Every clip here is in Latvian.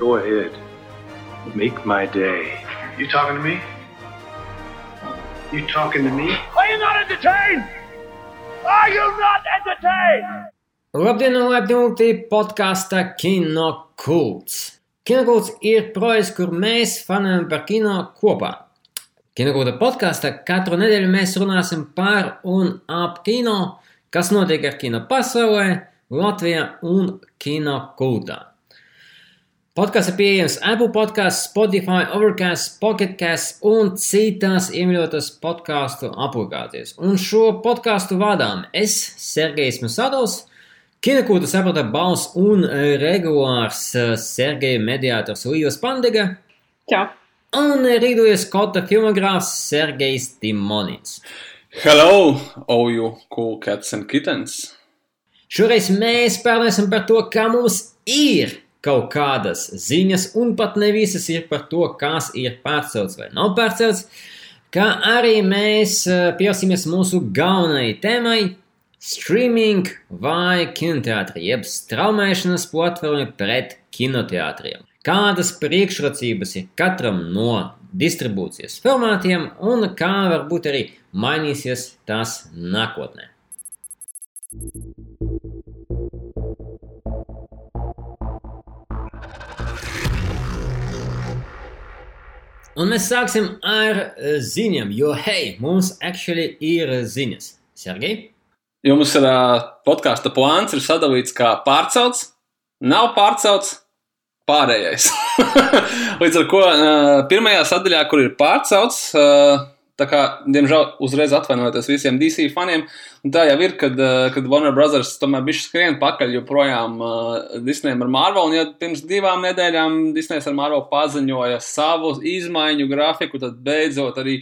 Go ahead. Make my day. You talking to me? You talking to me? Are you not entertained? Are you not entertained? Labdien, un laipni podkāstā Kino Kults. Kinokults ir projekts, kur mēs fanojam par kino kopā. Kinokulta podkāstā katru nedēļu mēs runāsim par un ap kino, kas notiek ar kino pasaulē, Latvijā un kino kultā. Podkāsts ir pieejams Apple podkāsts, Spotify, Overcast, Pocketcast un citās iemīļotās podkāstu aplikācijas. Un šo podkāstu vadām es, Sergejs Masadovs, Kinekūta saprata balss un regulārs eh, Sergeja mediātors Līvas Pandega. Čau! Un rīdojas Kota filmogrāfs Sergejs Timonins. Hello, all you cool cats and kittens! Šoreiz mēs pārnēsim par to, kā mums ir kaut kādas ziņas, un pat ne visas ir par to, kas ir pārcelts vai nav pārcelts, kā arī mēs eh, pievērsimies mūsu galvenajai tēmai - streaming vai kinoteātri, jeb straumēšanas platforma pret kinoteātriem. Kādas priekšrocības ir katram no distribūcijas formātiem, un kā varbūt arī mainīsies tas nākotnē. Un mēs sāksim ar eh, ziņām, jo, hei, mums actually ir ziņas. Sergei? Jums ir uh, podkāstu plāns, ir sadalīts kā pārcelts, nav pārcelts, pārējais. Līdz ar to uh, pirmajā sadaļā, kur ir pārcelts, uh, Tā kā, diemžēl, uzreiz atvainojoties visiem DC faniem, tā jau ir, kad, eh, kad Warner Brothers tomēr bija skrien pakaļ joprojām uh, Disneyam ar Marvel, un ja pirms divām nedēļām Disneys ar Marvel paziņoja savu izmaiņu grafiku, tad beidzot arī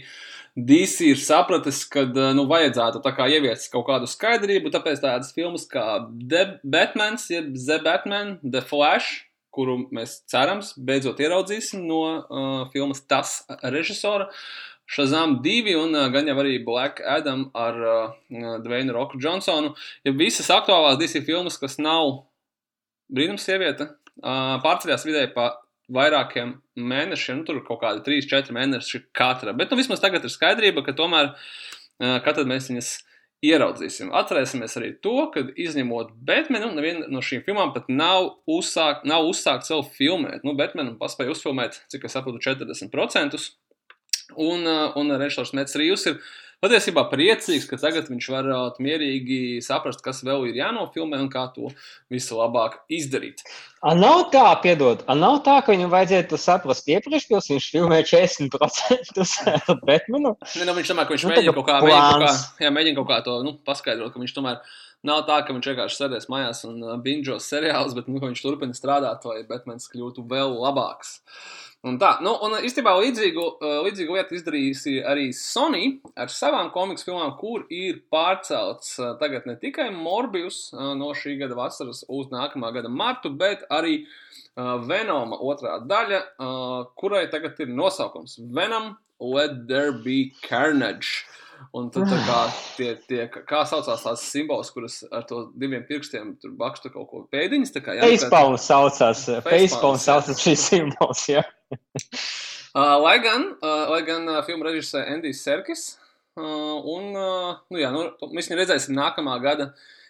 DC ir sapratis, ka eh, nu, vajadzētu ieviest kaut kādu skaidrību. Tāpēc tādas filmas kā The Batman, jeb The Batman, The Flash, kuru mēs cerams beidzot ieraudzīsim no uh, filmas Tas režisora. Uh, Shazam 2 un uh, gan jau arī Black Adam ar uh, Dwayne Roku Johnsonu. Ja visas aktuālās DC filmas, kas nav brīnums sieviete, uh, pārceļās vidēji pa vairākiem mēnešiem, nu, tur kaut kādi 3, 4 mēneši katra. Bet nu, vismaz tagad ir skaidrība, ka tomēr uh, kad mēs viņas ieraudzīsim. Atcerēsimies arī to, ka izņemot Batmanu, neviena no šīm filmām pat nav uzsākt, nav uzsākt sev filmēt. Nu, Batmanu paspēja uzfilmēt, cik es saprotu, 40%. Un, uh, un režisors Mets Rīvs ir patiesībā priecīgs, ka tagad viņš var mierīgi saprast, kas vēl ir jānofilmē un kā to visu labāk izdarīt. A nav tā, piedod, a nav tā, ka viņam vajadzētu saprast iepriekš, pirms viņš filmē 40% ar Batmanu? Ne, nu, viņš domā, ka viņš nu, mēģina kaut kā, mēģina kaut kā, jā, mēģina kaut kā to nu, paskaidrot, ka viņš tomēr nav tā, ka viņš vienkārši sēdēs mājās un uh, binžos seriālus, bet nu, viņš turpina strādāt, lai Batmans kļūtu vēl labāks. Uh, Un tā, nu, un īstenībā līdzīgu, uh, līdzīgu lietu izdarījusi arī Sony ar savām komiksu filmām, kur ir pārcelts uh, tagad ne tikai Morbius uh, no šī gada vasaras uz nākamā gada martu, bet arī Venoma otrā daļa, kurai tagad ir nosaukums Venom Let There Be Carnage. Un tad, kā, tie, tie, kā saucās tās simbols, kuras ar to diviem pirkstiem tur bakstu kaut ko pēdiņas. Tā kā jā, Facepalm saucās, Facepalm saucās šīs simbols, jā. uh, lai gan, uh, lai gan uh, filmu režisē Endijs Serkis, uh, un, uh, nu jā, nu, mēs viņu redzēsim nākamā gada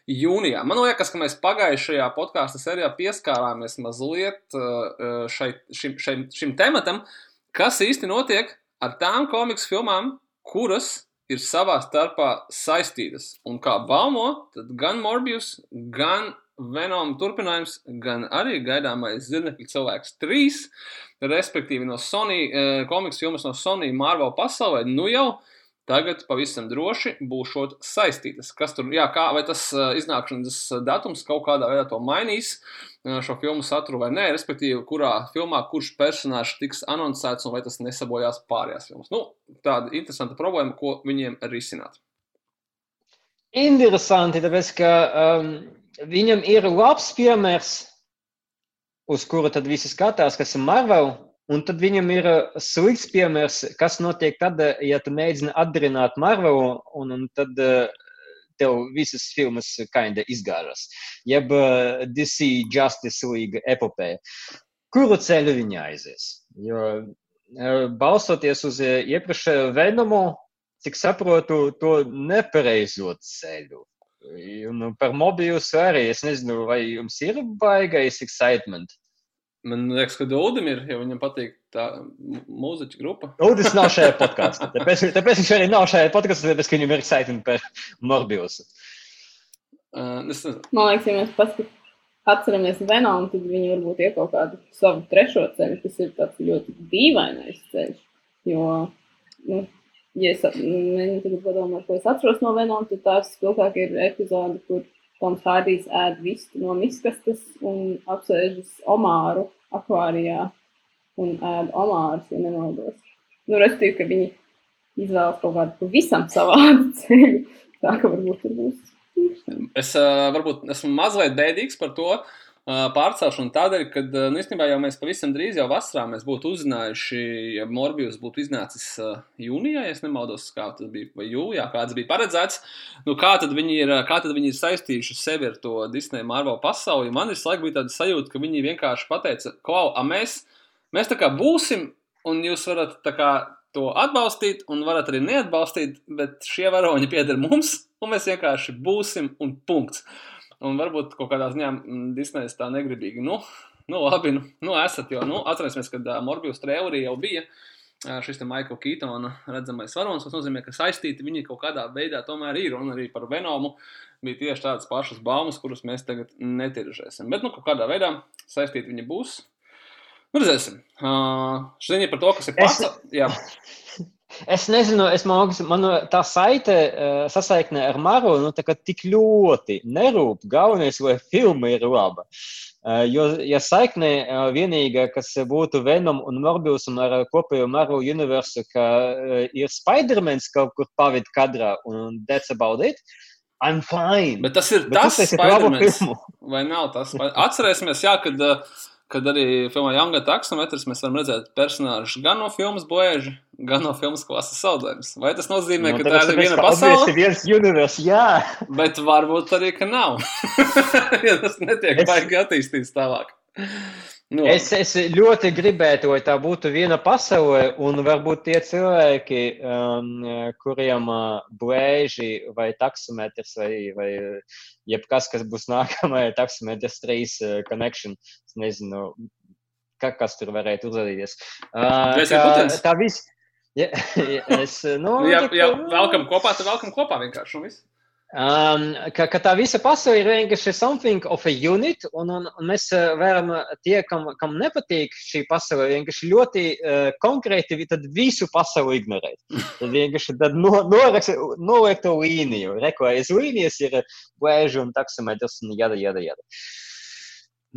jūnijā. Man liekas, ka mēs pagājušajā podkāstu sērijā pieskārāmies mazliet uh, šai, šim, šim, šim tematam, kas īsti notiek ar tām komiksu filmām, kuras ir savā starpā saistītas. Un kā baumo, tad gan Morbius, gan Venom turpinājums, gan arī gaidāmais Zirnekļa cilvēks 3, respektīvi no Sony, eh, komiks filmas no Sony Marvel pasaulē, nu jau tagad pavisam droši būšot saistītas. Kas tur, jā, kā, vai tas iznākšanas datums kaut kādā veidā to mainīs, šo filmu saturu vai nē, respektīvi, kurā filmā kurš personāžs tiks anoncēts un vai tas nesabojās pārējās filmas. Nu, tāda interesanta problēma, ko viņiem risināt. Interesanti, tāpēc, ka um, viņam ir labs piemērs, uz kuru tad visi skatās, kas ir Marvel Un tad viņam ir uh, slikts piemērs, kas notiek tad, uh, ja tu mēģini atdarināt Marvelu, un, un tad uh, tev visas filmas kinda izgāžas. Jeb DC Justice League epopēja. kuru ceļu viņi aizies. Jo balstoties uz iepriekšējo venumu, cik saprotu, to nepareizo ceļu. Un par mobiļus arī es nezinu, vai jums ir baigais excitement. Man liekas, ka Dūdim ir, ja viņam patīk tā mūziķa grupa. Dūdis nav šajā podkāstā. Tāpēc, tāpēc viņš arī nav šajā podkāstā, tāpēc, ka viņam ir excitement par Morbiusu. Uh, es. Man liekas, ja mēs paskatāmies atceramies Venomu, tad viņi varbūt ir kaut kādu savu trešo ceļu, kas ir tāds ļoti dīvainais ceļš. Jo, nu, ja es mēģinu tagad padomāt, ko es atceros no Venoma, tad tās spilgtāk ir epizode, kur Toms Hārdijs ēd vistu no miskastes un apsēžas omāru akvārijā un ēd omārus, ja nemaldos. Nu, respektīvi, ka viņi izvēlas kaut kādu pavisam savādu ceļu, tā ka varbūt tur būs Es uh, varbūt esmu mazliet bēdīgs par to uh, pārcelšanu tādēļ, ka uh, nu, īstenībā jau mēs pavisam drīz jau vasarā mēs būtu uzzinājuši, ja Morbijus būtu iznācis uh, jūnijā, ja nemaldos, kā tas bija, vai jūlijā, kāds bija paredzēts. Nu, kā tad viņi ir, tad viņi ir saistījuši sevi ar to Disneja Marvel pasauli? Man visu laiku bija tāda sajūta, ka viņi vienkārši pateica, klau, a mēs, mēs tā kā būsim, un jūs varat tā kā to atbalstīt, un varat arī neatbalstīt, bet šie varoņi pieder mums, un mēs vienkārši būsim un punkts. Un varbūt kaut kādā ziņā mm, Disneja tā negribīgi, nu, nu labi, nu, nu esat, jo, nu, atcerēsimies, kad uh, Morbius trailerī jau bija uh, šis te Maikla Kītona redzamais varonis, tas nozīmē, ka saistīti viņi kaut kādā veidā tomēr ir, un arī par Venomu bija tieši tādas pašas baumas, kuras mēs tagad netiržēsim. Bet, nu, kaut kādā veidā saistīti viņi būs, Nu, redzēsim. Uh, Šodien ir par to, kas ir pats. Es... Es nezinu, es man, man tā saite, uh, sasaikne ar Maru, nu, tik ļoti nerūp. Galvenais, lai filma ir laba. Uh, jo, ja saikne uh, vienīgā, kas būtu Venom un Morbius un ar kopējo Maru universu, ka ir Spider-Mans kaut kur pavid kadrā un that's about it, I'm fine. Bet tas ir Bet tas Spider-Mans. Vai nav tas? Atcerēsimies, jā, kad uh, kad arī filmā Young Taksometrs mēs varam redzēt personāžus gan no filmas Boēža, gan no filmas klases saudējums. Vai tas nozīmē, no, ka tā ir viena pasaule? viens universe, jā. Bet varbūt arī, ka nav. ja tas netiek es... baigi attīstīts tālāk. No. Es, es ļoti gribētu, lai tā būtu viena pasaule, un varbūt tie cilvēki, um, kuriem uh, blēži vai taksometrs vai, vai jebkas, kas būs nākamajā taksometrs 3 uh, connection, es nezinu, ka, kas tur varētu uzrādīties. Uh, tā, tā viss. Ja, es, nu, jā, jā, velkam kopā, tad velkam kopā vienkārši un viss. Um, ka, ka tā visa pasaule ir vienkārši something of a unit, un, un, un mēs uh, varam tie, kam, kam nepatīk šī pasaule, vienkārši ļoti uh, konkrēti visu pasauli ignorēt. Tad vienkārši tad no, noliek to līniju. Reko, aiz līnijas ir blēži un taksometrs un jada, jada, jada.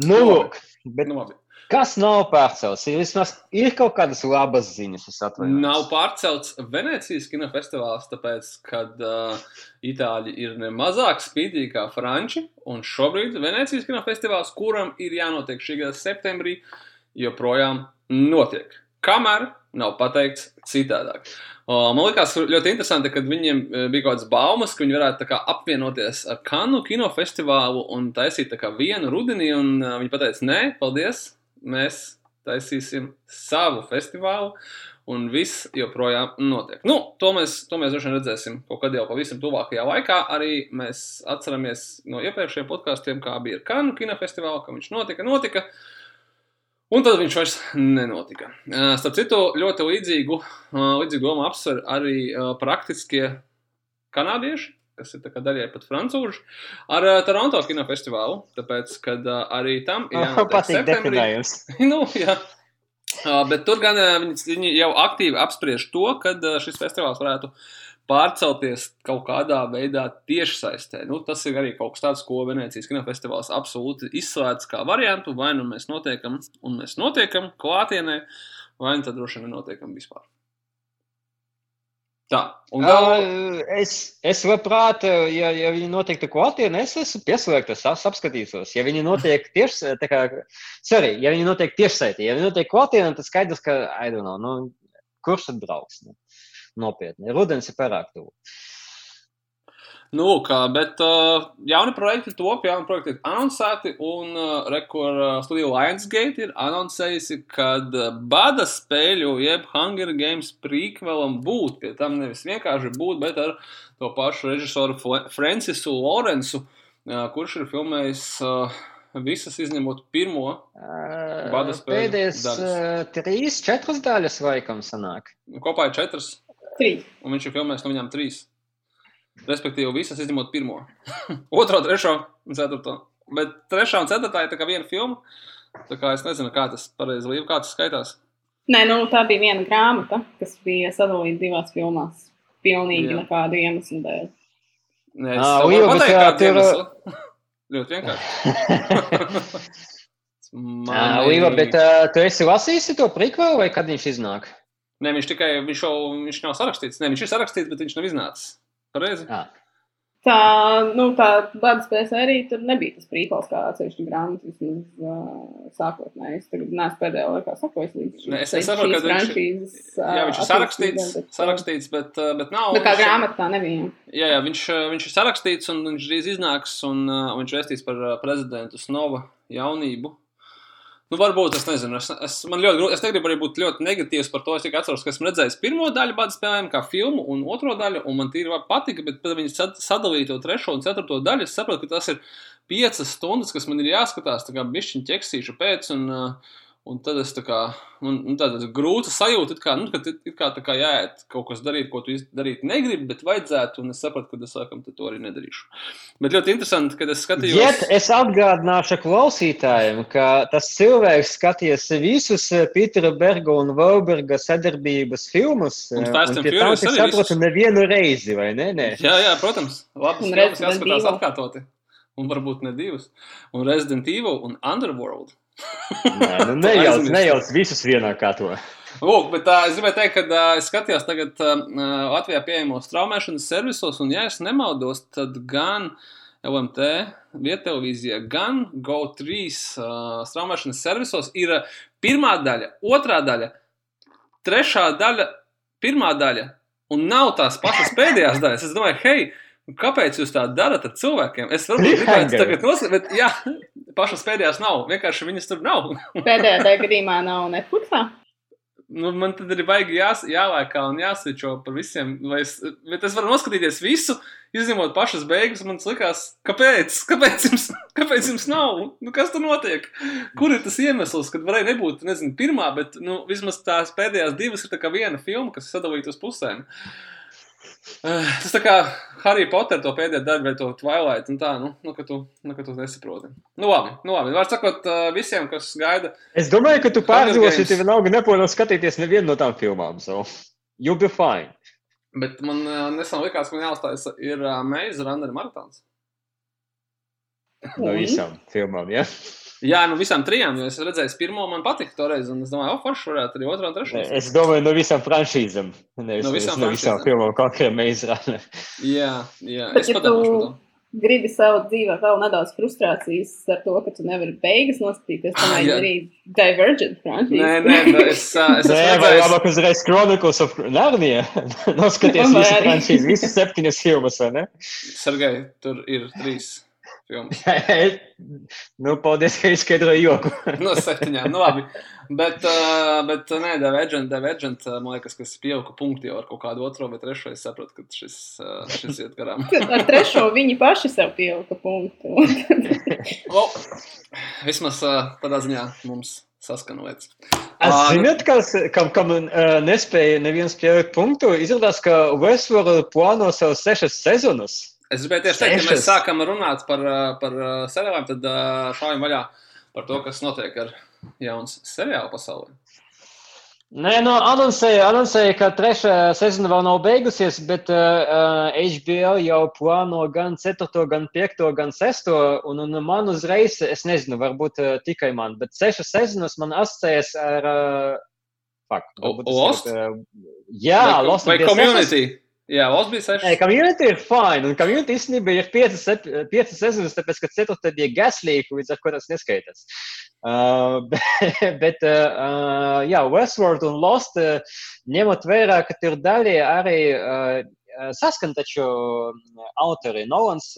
Nu, lūk. Bet, nu, labi. Kas nav pārcelts? Ir, vismaz, ir kaut kādas labas ziņas, es atvainojos. Nav pārcelts Venecijas kinofestivāls, tāpēc, ka uh, itāļi ir nemazāk spīdīgi kā franči, un šobrīd Venecijas kinofestivāls, kuram ir jānotiek šī gada septembrī, joprojām notiek. Kamēr nav pateikts citādāk. Man liekas, ļoti interesanti, ka viņiem bija kaut kādas baumas, ka viņi varētu kā, apvienoties ar Kanu kinofestivālu un taisīt vienu rudenī. Viņi teica, nē, paldies, mēs taisīsim savu festivālu. Un viss joprojām notiek. Nu, to mēs, to mēs droši vien redzēsim kaut kad jau pavisam tuvākajā laikā. Arī mēs atceramies no iepriekšējiem podkāstiem, kā bija ar Kanu kinofestivālu, ka viņš notika, notika. Un tad viņš vairs nenotika. Starp citu, ļoti līdzīgu, līdzīgu domu apsver arī praktiskie kanādieši, kas ir daļai pat francūži, ar uh, Toronto kinofestivālu. Tāpēc, kad uh, arī tam ir jāpatīk definējums. nu, jā. Uh, bet tur gan uh, viņi, viņi jau aktīvi apspriež to, kad uh, šis festivāls varētu pārcelties kaut kādā veidā tiešsaistē. Nu, tas ir arī kaut kas tāds, ko Venecijas kinofestivāls absolūti izslēdz kā variantu. Vai nu mēs notiekam, un mēs notiekam klātienē, vai nu tad droši vien nenotiekam vispār. Tā, un vēl... uh, es, es labprāt, ja, ja viņi notiektu klātienē, es esmu pieslēgts, es apskatīšos. Ja viņi notiek tieši, tā kā, sorry, ja viņi notiek tiešsaitī, ja viņi notiek klātienē, tad skaidrs, ka, I don't know, nu, kurš tad brauks? Nu, nopietni, rudens ir pārāk tuvu. Nu, kā, bet uh, jauni projekti top, jauni projekti ir anoncēti, un uh, rekord uh, studija Lionsgate ir anoncējusi, ka uh, bada spēļu, jeb Hunger Games prequelam būt, pie tam nevis vienkārši būt, bet ar to pašu režisoru Francisu Lorenzu, uh, kurš ir filmējis uh, visas izņemot pirmo bada spēļu. Pēdējais uh, trīs, četras daļas laikam sanāk. Kopā ir četras. Trīs. Un viņš ir filmējis no viņām trīs. Respektīvi, visas izņemot pirmo, otro, trešo un ceturto. Bet trešā un ceturtā ir tā kā viena filma. Tā kā es nezinu, kā tas pareizi līdzi, kā tas skaitās. Nē, nu, tā bija viena grāmata, kas bija sadalīta divās filmās. Pilnīgi Jā. nekādu iemeslu dēļ. Nē, es bet, pateikt, ā, kādu tur- iemeslu. Ļoti vienkārši. Uh, Līva, bet uh, tu esi lasījusi to prequelu vai kad viņš iznāk? Nē, viņš tikai, viņš jau, viņš nav sarakstīts. Nē, viņš ir sarakstīts, bet viņš nav iznācis. Pareizi? Ah. Tā, nu, tā bada spēles arī tur nebija tas prīpals, kā atsevišķi grāmatas vismaz uh, sākotnēji. Es tagad neesmu pēdējā laikā sakojis līdz Nē, es šīs saprotu, ka viņš Jā, viņš ir sarakstīts, bet, sarakstīts bet, uh, bet nav. Bet kā viņš ir- grāmata tā nebija. Jā, jā viņš, uh, viņš ir sarakstīts un viņš drīz iznāks, un uh, viņš vēstīs par prezidentu Snova jaunību. Nu, varbūt es nezinu, es, es, man ļoti grūti, es negribu arī būt ļoti negatīvs par to. Es tikai atceros, ka esmu redzējis pirmo daļu bada spēlēm, kā filmu, un otro daļu, un man tīri patika, bet, kad viņi sad- sadalīja to trešo un ceturto daļu, es saprotu, ka tas ir piecas stundas, kas man ir jāskatās, tā kā bišķiņ ķeksīšu pēc, un, uh, un tad es tā kā, man, nu, tāda grūta sajūta, it kā, nu, ka it kā tā kā jāiet kaut kas darīt, ko tu darīt negribi, bet vajadzētu, un es sapratu, ka es sākam to arī nedarīšu. Bet ļoti interesanti, kad es skatījos. Jet, es atgādināšu klausītājiem, ka tas cilvēks skatījās visus eh, Pītera Berga un Vauberga sadarbības filmus. Un eh, Fast and Furious arī saprotu, visus. nevienu reizi, vai ne? ne? Jā, jā, protams. Labi, Un jāskatās atkārtoti. Un varbūt ne divas. Un Resident Evil un Underworld. Nē, nu nejauc, nejauc visus vienā kārtā. Lūk, bet tā, es gribēju teikt, ka uh, es skatījos tagad uh, Latvijā pieejamos traumēšanas servisos, un, ja es nemaldos, tad gan LMT viettelevīzijā, gan GO3 uh, traumēšanas servisos ir uh, pirmā daļa, otrā daļa, trešā daļa, pirmā daļa, un nav tās pašas pēdējās daļas. Es domāju, hei, kāpēc jūs tā darat ar cilvēkiem? Es gribētu Cliffhanger. tagad noslēgt, bet jā, pašas pēdējās nav, vienkārši viņas tur nav. Pēdējā gadījumā nav Netflixā. Nu, man tad ir baigi jās, jālēkā un jāsvičo par visiem. Es, bet es varu noskatīties visu, izņemot pašas beigas. Man liekas, kāpēc? Kāpēc jums, kāpēc jums nav? Nu, kas tur notiek? Kur ir tas iemesls, kad varēja nebūt, nezinu, pirmā, bet nu, vismaz tās pēdējās divas ir tā kā viena filma, kas sadalīta uz pusēm. Eh, Tas tā kā Harry Potter to pēdējo daļu vai to Twilight, un tā, nu, nu ka tu, nu, ka tu nesaproti. Nu, labi, nu, labi. Var sakot, eh, visiem, kas gaida Es domāju, ka tu pārdzīvosi, Games. tev vienalga neplāno skatīties nevienu no tām filmām. So. You'll be fine. Bet man uh, nesen likās, ka man jāuzstājas ir uh, Meiza Runner maratons. No visām filmām, ja? Jā, no visām trijām, jo es redzēju, pirmo man patika toreiz, un es domāju, o, forši varētu arī otru un trešo. Es domāju, no visām franšīzēm. Nevis No visām no visām filmām, kā kā mēs rādām. Jā, jā, es ja padomāšu par to. gribi savu dzīvē vēl nedaudz frustrācijas ar to, ka tu nevari beigas noskatīties, tad Ah, jā. arī Divergent franšīze. Nē, nē, bet es, es Nē, vai labāk uzreiz Chronicles of Narnia. Noskaties visu franšīzi, visas septiņas filmas, vai ne? Sergei, tur ir trīs. nu, paldies, ka izskaidroji joku. No septiņām, nu labi. Bet, uh, bet nē, Divergent, Divergent, uh, man liekas, kas pieauga punkti jau ar kaut kādu otro vai trešo, es saprotu, ka šis, uh, šis iet garām. Ar trešo viņi paši sev pielika punktu. O, vismaz uh, tādā ziņā mums saskana lietas. Es nu- zināt, kas, kam, kam uh, nespēja neviens pielikt punktu, izrādās, ka Westworld plāno sev sešas sezonas. Es gribēju tieši teikt, ka mēs sākam runāt par, par seriāliem, tad uh, šaujam vaļā par to, kas notiek ar jaunas seriāla pasaulē. Nē, no anoncēja, anoncēja, ka trešā sezona vēl nav beigusies, bet uh, HBO jau plāno gan 4, gan 5, gan 6. Un, un man uzreiz, es nezinu, varbūt uh, tikai man, bet 6 sezonas man asociējas ar. Uh, fuck, O- Lost? ir, uh, jā, vai, Lost. vai bija sešas. Jā, Lost bija Nē, sešas. community ir fine, un community īstenībā ir piecas, sep- piecas sezonas, tāpēc, ka ceturtā bija Gaslīka, līdz ar ko tas neskaitās. Uh, bet, uh, jā, Westworld un Lost, uh, ņemot vērā, ka tur daļai arī uh, saskan taču autori Nolans,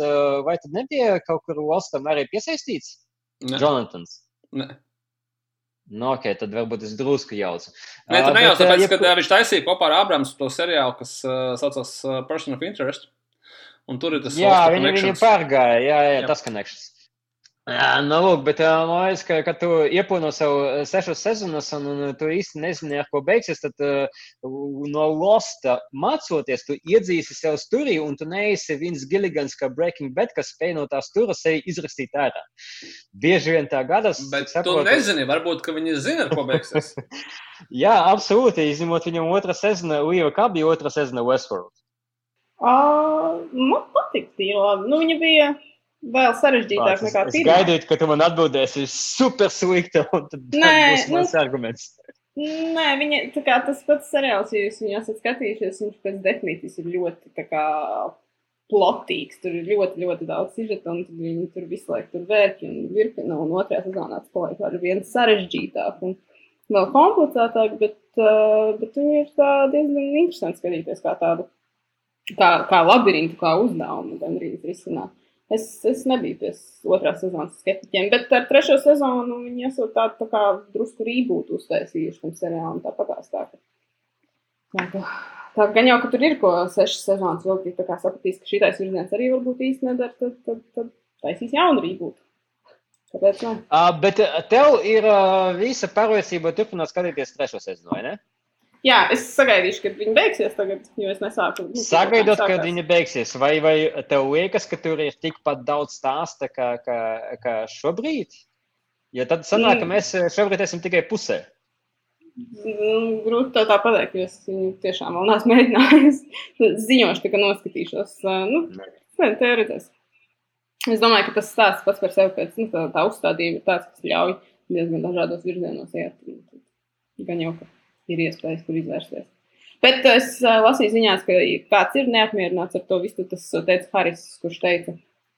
vai tad nebija kaut kur valstam arī piesaistīts? Ne. Jonatans. Ne. Nu, ok, tad varbūt es drusku jaucu. Nē, tā nejauc, bet, ā, tāpēc, jebku- ka ā, viņš taisīja kopā ar Abramu to seriālu, kas uh, saucas uh, Person of Interest. Un tur ir tas Jā, Soulstar viņi Connections. pārgāja, jā, jā, Jā. tas connections. Jā, nu, lūk, bet man liekas, ka, kad tu iepūno savu ā, sešas sezonas un, un tu īsti nezini, ar ko beigsies, tad uh, no Losta mācoties, tu iedzīsi sev sturī un tu neesi viens giligans kā Breaking Bad, kas spēj no tā stura sevi izrakstīt ārā. Bieži vien tā gadās. Bet cik tu saprotu- nezini, varbūt, ka viņi zina, ar ko beigsies. Jā, absolūti, izņemot viņam otrā sezona, Līva kā bija otrā sezona Westworld. Uh, man patīk labi. Nu, viņa bija vēl sarežģītāka es, nekā es pirmā. gaidīju, ka tu man atbildēsi, super slikta, un tad Nē, būs nu- mans arguments. Nē, viņa kā tas pats seriāls, ja jūs viņu esat skatījušies, viņš pēc definīcijas ir ļoti kā plotīgs. Tur ir ļoti, ļoti daudz sižeta, un viņi tur visu laiku tur vērķi un virkina, un otrajā sezonā tas paliek ar vien sarežģītāk un vēl komplicētāk, bet, uh, bet viņi ir tā diezgan interesanti skatīties kā tādu, kā, kā labirintu, kā uzdevumu gandrīz risināt. Es, es nebiju pie otrās sezonas skeptiķiem, bet ar trešo sezonu viņi esat tādu tā kā drusku rībūtu uztaisījuši tam seriālam tāpatās tā. ka- Tā, ka, tā gan jau, ka tur ir ko sešas sezonas veltīt, tā kā sapratīs, ka šitais virziens arī varbūt īsti nedara, tad, tad, tad taisīs jaunu rībūtu. Kāpēc ne? Uh, bet uh, tev ir uh, visa pārliecība turpināt skatīties trešo sezonu, vai ne? Jā, es sagaidīšu, kad viņi beigsies tagad, jo es nesāku. nu, Sagaidot, kad viņa beigsies, vai, vai tev liekas, ka tur ir tikpat daudz stāsta kā, kā, kā šobrīd? Jo tad sanāk, ka Mm. mēs uh, šobrīd esam tikai pusē. Nu, Grūti to tā pateikt, jo es viņu tiešām vēl neesmu mēģinājis. Ziņošu, tā kā noskatīšos. Uh, Nu, nē, te redzēs. Es domāju, ka tas stāsts pats par sevi pēc nu, tā, tā uzstādījuma ir tāds, kas ļauj diezgan dažādos virzienos iet. Gan jau, ka ir iespējas tur izvērsties. Bet es uh, lasīju ziņās, ka kāds ir neapmierināts ar to visu. Tas uh, teica Haris, kurš teica,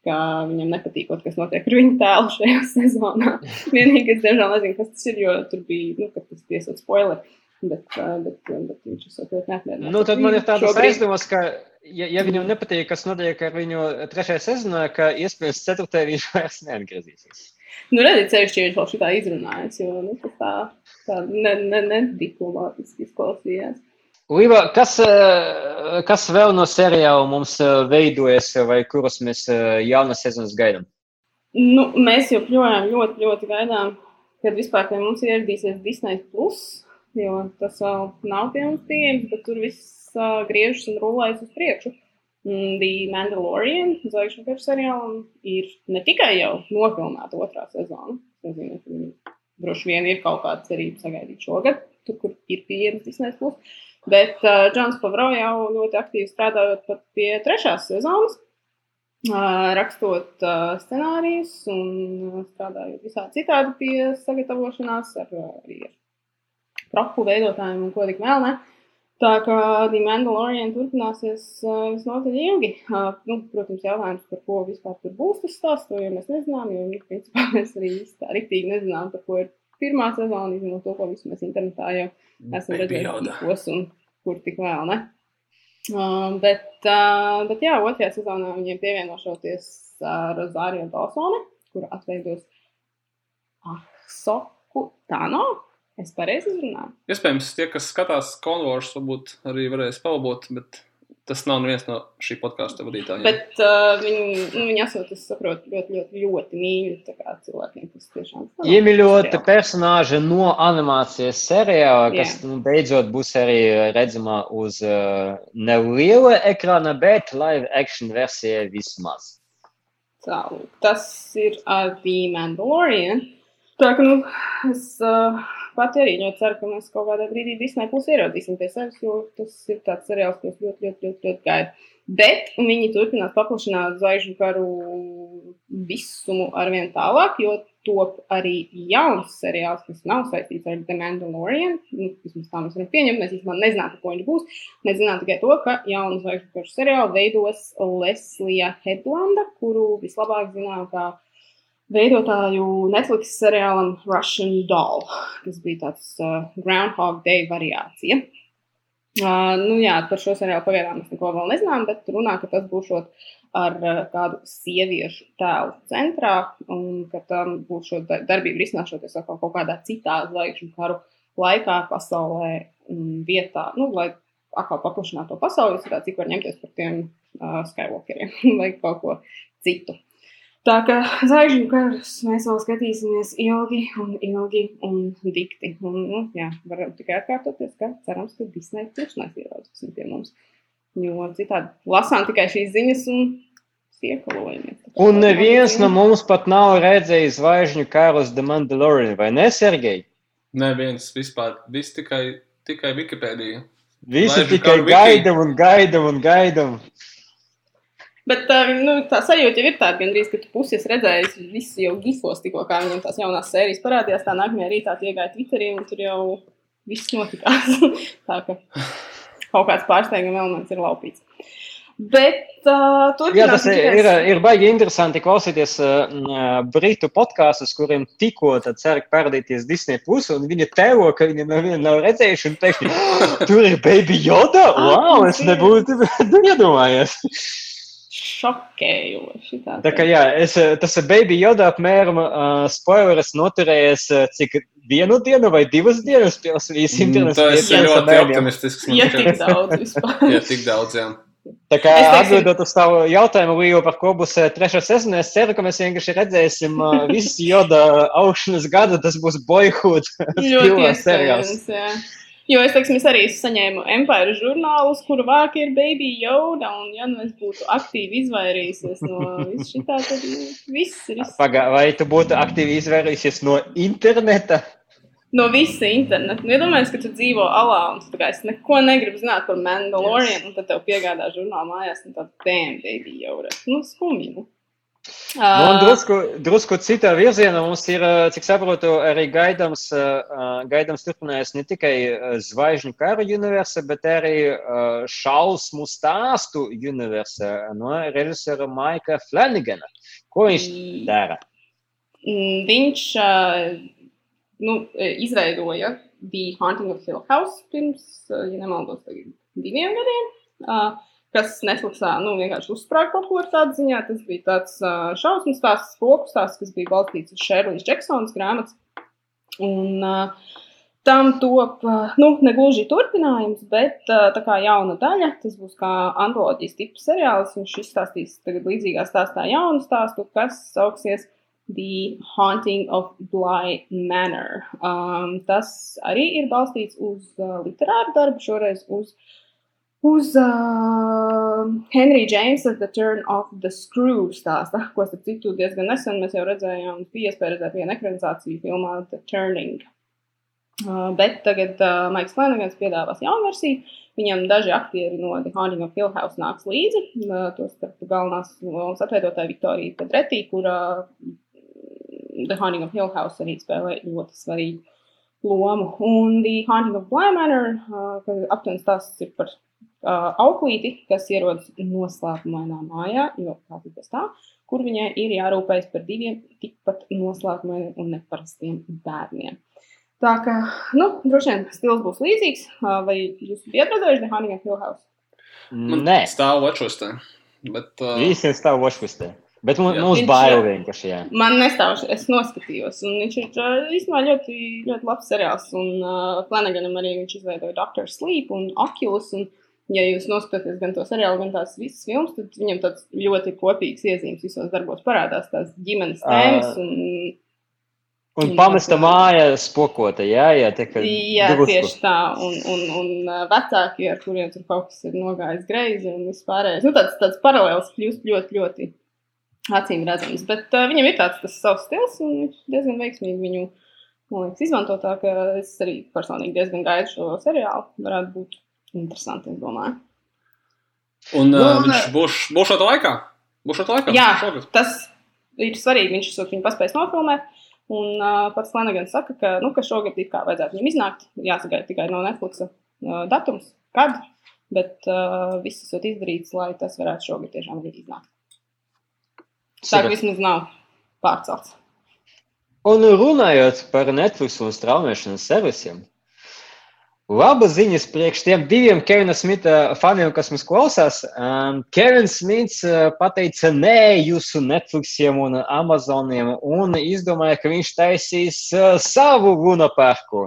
ka viņam nepatīk, kas notiek ar viņu tēlu šajā sezonā. Vienīgi es diemžēl nezinu, kas tas ir, jo tur bija, nu, kas tas tiesot spoileri. Bet, uh, bet, bet viņš esot ļoti neapmierināts. Nu, tad man ir tādas Šobrīd- aizdomas, ka, ja, ja viņam nepatīk, kas notiek ar viņu trešajā sezonā, ka iespējams ceturtajā viņš vairs neatgriezīsies. Nu, redziet, sevišķi, ja viņš vēl šitā izrunājas, jo nu, tas tā, tā ne, ne, ne izklausījās. Līva, kas, eh, kas vēl no seriāla mums eh, veidojas, vai kurus mēs eh, jaunas sezonas gaidām? Nu, mēs joprojām ļoti, ļoti gaidām, kad vispār pie mums ieradīsies Disney Plus, jo tas vēl nav pie mums pieejams, bet tur viss uh, griežas un rulējas uz priekšu. Mm, The Mandalorian, zvaigžņu karu seriālam, ir ne tikai jau nofilmēta otrā sezona. Tas nozīmē, ka viņi droši vien ir kaut kāda cerība sagaidīt šogad, tur, kur ir pieejams Disney Plus. Bet uh, Džons Favro jau ļoti aktīvi strādājot pat pie trešās sezonas, uh, rakstot uh, scenārijus un uh, strādājot visādi citādi pie sagatavošanās ar, uh, arī ar propu veidotājiem un ko tik vēl ne. Tā kā The Mandalorian turpināsies uh, visnotaļ ilgi. Uh, nu, protams, jautājums, par ko vispār tur būs tas stāsts, to jau mēs nezinām, jo nu, principā, mēs arī tā riktīgi nezinām, par ko ir pirmā sezona, izņemot to, ko visu mēs internetā jau esam Baby redzējuši, tikos un kur tik vēl ne. Uh, bet, uh, bet jā, otrajā sezonā viņiem pievienošoties uh, Rozārija Dawsone, kur atveidos Ahsoku Tano. Es pareizi izrunāju. Iespējams, tie, kas skatās konvors, varbūt arī varēs palabot, bet tas nav neviens no šī podkāstu vadītājiem. Bet uh, viņi, nu, viņi esot, es saprotu, ļoti, ļoti, ļoti mīļi cilvēkiem, kas tiešām. Iemīļota personāža no animācijas seriāla, kas nu, beidzot būs arī redzama uz uh, neliela ekrāna, bet live action versijā vismaz. Tā, tas ir ar The Mandalorian. Tā kā nu, es uh, pati arī ļoti ceru, ka mēs kaut kādā brīdī Disney plus ieradīsim pie sevis, jo tas ir tāds seriāls, ko es ļoti, ļoti, ļoti, ļoti gaidu. Bet viņi turpinās paplašināt zvaigžņu karu visumu arvien tālāk, jo top arī jauns seriāls, kas nav saistīts ar The Mandalorian. Nu, vismaz tā mēs varam pieņemt, mēs vispār nezinām, ko viņš būs. Mēs zinām tikai to, ka jaunu zvaigžņu karu seriālu veidos Leslija Hedlanda, kuru vislabāk zinām kā veidotāju Netflix seriālam Russian Doll, kas bija tāds uh, Groundhog Day variācija. Uh, nu, jā, par šo seriālu pagaidām mēs neko vēl nezinām, bet runā, ka tas būs ar uh, kādu sieviešu tēlu centrā un ka tam būs šo darbību risināšoties kaut, kaut kādā citā zvaigžņu karu laikā, pasaulē un vietā, nu, lai atkal paplašinātu to pasauli, cik var ņemties par tiem uh, Skywalkeriem vai kaut ko citu. Tā kā zvaigžņu karus mēs vēl skatīsimies ilgi un ilgi un dikti. Un, nu, jā, varam tikai atkārtoties, ka cerams, ka Disney plus neieraudzīs pie mums. Jo citādi lasām tikai šīs ziņas un iekalojamies. Un neviens no mums pat nav redzējis zvaigžņu karus The Mandalorian, vai ne, Sergei? Neviens vispār, viss tikai, tikai Wikipēdija. Visi tikai gaida un gaida un gaida. Bet nu, tā sajūta jau ir tāda, gandrīz, ka tu pusi esi redzējis visu jau gifos, tikko kā viņam tās jaunās sērijas parādījās. Tā nākamajā rītā iegāja Twitterī un tur jau viss notikās. tā ka kaut kāds pārsteiguma elements ir laupīts. Bet uh, Jā, tas ir, ir, ir baigi interesanti klausīties uh, britu podkāstus, kuriem tikko cer parādīties Disney plus, un viņi tevo, ka viņi nevienu nav redzējuši, un teikt, tur ir Baby Yoda? Wow, es nebūtu iedomājies! Šokējoši. Tā, tā kā jā, es, tas ir Baby Yoda apmēram uh, spoileris noturējies uh, cik vienu dienu vai divas dienas pirms viņas internets. Tas ir ļoti optimistisks. Ja tik daudz vispār. ja tik daudz, jā. Tā kā atbildot uz tavu jautājumu, Līja, par ko būs trešā sezona, es ceru, ka mēs vienkārši redzēsim visu joda augšanas gadu. Tas būs boyhood. Jā. Jo es, teiksim, es arī saņēmu Empire žurnālus, kuru vārki ir Baby Yoda, un ja nu es būtu aktīvi izvairījusies no viss šitā, tad nu, viss ir. Pagā, vai tu būtu aktīvi izvairījusies no interneta? No visa interneta. Nu, iedomājies, ka tu dzīvo alā, un tu kā es neko negribu zināt par Mandalorian, yes. un tad tev piegādā žurnālu mājās, un tad, damn, Baby Yoda. Nu, skumji. Nu. Drusku, drusku citā virzienā mums ir, cik saprotu, arī gaidāms, gaidāms turpinājums ne tikai zvaigžņu kara universa, bet arī šausmu stāstu universa no režisora Maika Flanagana. Ko viņš dara? Viņš nu, izveidoja The Haunting of Hill House pirms, ja nemaldos, diviem gadiem. Uh, kas Netflixā nu, vienkārši uzsprāga kaut ko tādu ziņā. Tas bija tāds uh, šausmu stāsts, spoku stāsts, kas bija balstīts uz Šerlīs Džeksonas grāmatas. Un uh, tam top, nu, negluži turpinājums, bet tā kā jauna daļa, tas būs kā antoloģijas tipu seriāls. Viņš izstāstīs tagad līdzīgā stāstā jaunu stāstu, kas sauksies The Haunting of Bly Manor. Um, tas arī ir balstīts uz uh, literāru darbu, šoreiz uz uh, uz uh, Henrija Jamesa The Turn of the Screw stāsta, ko starp citu diezgan nesen mēs jau redzējām, bija iespēja redzēt vienu ekranizāciju filmā The Turning. Uh, bet tagad uh, Maiks Flanagans piedāvās jaunu versiju. Viņam daži aktieri no The Haunting of Hill House nāks līdzi. Uh, to starp galvenās lomas atveidotāja Viktorija Pedretī, kura The Haunting of Hill House arī spēlē ļoti svarīgu lomu. Un The Haunting of Bly Manor, uh, aptuveni stāsts ir par auklīti, kas ierodas noslēpumainā mājā, jo kā tas tā, kur viņai ir jārūpējas par diviem tikpat noslēpumainiem un neparastiem bērniem. Tā kā, nu, droši vien stils būs līdzīgs. Vai jūs bijat redzējuši The Honey Hill House? Nē, stāv watchwistē. Bet, uh... Visi stāv watchwistē. Bet mums, mums bail vienkārši. Jā. Man nestāv, es noskatījos. Un viņš ir īstenībā ļoti, ļoti labs seriāls. Un uh, Flanaganam arī viņš izveidoja Doctor Sleep un Oculus. Un, uh, ja jūs noskatāties gan to seriālu, gan tās visas filmas, tad viņam tāds ļoti kopīgs iezīmes visos darbos parādās tās ģimenes tēmas. Un, un pamesta māja spokota, jā, jā, tā kā. Jā, drusku. tieši tā, un, un, un vecāki, ar kuriem tur kaut kas ir nogājis greizi un vispārējais. Nu, tāds, tāds paralēls kļūst ļoti, ļoti acīm redzams, bet uh, viņam ir tāds tas savs stils, un viņš diezgan veiksmīgi viņu, man liekas, izmanto tā, ka es arī personīgi diezgan gaidu šo seriālu, varētu būt interesanti, es domāju. Un uh, viņš būs, būs šādā laikā? Būs šādā laikā? Jā, šogad. tas ir svarīgi. Viņš to viņu paspēs nofilmēt. Un uh, pats Lenagans saka, ka, nu, ka šogad it kā vajadzētu viņam iznākt. Jāsagaida tikai no Netflix uh, datums, kad. Bet uh, viss esot izdarīts, lai tas varētu šogad tiešām arī iznākt. Tā vismaz nav pārcelts. Un runājot par Netflix un straumēšanas servisiem, Labas ziņas priekš tiem diviem Kevina Smita faniem, kas mums klausās. Um, Kevins Smits uh, pateica nē jūsu Netflixiem un Amazoniem un izdomāja, ka viņš taisīs uh, savu Lunaparku,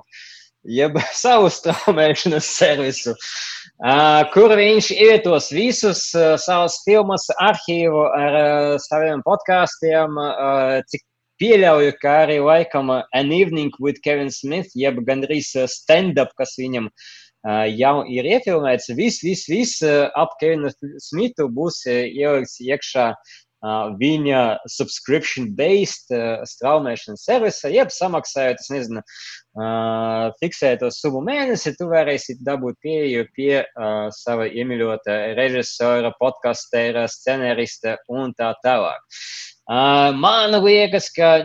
jeb savu straumēšanas servisu, uh, kur viņš ievietos visus uh, savus filmas arhīvu ar uh, saviem podkāstiem, uh, cik pieļauju, ka arī laikam uh, An Evening with Kevin Smith, jeb gandrīz uh, stand-up, kas viņam uh, jau ir iefilmēts, viss, viss, viss ap Kevinu Smithu būs ielikts iekšā viņa subscription-based straumēšanas servisa, jeb samaksājot, es nezinu, fiksēto summu mēnesi, tu varēsi dabūt pieeju pie uh, sava iemīļota režisora, podkastera, scenārista un tā tālāk. Uh, man liekas, ka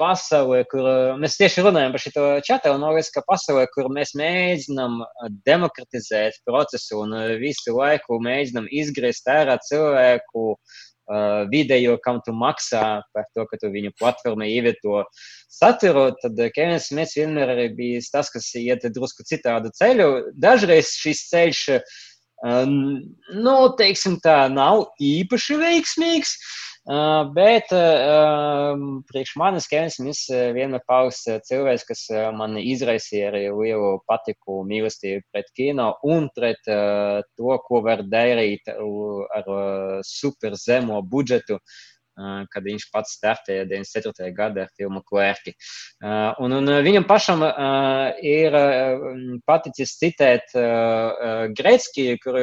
pasaulē, kur mēs tieši runājam par šo čatu, un liekas, ka pasaulē, kur mēs mēģinām demokratizēt procesu un visu laiku mēģinām izgriezt ārā cilvēku uh, video, kam tu maksā par to, ka tu viņu platformā ievieto saturu, tad Kevins Smits vienmēr ir bijis tas, kas iet drusku citādu ceļu. Dažreiz šis ceļš, uh, nu, teiksim tā, nav īpaši veiksmīgs. Uh, bet uh, priekš manis Kevins Smits vienmēr paus cilvēks, kas man izraisīja arī lielu patiku, mīlestību pret kino un pret uh, to, ko var darīt ar super zemo budžetu, kad viņš pats startēja 94. gada filmu Klērki. Un, un viņam pašam ir paticis citēt Greckiju, kur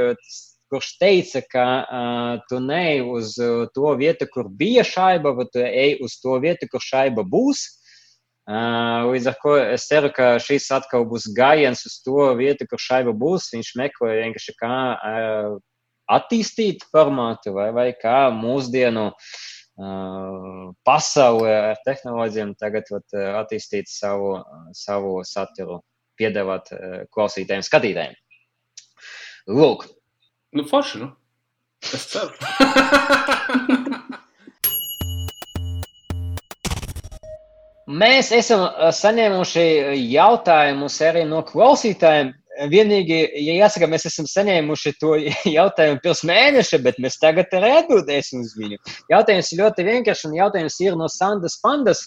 kurš teica, ka uh, tu neej uz to vietu, kur bija šaiba, bet tu ej uz to vietu, kur šaiba būs. Uh, līdz ar to es ceru, ka šis atkal būs gājiens uz to vietu, kur šaiba būs. Viņš meklē vienkārši kā uh, attīstīt formātu vai, vai kā mūsdienu uh, pasaulē ar tehnoloģijām tagad vat, attīstīt savu, savu saturu, piedāvāt uh, klausītājiem, skatītājiem. Lūk, Nu, forši, nu. Es ceru. Mēs esam saņēmuši jautājumus arī no klausītājiem. Vienīgi, ja jāsaka, mēs esam saņēmuši to jautājumu pirms mēneša, bet mēs tagad arī atbildēsim uz viņu. Jautājums ir ļoti vienkāršs, un jautājums ir no Sandas Pandas.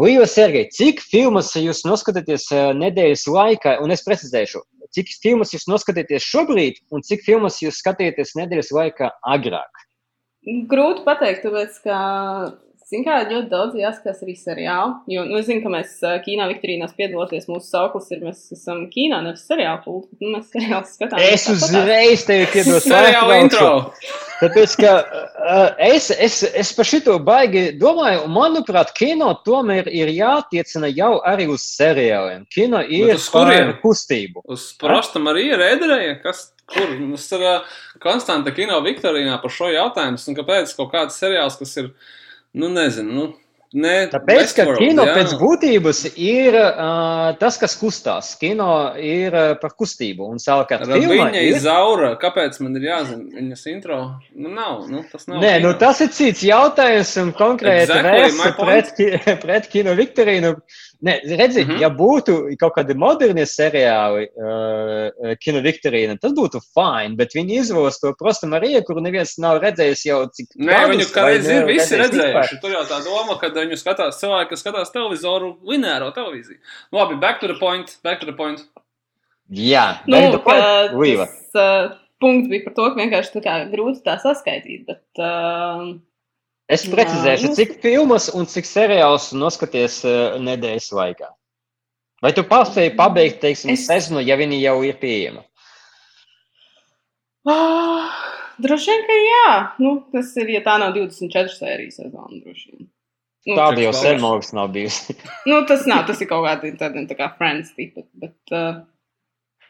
Līva Sergei, cik filmas jūs noskatāties nedēļas laikā, un es precizēšu, cik filmas jūs noskatāties šobrīd, un cik filmas jūs skatieties nedēļas laikā agrāk? Grūti pateikt, tāpēc, ka Ziniet, kā ļoti daudz jāskatās arī seriāli. Jo, nu, es zinu, ka mēs kino Viktorīnās piedaloties. Mūsu sauklis ir, mēs esam kino, nevis seriāla kultūra. Nu, mēs seriālu skatāmies. Es uzreiz tevi piedodu seriāla intro. Tāpēc, ka uh, es, es, es par šito baigi domāju, un manuprāt, kino tomēr ir jātiecina jau arī uz seriāliem. Kino ir par kustību. Uz Prosta Marija Rēderēja, kas kur mums ir uh, konstanta kino Viktorīnā par šo jautājumu, un kāpēc kaut kāds seriāls, kas ir nu, nezinu. Nu. Ne, Tāpēc, ka kino jā. pēc būtības ir uh, tas, kas kustās. Kino ir uh, par kustību. Un savukārt, viņa ir zaura. Kāpēc man ir jāzina viņas intro? Nu, nav. Nu, tas nav. Nē, kino. nu, tas ir cits jautājums un konkrēti exactly, pret, pret kino Viktorīnu. Nē, redzi, mm -hmm. ja būtu kaut kādi moderni seriāli, uh, kino Viktorīna, tas būtu fine, bet viņi izvēlas to prostu Mariju, kuru neviens nav redzējis jau cik. Nē, gadus, viņu kādreiz ir visi redzējuši. Tur jau tā doma, ka viņu skatās cilvēki, kas skatās televizoru, lineāro televīziju. Nu, labi, back to the point, back to the point. Jā, nu, ka, tas uh, punkts bija par to, ka vienkārši tā kā grūti tā saskaitīt, bet. Uh, Es precizēšu, Jā, nu... cik filmas un cik seriālus noskaties uh, nedēļas laikā. Vai tu paspēji pabeigt, teiksim, es... sezonu, ja viņi jau ir pieejami? Oh, droši vien, ka jā. Nu, tas ir, ja tā nav 24 sērijas sezona, droši vien. Nu, Tāda jau sen nav bijusi. nu, tas nav, tas ir kaut kādi tādi tā kā friends tipi, bet uh,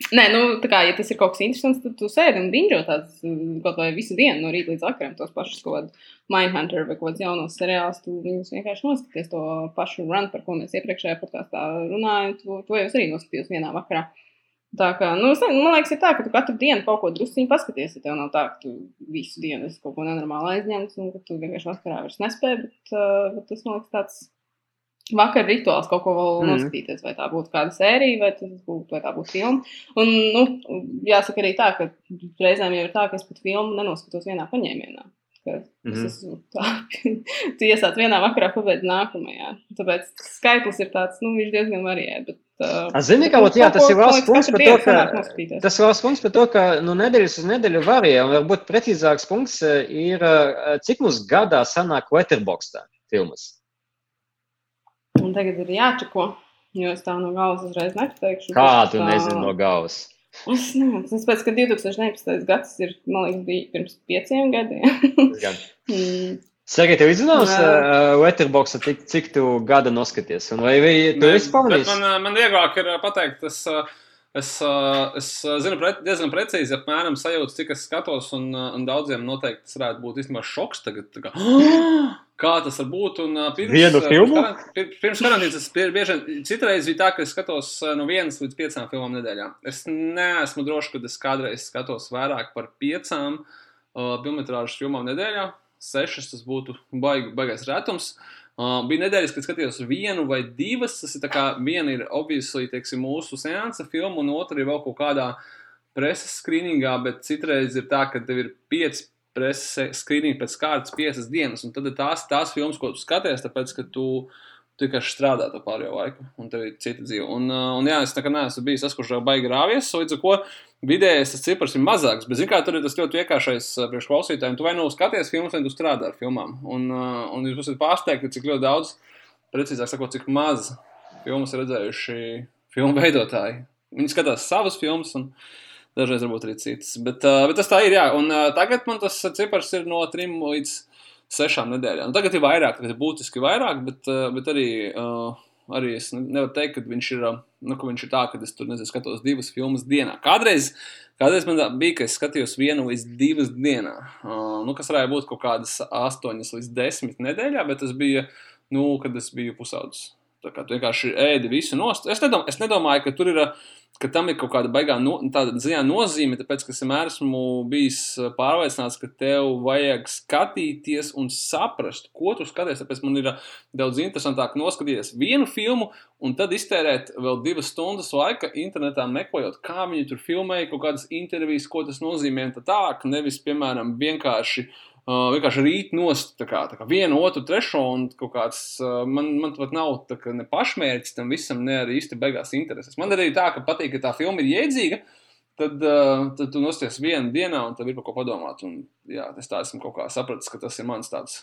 Nē, nu, tā kā, ja tas ir kaut kas interesants, tad tu sēdi un bingo tās kaut vai visu dienu, no rīta līdz vakaram, tos pašus kaut kādu Mindhunter vai kaut kādus jaunos seriālus, tu viņus vienkārši noskaties to pašu run, par ko mēs iepriekšējā podkāstā runājam, to, to jau es arī noskatījos vienā vakarā. Tā kā, nu, man liekas, ir tā, ka tu katru dienu kaut ko drusciņu paskaties, ja tev nav tā, ka tu visu dienu esi kaut ko nenormāli aizņemts un ka tu vienkārši vakarā vairs nespēji, bet, uh, tas, man liekas, tāds vakar rituāls kaut ko vēl mm. noskatīties, vai tā būtu kāda sērija, vai, būtu, vai tā būtu filma. Un, nu, jāsaka arī tā, ka reizēm jau ir tā, ka es pat filmu nenoskatos vienā paņēmienā. Mm -hmm. Es esmu tā, tu iesāc vienā vakarā, pabeidz nākamajā. Tāpēc skaitlis ir tāds, nu, viņš diezgan variē. Bet, uh, Zini, kā, jā, tas ir valsts punkts par to, ka, tas valsts punkts par to, ka, nu, nedēļas uz nedēļu variē, un varbūt precīzāks punkts ir, cik mums gadā sanāk Letterboxdā filmas. Un tagad ir jāčako, jo es tā no galvas uzreiz nepateikšu. Kā tu tā... nezini no galvas? Es nezinu, tas pēc, ka 2019. gads ir, man liekas, bija pirms pieciem gadiem. mm. Saka, tev izzināms uh, Letterboxā, cik, cik tu gada noskaties? Un vai, vai tu esi pamanījis? Man, man vieglāk ir pateikt, tas, es, es zinu pre, diezgan precīzi, apmēram sajūtu, cik es skatos, un, un daudziem noteikti tas varētu būt īstenībā šoks tagad. Kā, kā tas var būt. Un, pirms, Vienu filmu? Pirms, karantīnas es bieži vien citreiz bija tā, ka es skatos no vienas līdz piecām filmām nedēļā. Es neesmu drošs, ka es kādreiz skatos vairāk par piecām uh, filmetrāžu filmām nedēļā. Sešas tas būtu baig, baigais retums. Uh, bija nedēļas, kad skatījos vienu vai divas. Tas ir kā viena ir obviously, teiksim, mūsu seansa filma, un otra ir vēl kaut kādā preses skrīningā, bet citreiz ir tā, ka tev ir pieci preses skrīningi pēc kārtas piecas dienas, un tad ir tās, tās filmas, ko tu skaties, tāpēc, ka tu vienkārši strādā to pārējo laiku, un tev ir cita dzīve. Un, uh, un jā, es tā kā neesmu bijis tas, kurš jau baigi rāvies, līdz ar ko vidējais tas cipars ir mazāks, bet, zin kā, tur ir tas ļoti vienkāršais uh, priekš klausītājiem, tu vai nu skaties filmas, vai tu strādā ar filmām, un, uh, un jūs esat pārsteigti, cik ļoti daudz, precīzāk sakot, cik maz filmas redzējuši filmu veidotāji. Viņi skatās savas filmas, un Dažreiz varbūt arī citas. Bet, uh, bet tas tā ir, jā. Un uh, tagad man tas cipars ir no trim līdz sešām nedēļām. Un tagad ir vairāk, tagad ir būtiski vairāk, bet, uh, bet arī, uh, arī es nevaru teikt, ka viņš ir, uh, nu, ka viņš ir tā, ka es tur nezinu, skatos divas filmas dienā. Kādreiz, kādreiz man bija, ka es skatījos vienu līdz divas dienā. Nu, kas varēja būt kaut kādas astoņas līdz desmit nedēļā, bet tas bija, nu, kad es biju pusaudzis. Tā kā tu vienkārši ēdi visu nost. Es, nedom, es nedomāju, ka tur ir, ka tam ir kaut kāda baigā no, ziņā nozīme, tāpēc, ka es vienmēr esmu bijis pārliecināts, ka tev vajag skatīties un saprast, ko tu skaties. Tāpēc man ir daudz interesantāk noskatīties vienu filmu un tad iztērēt vēl divas stundas laika internetā meklējot, kā viņi tur filmēja, kaut kādas intervijas, ko tas nozīmē. Tā nevis, piemēram, vienkārši uh, Uh, vienkārši rīt nost tā kā, tā kā vienu, otru, trešo, un kāds, uh, man, man pat nav kā ne pašmērķis tam visam, ne arī īsti beigās intereses. Man arī tā, ka patīk, ka tā filma ir iedzīga, tad, uh, tad tu nosties vienu dienā, un tev ir par ko padomāt, un jā, es tā esmu kaut kā sapratis, ka tas ir mans tāds.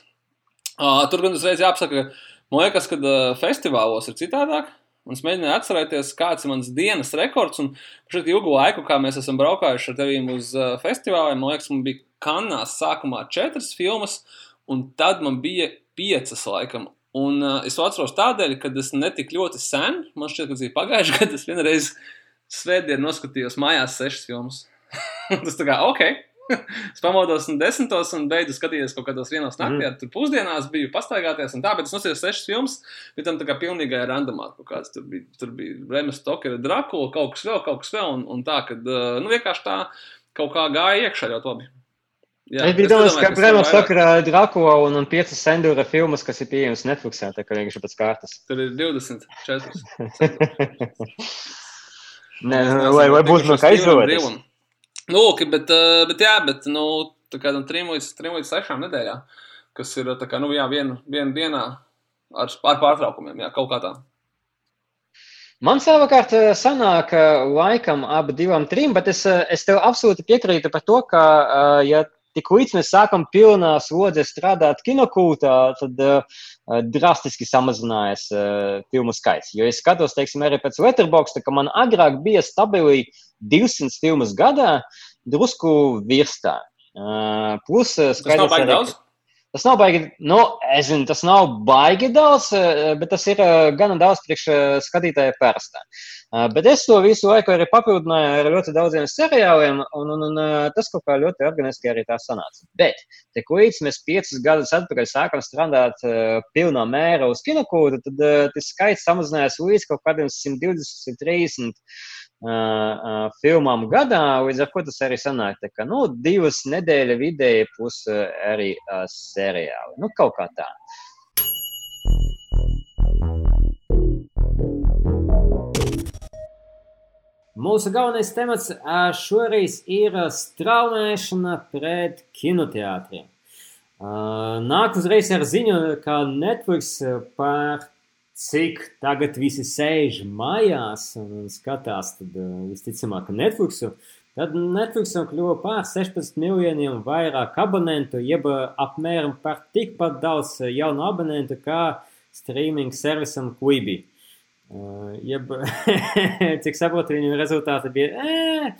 Uh, tur gan uzreiz jāapsaka, ka man liekas, ka uh, festivālos ir citādāk, Un es mēģināju atcerēties, kāds ir mans dienas rekords. Un šeit ilgu laiku, kā mēs esam braukājuši ar tevi uz uh, festivāliem, man liekas, man bija kanās sākumā četras filmas, un tad man bija piecas laikam. Un uh, es to atceros tādēļ, ka tas netika ļoti sen. Man šķiet, ka tas bija pagājuši gadu. Es vienreiz svētdienu noskatījos mājās sešas filmas. tas tā kā ok. es pamodos un desmitos un beidzu skatīties kaut kādos vienos naktī. Mm. Tur pusdienās biju pastaigāties un tā, bet es nosījos sešas filmas. Bija tam tā kā pilnīgai randomā kaut kāds. Tur bija, tur bija Remas Tokera, Drakula, kaut kas vēl, kaut kas vēl. Un, un tā, kad, uh, nu, vienkārši tā kaut kā gāja iekšā ļoti labi. Jā, es biju domājis, ka Brēmons sakra Drako un, un 5 Sendura filmas, kas ir pieejamas Netflixā, tā kā vienkārši pēc kārtas. Tur ir 24. Nē, vai, vai būtu no kā izvēlēties? Nu, ok, bet, bet jā, bet, nu, tā kā no 3 līdz, 3 līdz 6 nedēļā, kas ir, tā kā, nu, jā, vienu, vienu dienā ar, ar pārtraukumiem, jā, kaut kā tā. Man savukārt sanāk laikam ap divām, trim, bet es, es tev absolūti piekrītu par to, ka, ja tik līdz mēs sākam pilnā slodzē strādāt kinokūtā, tad uh, drastiski samazinājās uh, filmu skaits. Jo es skatos, teiksim, arī pēc Letterboxda, ka man agrāk bija stabili 200 filmas gadā, drusku virs tā. Uh, plus, skaidrs, tas nav baigi daudz. Tas nav baigi, nu, es zinu, tas nav baigi daudz, bet tas ir gana daudz priekš skatītāja parastā. Bet es to visu laiku arī papildināju ar ļoti daudziem seriāliem, un, un, un tas kaut kā ļoti organiski arī tā sanāca. Bet, tik līdz mēs piecus gadus atpakaļ sākam strādāt pilnā mēra uz kinokūdu, tad tas skaits samazinājās līdz kaut kādiem 120, 130 uh, uh, filmām gadā, līdz ar to tas arī sanāk, tā, ka nu, divas nedēļas vidēji plus arī uh, seriāli. Nu, kaut kā tā. Mūsu galvenais temats šoreiz ir straumēšana pret kinoteātriem. Nāk uzreiz ar ziņu, ka Netflix par cik tagad visi sēž mājās un skatās, tad ā, visticamāk, ka Netflixu, tad Netflixam kļuva pār 16 miljoniem vairāk abonentu, jeb ā, apmēram par tikpat daudz ā, jaunu abonentu kā streaming servisam Quibi. Uh, jeb, cik saprotu, viņu rezultāti bija e,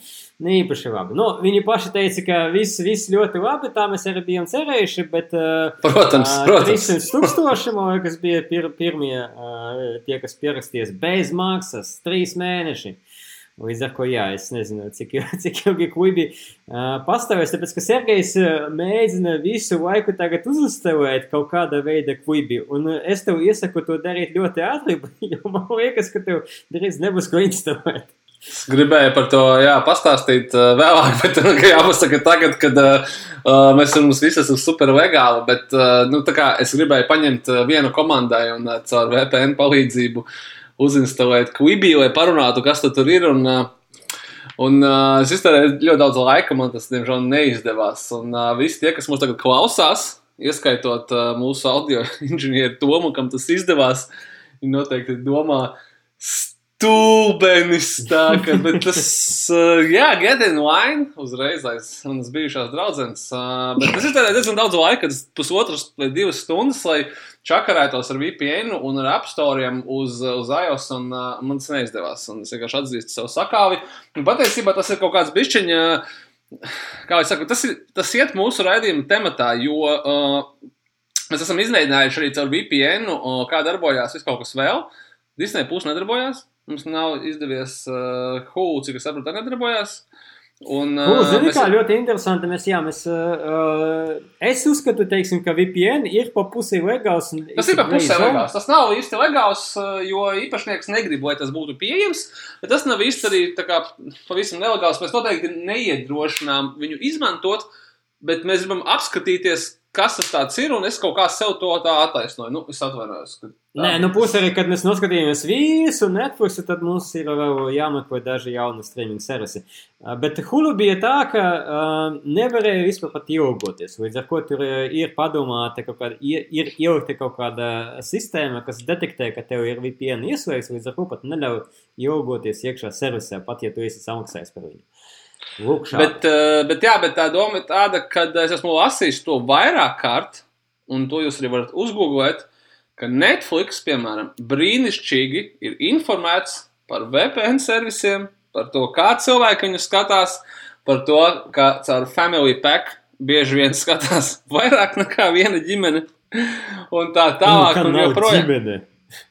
ne īpaši labi. Nu, viņi paši teica, ka viss, viss ļoti labi, tā mēs arī bijām cerējuši, bet Protams, uh, protams. 300 tūkstoši, man liekas, bija pir, pirmie uh, tie, kas pieraksties bez maksas, trīs mēneši. Līdz ar to, jā, es nezinu, cik, cik ilgi klubi uh, pastāvēs, tāpēc, ka Sergejs uh, mēģina visu laiku tagad uzstāvēt kaut kāda veida klubi, un uh, es tev iesaku to darīt ļoti ātri, jo man liekas, ka tev drīz nebūs ko instalēt. Es gribēju par to jā, pastāstīt uh, vēlāk, bet uh, ka jāpasaka tagad, kad uh, uh, mēs mums visi esam super legāli, bet uh, nu, es gribēju paņemt uh, vienu komandai un uh, caur VPN palīdzību uzinstalēt Quibi, lai parunātu, kas tu tur ir. Un, uh, un uh, es iztērēju ļoti daudz laika, man tas, diemžēl, neizdevās. Un uh, visi tie, kas mūs tagad klausās, ieskaitot uh, mūsu audio inženieru Tomu, kam tas izdevās, noteikti domā, stulbenis tā, bet tas, uh, jā, get in line, uzreiz aiz manas bijušās draudzenes, uh, bet tas iztērē diezgan daudz laika, tas pusotras vai divas stundas, lai čakarētos ar VPN un ar App Store'iem uz, uz iOS, un uh, man tas neizdevās, un es vienkārši atzīstu savu sakāvi, un patiesībā tas ir kaut kāds bišķiņa, kā es saku, tas, ir, tas iet mūsu raidījuma tematā, jo uh, mēs esam izmēģinājuši arī caur VPN, uh, kā darbojās viss kaut kas vēl. Disney plus nedarbojās. Mums nav izdevies uh, Hulu, cik es saprotu, arī nedarbojās. Un, Uh, Zini, mēs- kā ļoti interesanti. Mēs, jā, mēs, uh, es uzskatu, teiksim, ka VPN ir pa pusē legāls. Tas ir pa pusē legāls. Tas nav īsti legāls, jo īpašnieks negrib, lai tas būtu pieejams. Bet tas nav īsti arī kā pavisam nelegāls. Mēs noteikti neiedrošinām viņu izmantot, bet mēs gribam apskatīties, kas tas ir, un es kaut kā sev to tā attaisnoju. Nu, es atvainojos. ka Nē, nu pusē arī, kad mēs noskatījāmies visu Netflix, tad mums ir vēl jāmeklē daži jauni streaming servisi. Uh, Bet Hulu bija tā, ka uh, nevarēja vispār pat ilgoties. Līdz ar to tur uh, ir padomāta kaut kāda, ir, ir ielikta kaut kāda sistēma, kas detektē, ka tev ir VPN ieslēgts, līdz ar to pat neļauj ilgoties iekšā servisā, pat ja tu esi samaksājis par viņu. Lūk. Bet, bet, jā, bet tā doma ir tāda, ka es esmu lasījis to vairāk kārt, un to jūs arī varat uzgooglēt, ka Netflix, piemēram, brīnišķīgi ir informēts par VPN servisiem, par to, kā cilvēki viņu skatās, par to, ka caur Family Pack bieži vien skatās vairāk nekā viena ģimene. Un tā tālāk, Ka un nav joprojām. ģimene.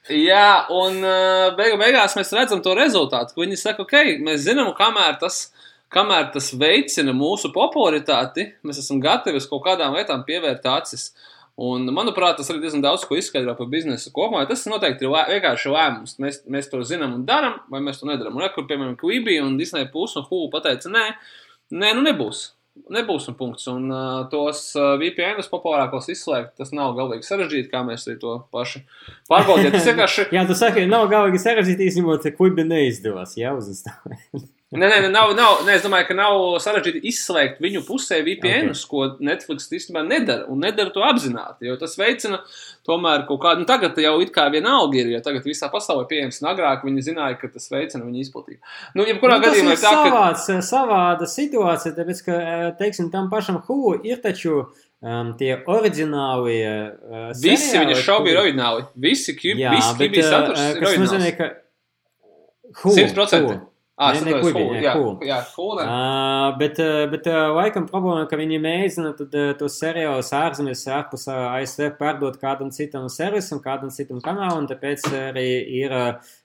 Jā, un uh, beigu, beigās mēs redzam to rezultātu, ka viņi saka, ok, mēs zinām, kamēr tas, kamēr tas veicina mūsu popularitāti, mēs esam gatavi uz kaut kādām lietām pievērt acis. Un, manuprāt, tas arī diezgan daudz ko izskaidro par biznesu kopumā. Tas noteikti ir lē, vienkārši lēmums. Mēs, mēs to zinām un darām, vai mēs to nedarām. Un, ja, kur, piemēram, Quibi un Disney Plus un Hulu pateica, nē, nē, nu nebūs. Nebūs un punkts. Un uh, tos uh, VPN populārākos izslēgt, tas nav galīgi sarežģīti, kā mēs arī to paši pārbaudījām. Tas vienkārši Jā, tu saki, nav galīgi sarežģīti izņemot, ka kuģi neizdevās. Jā, uzinstalēt. Nē, nē, nav, nav, nē, es domāju, ka nav sarežģīti izslēgt viņu pusē VPN, okay. ko Netflix īstenībā nedara. Un nedara to apzināti, jo tas veicina tomēr kaut kādu. Nu, tagad jau it kā vienalga ir, jo tagad visā pasaulē pieejams, un agrāk viņi zināja, ka tas veicina viņu izplatību. Nu, jebkurā Nu, gadījumā tas ir tā, ka. savāds, savāda situācija, tāpēc, ka, eh, teiksim, tam pašam Hulu ir taču um, tie oriģinālie uh, Visi seriāli, viņa šovi ir kuri- oriģināli. Visi eh, saturs. ir kas nozīmē, ka Hulu, 100%. Hulu. Ah, Ne, ne ne, jā, jā, ne. Uh, bet, uh, bet uh, laikam problēma, ka viņi mēģina tad, uh, tos seriālus ārzemēs ārpus uh, ASV pārdot kādam citam servisam, kādam citam kanālam, tāpēc arī ir,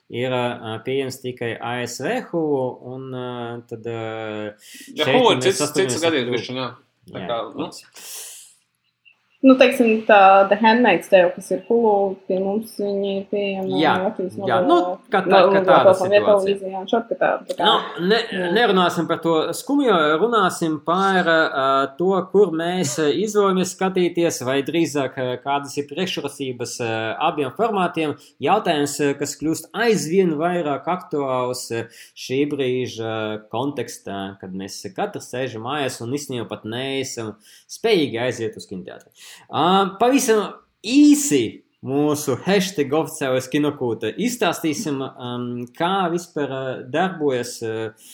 ir uh, pieejams tikai ASV Hulu, un uh, tad uh, Ja šeit Hulu ir cits, cits gadījums, jā. Tā Jā, kā, nu, protams. Nu, teiksim, tā The Handmaid's Tale, kas ir Hulu, pie mums viņi ir pieejami Jā, Latvijas jā, nu, kā tā- kā tāda situācija. televīzijā, un šādi, ka tā, Nu, ne, Jā. nerunāsim par to skumjo, runāsim par uh, to, kur mēs izvēlamies skatīties, vai drīzāk kādas ir priekšrocības uh, abiem formātiem. Jautājums, kas kļūst aizvien vairāk aktuāls šī brīža kontekstā, kad mēs katrs sēžam mājās un īstenībā pat neesam spējīgi aiziet uz kinoteātri. Uh, pavisam īsi mūsu hashtag oficiālais kinokūta izstāstīsim, um, kā vispār uh, darbojas uh,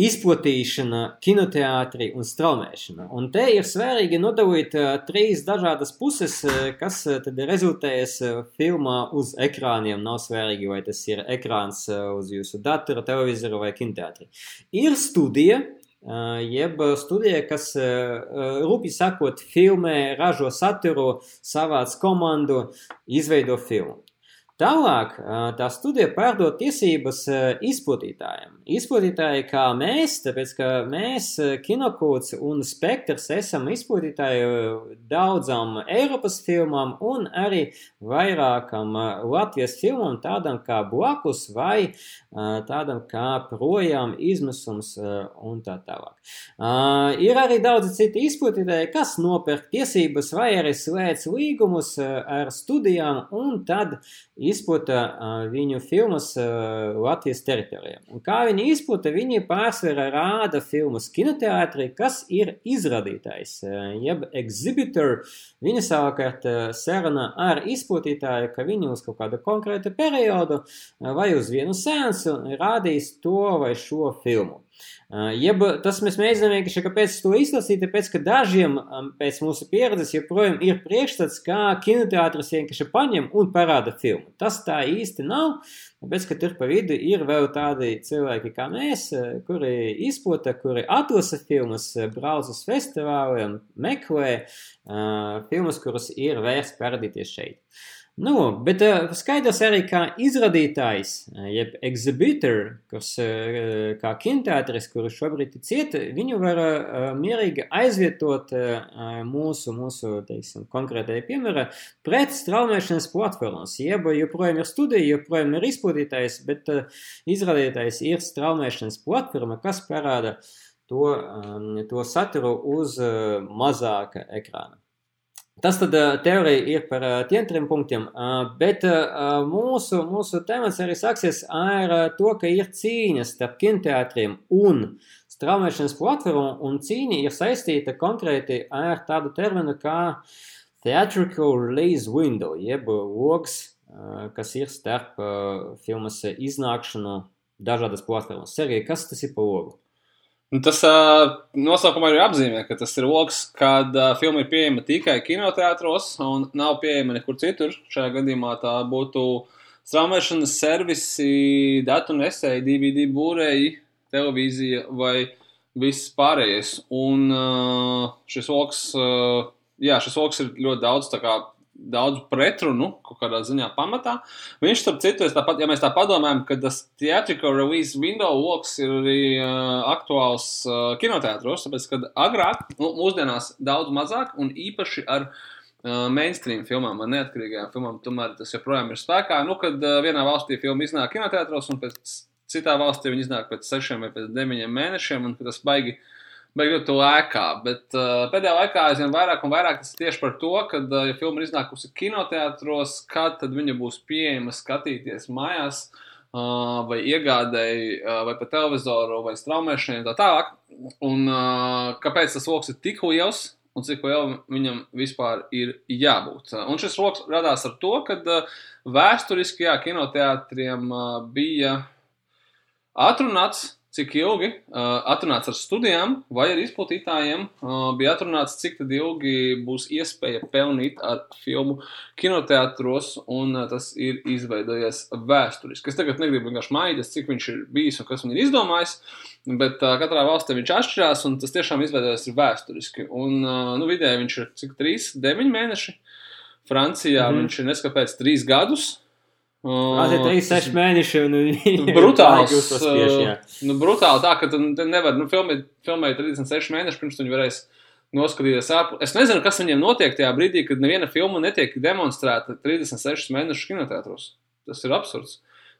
izplatīšana, kinoteātrī un straumēšana. Un te ir svarīgi nodalīt uh, trīs dažādas puses, uh, kas uh, tad rezultējas uh, filmā uz ekrāniem. Nav svarīgi, vai tas ir ekrāns uh, uz jūsu datora, televizora vai kinoteātrī. Ir studija, jeb studija, kas rūpīgi sakot, filmē, ražo saturu, savāc komandu, izveido filmu. Tālāk tā studija pārdod tiesības izplatītājiem. Izplatītāji kā mēs, tāpēc ka mēs, Kinokūts un Spektrs, esam izplatītāji daudzām Eiropas filmām un arī vairākam Latvijas filmām, tādam kā Blakus vai tādam kā Projām izmisums un tā tālāk. Ir arī daudzi citi izplatītāji, kas nopērk tiesības vai arī slēdz līgumus ar studijām un tad izplata viņu filmas Latvijas teritorijā. Un kā viņi izplata, viņi pārsvarā rāda filmas kinoteātrī, kas ir izrādītājs, uh, jeb exhibitor. Viņi savukārt sarunā ar izplatītāju, ka viņi uz kaut kādu konkrētu periodu vai uz vienu sēnsu rādīs to vai šo filmu. Uh, Jeb tas mēs mēģinām vienkārši, kāpēc to izlasīt, tāpēc, ka dažiem um, pēc mūsu pieredzes joprojām ir priekšstats, kā kinoteātris vienkārši paņem un parāda filmu. Tas tā īsti nav, tāpēc, ka tur pa vidu ir vēl tādi cilvēki kā mēs, uh, kuri izplata, kuri atlasa filmas, uh, brauc uz festivāliem, meklē uh, filmas, kuras ir vērts parādīties šeit. Nu, bet uh, skaidrs arī, ka izrādītājs, uh, jeb exhibitor, kas uh, kā kinoteātris, kurš šobrīd cieta, viņu var mierīgi aizvietot mūsu, mūsu, teiksim, konkrētajā piemērā pret straumēšanas platformas. Jeb joprojām ir studija, joprojām ir izplatītājs, bet izrādītājs ir straumēšanas platforma, kas parāda to, to saturu uz mazāka ekrāna. Tas tad uh, teorija ir par uh, tiem trim punktiem, uh, bet mūsu, mūsu temats arī sāksies ar to, ka ir cīņas starp kinoteātriem un straumēšanas platformu, un cīņa ir saistīta konkrēti ar tādu terminu kā theatrical release window, jeb logs, kas ir starp filmas iznākšanu dažādas platformas. Sergei, kas tas ir pa logu? Nu, tas uh, nosaukumā ir apzīmē, ka tas ir lokus, kad uh, filma ir pieejama tikai kinoteātros un nav pieejama nekur citur. Šajā gadījumā tā būtu straumēšanas servisi, datu nesēji, DVD būrēji, televīzija vai viss pārējais. Un uh, šis lokus, uh, jā, šis lokus ir ļoti daudz kā daudz pretrunu, kaut kādā ziņā pamatā. Viņš, starp citu, tāpat, ja mēs tā padomājam, ka tas theatrical release window loks ir arī uh, aktuāls uh, kinoteātros, tāpēc, kad agrāk, nu, mūsdienās daudz mazāk un īpaši ar uh, mainstream filmām, ar neatkarīgajām filmām, tomēr tas joprojām ir spēkā. Nu, kad uh, vienā valstī filma iznāk kinoteātros un pēc citā valstī viņa iznāk pēc sešiem vai pēc deviņiem mēnešiem, un tas baigi beigot to ēkā. Bet uh, pēdējā laikā aizvien vairāk un vairāk tas ir tieši par to, ka, uh, ja filma ir iznākusi kinoteātros, kad tad viņa būs pieejama skatīties mājās. Uh, vai iegādēji, uh, vai pa televizoru, vai straumēšanai, un tā tālāk. Un uh, kāpēc tas lokus ir tik liels, un cik liela viņam vispār ir jābūt. Un šis lokus radās ar to, ka uh, vēsturiski, jā, kinoteātriem bija atrunāts cik ilgi uh, atrunāts ar studijām vai ar izplatītājiem, uh, bija atrunāts, cik ilgi būs iespēja pelnīt ar filmu kinoteātros, un uh, tas ir izveidojies vēsturiski. Es tagad negribu vienkārši maidīt, cik viņš ir bijis un kas viņš ir izdomājis, bet uh, katrā valstī viņš atšķirās, un tas tiešām izveidojies vēsturiski. Un, uh, nu, vidēji viņš ir cik 3, 9 mēneši. Francijā mm -hmm. viņš ir neskapēc 3 gadus, Tas ir 36 mēneši, un viņi brutāls. uzspiež, jā. nu, brutāli tā, ka tu nevari, nu, filmēt, filmēt 36 mēnešus, pirms tu viņu varēsi noskatīties ārpus. Es nezinu, kas viņiem notiek tajā brīdī, kad neviena filma netiek demonstrēta 36 mēnešus kinoteātros. Tas ir absurds.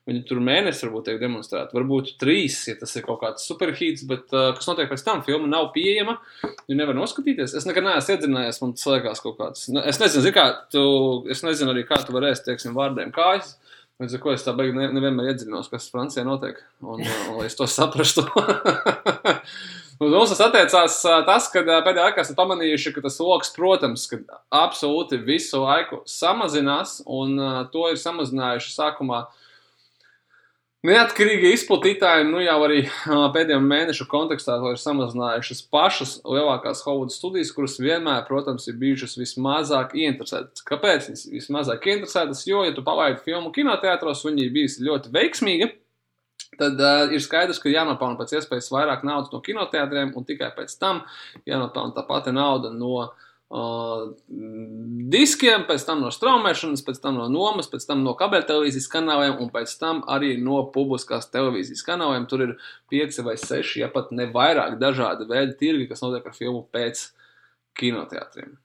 Viņi tur mēnesi varbūt tiek demonstrēti, varbūt trīs, ja tas ir kaut kāds superhīts, bet uh, kas notiek pēc tam? Filma nav pieejama, viņi nevar noskatīties. Es nekad neesmu iedzinājies, man tas liekas kaut kāds. Nu, es nezinu, kā tu, es nezinu arī, kā tu varēsi, teiksim, vārdiem kājas. Līdz ar to es tā beigās ne, nevienmēr iedziļinos, kas Francijā notiek, un, un, un lai es to saprastu. Uz mums tas attiecās tas, ka pēdējā laikā esam pamanījuši, ka tas lokus, protams, ka absolūti visu laiku samazinās, un to ir samazinājuši sākumā uh, Neatkarīgi izplatītāji nu jau arī pēdējo mēnešu kontekstā ir samazinājušas pašas lielākās Hollywoods studijas, kuras vienmēr, protams, ir bijušas vismazāk ieinteresētas. Kāpēc viņas vismazāk ieinteresētas? Jo, ja tu palaidi filmu kinoteātros, viņi ir bijusi ļoti veikmīgi. Tad uh, ir skaidrs, ka jānopelna pēc iespējas vairāk naudas no kinoteātriem, un tikai pēc tam jānopelna tā pati nauda no uh, diskiem, pēc tam no straumēšanas, pēc tam no nomas, pēc tam no kabeļtelevīzijas kanāliem un pēc tam arī no publiskās televīzijas kanāliem. Tur ir pieci vai seši, ja pat ne vairāk dažādi veidi tirgi, kas notiek ar filmu pēc kinoteātriem.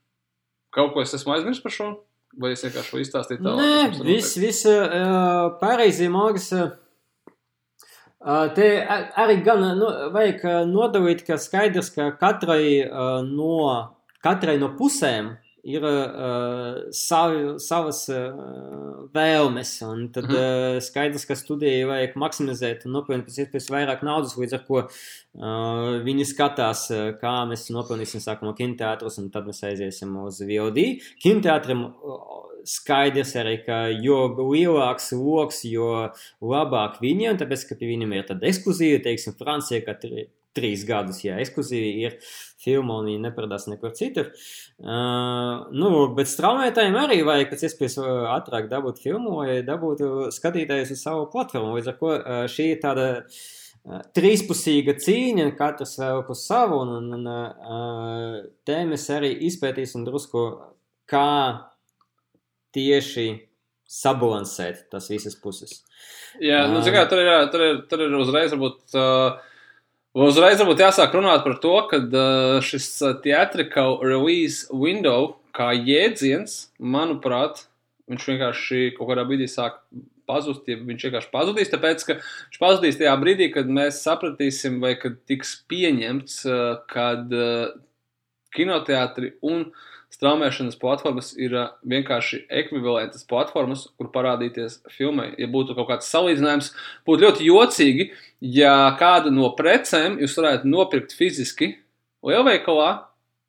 Kaut ko es esmu aizmirsis par šo? Vai es vienkārši to izstāstīju tālāk? Nē, viss, viss uh, pareizi, Māris. Uh, te arī gan nu, vajag nodalīt, ka skaidrs, ka katrai uh, no katrai no pusēm ir uh, savi, savas uh, vēlmes. Un tad mm. uh, skaidrs, ka studijai vajag maksimizēt un nopelnīt pēc iespējas vairāk naudas, līdz ar ko uh, viņi skatās, uh, kā mēs nopelnīsim sākumā kinoteātros, un tad mēs aiziesim uz VOD. Kinoteātrim uh, skaidrs arī, ka jo lielāks lokus, jo labāk viņiem, tāpēc, ka pie viņiem ir tāda ekskluzīva, teiksim, Francija, ka trīs gadus, ja ekskluzīvi ir filma un viņi neparādās nekur citur. Uh, nu, bet straumētājiem arī vajag pēc iespējas ātrāk dabūt filmu, lai dabūtu skatītājus uz savu platformu. Līdz ar ko uh, šī ir tāda uh, trīspusīga cīņa, katrs vēl uz savu, un, un, un uh, te mēs arī izpētīsim drusku, kā tieši sabalansēt tas visas puses. Jā, nu, kā, tur, ir, tur, ir, tur ir uzreiz varbūt uh, Uzreiz varbūt jāsāk runāt par to, ka šis theatrical release window kā jēdziens, manuprāt, viņš vienkārši kaut kādā brīdī sāk pazust, ja viņš vienkārši pazudīs, tāpēc, ka viņš pazudīs tajā brīdī, kad mēs sapratīsim, vai kad tiks pieņemts, kad kinoteātri un uh, straumēšanas platformas ir vienkārši ekvivalentas platformas, kur parādīties filmai. Ja būtu kaut kāds salīdzinājums, būtu ļoti jocīgi, ja kādu no precēm jūs varētu nopirkt fiziski lielveikalā,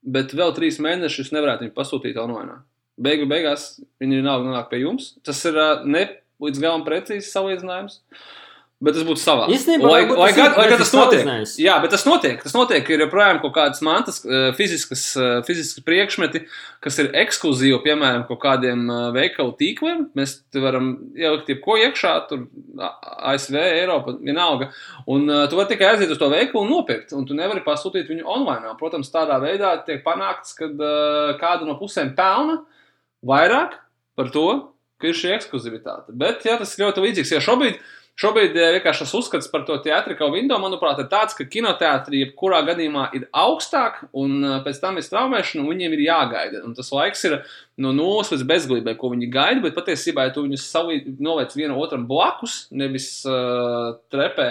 bet vēl trīs mēnešus nevarētu viņu pasūtīt online. Beigu beigās viņi vienalga nonāk pie jums. Tas ir ne līdz galam precīzs salīdzinājums. Uh, Bet tas būtu savā. Īstenībā, lai, lai, tas, lai, lai tas notiek. salīdzinājums. Jā, bet tas notiek. Tas notiek. Ir joprojām kaut kādas mantas, eh, fiziskas, eh, fiziskas priekšmeti, kas ir ekskluzīvi, piemēram, kaut kādiem eh, veikalu tīkliem. Mēs varam ielikt jebko iekšā, tur ASV, Eiropa, vienalga. Un tu vari tikai aiziet uz to veikalu un nopirkt. Un tu nevari pasūtīt viņu online. Protams, tādā veidā tiek panākts, ka kāda no pusēm pelna vairāk par to, ka ir šī ekskluzivitāte. Bet jā, tas ir ļoti līdzīgs. Ja šobrīd Šobrīd eh, vienkārši tas uzskats par to teātrikālu window, manuprāt, ir tāds, ka kinoteātrī jebkurā gadījumā ir augstāk, un eh, pēc tam ir straumēšana, un viņiem ir jāgaida. Un tas laiks ir no nulles līdz bezgalībai, ko viņi gaida, bet patiesībā, ja tu viņus novēc vienu otram blakus, nevis uh, trepē,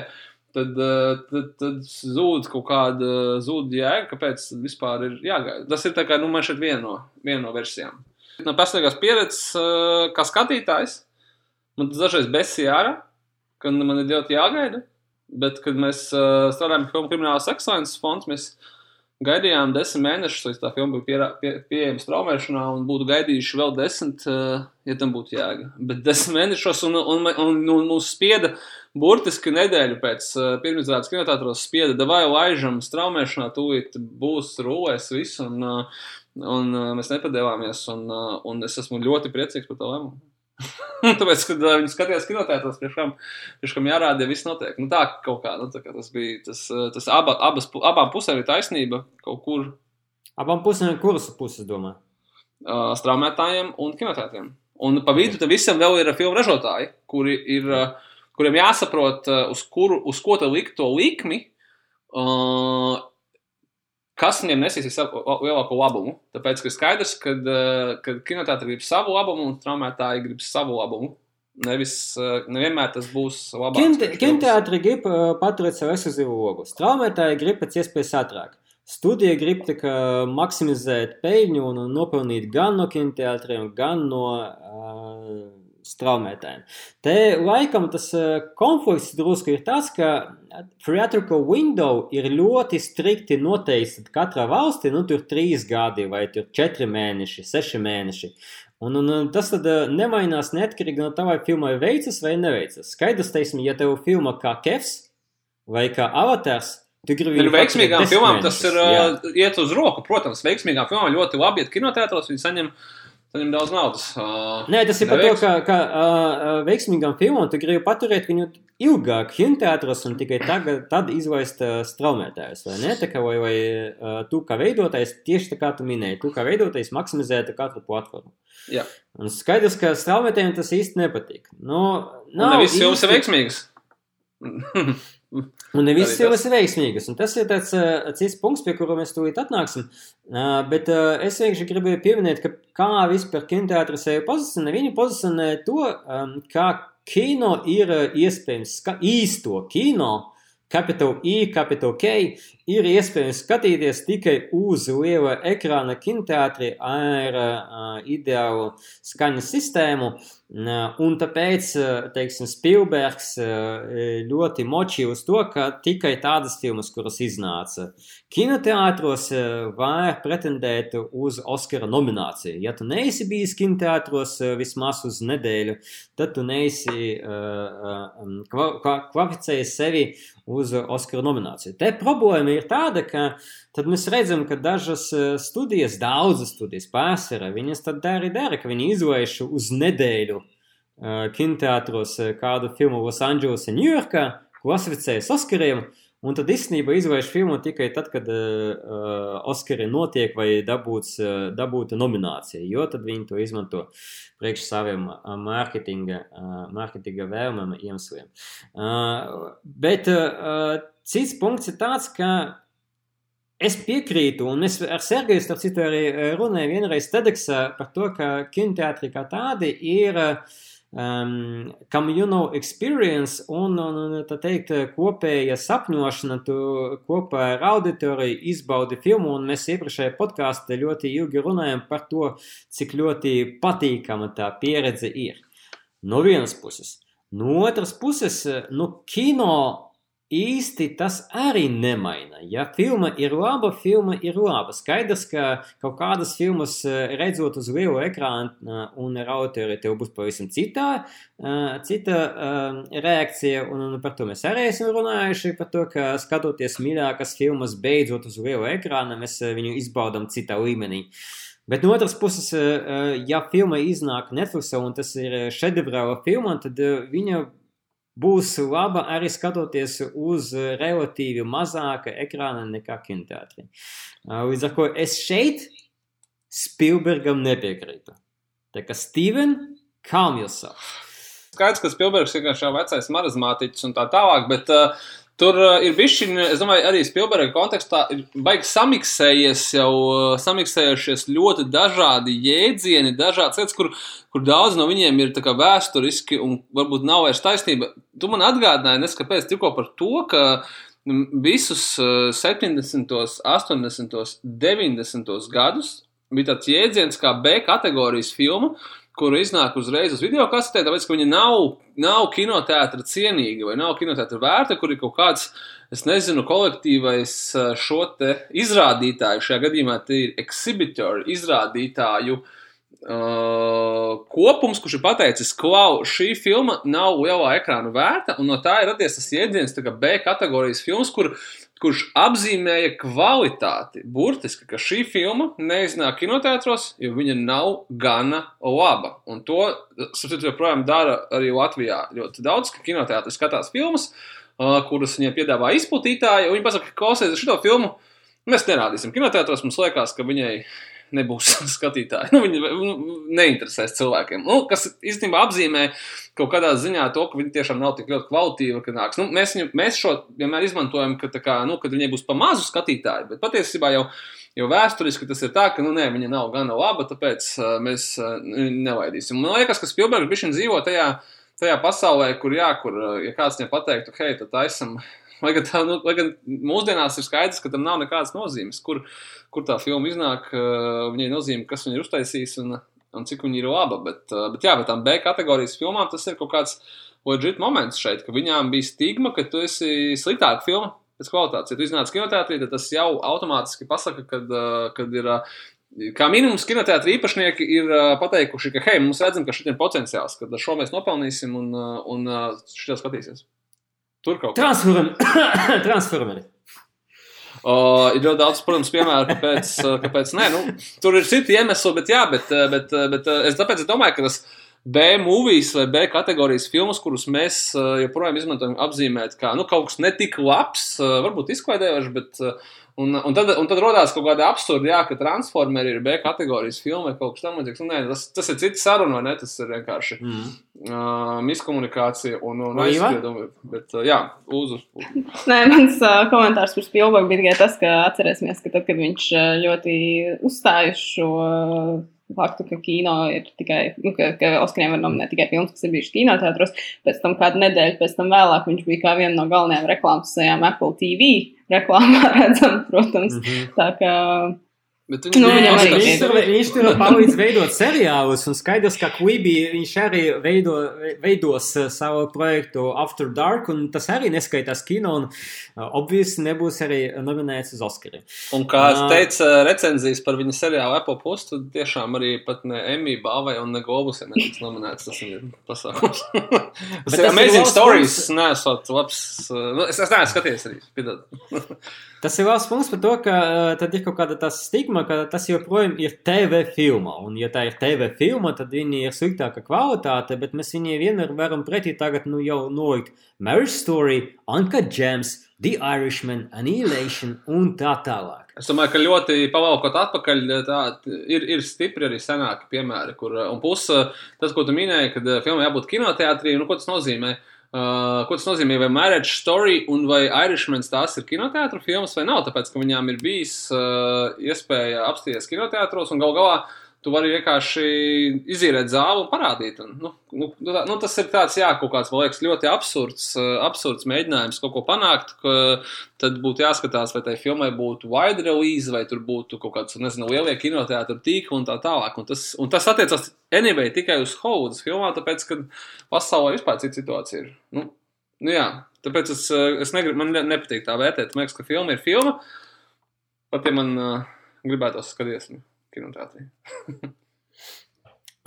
tad, uh, tad, tad zūd kaut kāda zūd jēga, kāpēc vispār ir jāgaida. Tas ir tā kā, nu, man šeit viena no, viena no versijām. No personīgās pieredzes, uh, kā skatītājs, man tas dažreiz besīja ārā ka man ir ļoti jāgaida. Bet, kad mēs uh, strādājām pie filmu Kriminālas ekscelences fonds, mēs gaidījām desmit mēnešus, līdz tā filma bija pie, pie, pieejama straumēšanā, un būtu gaidījuši vēl desmit, uh, ja tam būtu jēga. Bet desmit mēnešos, un, un, un, un, mūs spieda burtiski nedēļu pēc uh, pirmizrādes kinoteātros, spieda, vai laižam straumēšanā, tūlīt būs rulēs viss, un, uh, un uh, mēs nepadevāmies, un, uh, un es esmu ļoti priecīgs par to lēmumu. Tāpēc, kad uh, viņi skatījās kinotētos, priekš kam jārāda, ja viss notiek. Nu, tā kaut kā, nu, tā kā tas bija, tas, tas aba, abas, abām pusēm ir taisnība kaut kur. Abām pusēm ir kuras puses, domā? Uh, straumētājiem un kinotētiem. Un pa vidu tam visam vēl ir filmu ražotāji, kuri ir, uh, kuriem jāsaprot, uz, kuru, uz ko te likt to likmi. Uh, kas viņiem nesīs lielāko labumu. Tāpēc, ka skaidrs, ka uh, kinoteātris grib savu labumu un traumētāji grib savu labumu. Nevis uh, nevienmēr tas būs labāk. Kinoteātris grib uh, paturēt savu ekskluzīvu logu. Traumētāji grib pēc iespējas ātrāk. Studija grib kā, maksimizēt peļņu un nopelnīt gan no kinoteātriem, gan no uh, straumētājiem. Te laikam tas konflikts drusku ir tas, ka theatrical window ir ļoti strikti noteikts katrā valstī, nu tur trīs gadi vai tur četri mēneši, seši mēneši. Un, un tas tad nemainās neatkarīgi no tā, vai filmai veicas vai neveicas. Skaidrs, teiksim, ja tev filma kā Kefs vai kā Avatars, nu, veiksmīgām filmām tas ir jā. uh, iet uz roku. Protams, veiksmīgām filmām ļoti labi iet kinotētos, viņi saņem, saņem daudz naudas. Uh, Nē, tas ir par to, ka, ka uh, veiksmīgām filmām tu gribi paturēt viņu ilgāk kinotētos un tikai tagad, tad izlaist uh, straumētājus, vai ne? Tā kā vai, vai uh, tu kā veidotājs, tieši tā kā tu minēji, tu kā veidotājs maksimizēta katru platformu. Jā. Un skaidrs, ka straumētājiem tas īsti nepatīk. Nu, nav, ne viss jau veiksmīgs. Un ne visas sievas ir veiksmīgas. Un tas ir tāds uh, cits punkts, pie kura mēs tūlīt atnāksim. Uh, bet uh, es vienkārši gribēju pieminēt, ka kā vispār kinoteātris sevi pozicionē, viņi pozicionē to, um, kā kino ir iespējams īsto kino. Capital E, Capital K ir iespējams skatīties tikai uz liela ekrāna kinoteātrī ar uh, ideālu skaņas sistēmu. Un tāpēc, teiksim, Spilbergs ļoti močīja uz to, ka tikai tādas filmas, kuras iznāca kinoteātros, var pretendēt uz Oskara nomināciju. Ja tu neesi bijis kinoteātros vismaz uz nedēļu, tad tu neesi kvalificējis sevi uz Oskara nomināciju. Te problēma ir tāda, ka tad mēs redzam, ka dažas studijas, daudzas studijas pārsvarā, viņas tad arī dara, ka viņi izlaiž uz nedēļu kinoteātros kādu filmu Losandželosā, Ņujorkā, klasificējas Oskariem. Un tad īstenībā izvērš filmu tikai tad, kad uh, Oskari notiek vai dabūts, uh, dabūta nominācija, jo tad viņi to izmanto priekš saviem uh, mārketinga, uh, mārketinga vēlmēm iemesliem. Uh, bet uh, cits punkts ir tāds, ka es piekrītu, un es ar Sergeju, starp citu, arī runāju vienreiz TEDxā par to, ka kinoteātri kā tādi ir um, communal experience un, un, un tā teikt, kopēja sapņošana, tu kopā ar auditoriju izbaudi filmu, un mēs iepriekšējā podkāstā ļoti ilgi runājam par to, cik ļoti patīkama tā pieredze ir. No vienas puses. No otras puses, nu, kino īsti tas arī nemaina. Ja filma ir laba, filma ir laba. Skaidrs, ka kaut kādas filmas eh, redzot uz lielu ekrānu eh, un ar autori tev būs pavisam citā, eh, cita reakcija, un par to mēs arī esam runājuši, par to, ka skatoties mīļākas filmas beidzot uz lielu ekrānu, mēs viņu izbaudam citā līmenī. Bet no otras puses, ja filma iznāk Netflix un tas ir šedevrāla filma, tad viņa būs laba arī skatoties uz relatīvi mazāka ekrāna nekā kinoteātrī. Līdz ar to es šeit Spilbergam nepiekrītu. Tā kā Steven, calm yourself. Skaidrs, ka Spilbergs ir vienkārši vecais marazmātiķis un tā tālāk, bet uh, Tur uh, ir bijis, es domāju, arī Spilberga kontekstā ir baigi samiksējies jau, uh, samiksējušies ļoti dažādi jēdzieni, dažādas lietas, kur, kur daudz no viņiem ir vēsturiski un varbūt nav vairs taisnība. Tu man atgādināji, neskapēc tikko par to, ka visus 70., 80., 90. gadus bija tāds jēdziens kā B kategorijas filma, kura iznāk uzreiz uz video kasetē, tāpēc, ka viņa nav, nav kinoteātra cienīga vai nav kinoteātra vērta, kur ir kaut kāds, es nezinu, kolektīvais šo te izrādītāju, šajā gadījumā tie ir exhibitor izrādītāju uh, kopums, kurš ir pateicis, klau, šī filma nav lielā ekrāna vērta, un no tā ir radies tas jēdziens, tā kā B kategorijas filmas, kur kurš apzīmēja kvalitāti. Burtiski, ka šī filma neiznāk kinoteātros, jo viņa nav gana laba. Un to, sapratu, joprojām dara arī Latvijā. Ļoti daudz, ka kinoteātris skatās filmas, uh, kuras viņiem piedāvā izplatītāji, un viņi pasaka, ka klausies šo filmu. Mēs nerādīsim kinoteātros, mums liekas, ka viņai nebūs skatītāji. Nu, viņi nu, neinteresēs cilvēkiem. Nu, kas īstenībā apzīmē kaut kādā ziņā to, ka viņi tiešām nav tik ļoti kvalitīvi, ka nāks. Nu, mēs, viņu, mēs šo vienmēr izmantojam, ka, kā, nu, kad viņiem būs pa mazu skatītāju, bet patiesībā jau. Jo vēsturiski tas ir tā, ka nu, nē, viņa nav gana laba, tāpēc uh, mēs uh, nevaidīsim. Man liekas, ka Spilbergs bija dzīvo tajā, tajā pasaulē, kur, jā, kur, ja kāds viņam pateiktu, hei, tad taisam Lai gan, tā, nu, lai gan mūsdienās ir skaidrs, ka tam nav nekādas nozīmes, kur, kur tā filma iznāk. Uh, viņai nozīme, kas viņa ir uztaisījis un, un cik viņa ir laba. Bet, uh, bet jā, bet tām B kategorijas filmām tas ir kaut kāds legit moments šeit, ka viņām bija stigma, ka tu esi sliktāka filma pēc kvalitātes. Ja tu iznāc kinoteātrī, tad tas jau automātiski pasaka, kad, uh, kad ir. Kā minimums, kinoteātris īpašnieki ir pateikuši, ka, hei, mums redzam, ka šeit ir potenciāls, ka ar šo mēs nopelnīsim un, un šī skatīsies. Tur kaut kā. Transformeri. Transformeri. Uh, ir ļoti daudz, protams, piemēru, kāpēc, kāpēc nē. Nu, tur ir citi iemesli, bet, jā, bet, bet, bet es tāpēc es domāju, ka tas B mūvijas vai B kategorijas filmas, kurus mēs joprojām izmantojam, apzīmēt kā nu, kaut kas netik labs, varbūt izklaidējošs, bet Un, un, tad, un tad radās kaut kāda absurda, jā, ka Transformers ir B kategorijas filma vai kaut kas tamlīdzīgs. Nu, nē, tas, tas ir cits saruna, vai ne? Tas ir vienkārši mm. uh, miskomunikācija un, un aizspriedumi. Bet, uh, jā, uz. Nē, mans uh, komentārs par Spielbergu bija tikai tas, ka atcerēsimies, ka tad, kad viņš ļoti uzstāja šo. Uh, faktu, ka kino ir tikai, nu, ka, ka Oskariem var nominēt tikai filmas, kas ir bijušas kinoteātros. Pēc tam kādu nedēļu pēc tam vēlāk viņš bija kā viena no galvenajām reklāmas sejām Apple TV reklāmā redzam, protams. Mm -hmm. Tā kā Bet viņi nu, viņam arī viņš tur, viņš tur palīdz veidot seriālus, un skaidrs, ka Quibi viņš arī veido, veidos uh, savu projektu After Dark, un tas arī neskaitās kino, un uh, obviously nebūs arī nominēts uz Oscariem. Un kā es uh, teicu, recenzijas par viņa seriālu Apple Post, tad tiešām arī pat ne Emmy balvai un ne Globus ir netiks nominēts, tas ir pasākums. tas ir Amazing Stories, nesot labs, nu, es, es neesmu skatījies arī, piedod. Tas ir valsts punkts par to, ka uh, tad ir kaut kāda tā stigma, ka tas joprojām ir TV filma. Un, ja tā ir TV filma, tad viņi ir sliktāka kvalitāte, bet mēs viņai vienmēr varam pretī tagad nu, jau nolikt Marriage Story, Uncut Gems, The Irishman, Annihilation un tā tālāk. Es domāju, ka ļoti pavalkot atpakaļ, tā, ir, ir stipri arī senāki piemēri, kur, un plus tas, ko tu minēji, kad filmai jābūt kinoteātrī, nu, ko tas nozīmē? Uh, Uh, ko tas nozīmē? Vai Marriage Story un vai Irishmans tās ir kinoteātris filmas vai nav? Tāpēc, ka viņām ir bijis uh, iespēja apstīties kinoteātros un gal galā tu vari vienkārši izīrēt zāli un parādīt. Un, nu, nu, nu, nu, tas ir tāds, jā, kaut kāds, man liekas, ļoti absurds, uh, absurds mēģinājums kaut ko panākt. Ka, tad būtu jāskatās, vai tai filmai būtu wide release, vai tur būtu kaut kāds, nezinu, lielie kinoteātris tīkli un tā tālāk. Un tas, un tas attiecas anyway tikai uz Hovudas filmām, tāpēc, ka pasaulē vispār cita situācija ir. Nu, nu jā, tāpēc es, uh, es negribu, man nepatīk tā vērtēt. Man liekas, ka filma ir filma. Pat ja man uh, gribētos skatīties kinoteātrī.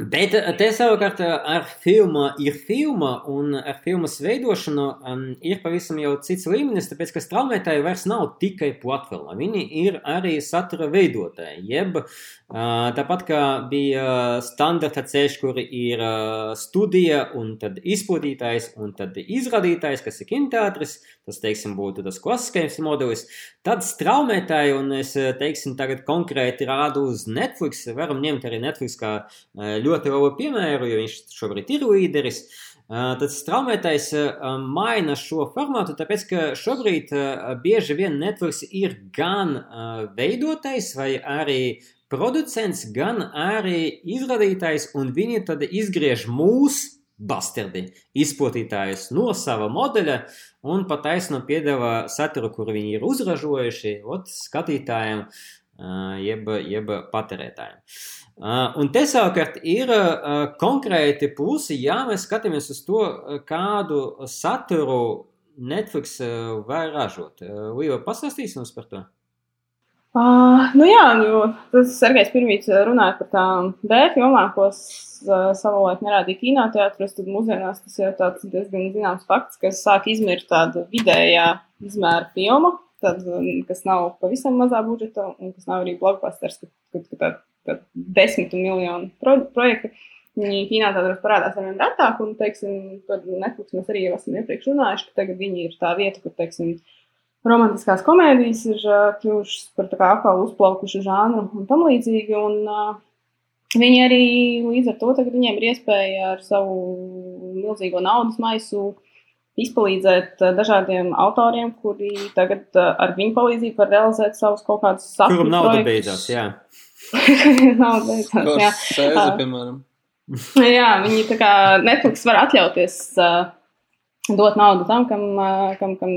Bet eh, te savukārt eh, ar filmu ir filma, un ar filmas veidošanu um, ir pavisam jau cits līmenis, tāpēc, ka straumētāji vairs nav tikai platforma, viņi ir arī satura veidotāji, jeb uh, tāpat kā bija standarta ceļš, kur ir uh, studija, un tad izplatītājs, un tad izrādītājs, kas ir kinoteātris, tas, teiksim, būtu tas klasiskais modelis, tad straumētāji, un es, teiksim, tagad konkrēti rādu uz Netflix, varam ņemt arī Netflix kā ļoti ļoti labu piemēru, jo viņš šobrīd ir līderis. Tad straumētais maina šo formātu, tāpēc ka šobrīd bieži vien Netflix ir gan veidotājs vai arī producents, gan arī izrādītājs, un viņi tad izgriež mūsu bastardi, izplatītājus no sava modeļa un pat taisno piedāvā saturu, kur viņi ir uzražojuši, ot, skatītājiem, jeb, jeb patērētājiem. Un te savukārt ir konkrēti plusi, ja mēs skatāmies uz to, kādu saturu Netflix var ražot. Līva, pastāstīsi mums par to? Uh, nu jā, jo tas Sergejs Pirmīts runāja par tām B filmām, ko uh, savulaik nerādīja kinoteātros, tad mūsdienās tas jau tāds diezgan zināms fakts, ka sāk izmirt tāda vidējā izmēra filma, tad, kas nav pavisam mazā budžeta un kas nav arī blockbusters, kad, kad, kad tā desmitu miljonu pro projektu. Viņi kinoteātros parādās ar vien retāk, un, teiksim, par Netflix mēs arī jau esam iepriekš runājuši, ka tagad viņi ir tā vieta, kur, teiksim, romantiskās komēdijas ir kļuvušas par tā kā atkal uzplaukušu žānru un tam līdzīgi. Un, uh, viņi arī līdz ar to tagad viņiem ir iespēja ar savu milzīgo naudas maisu izpalīdzēt dažādiem autoriem, kuri tagad ar viņu palīdzību var realizēt savus kaut kādus sapņus. Kuram nauda beidzās, jā. nauda beidzās, jā. Sēzi, piemēram. jā, viņi tā kā Netflix var atļauties uh, dot naudu tam, kam, kam, kam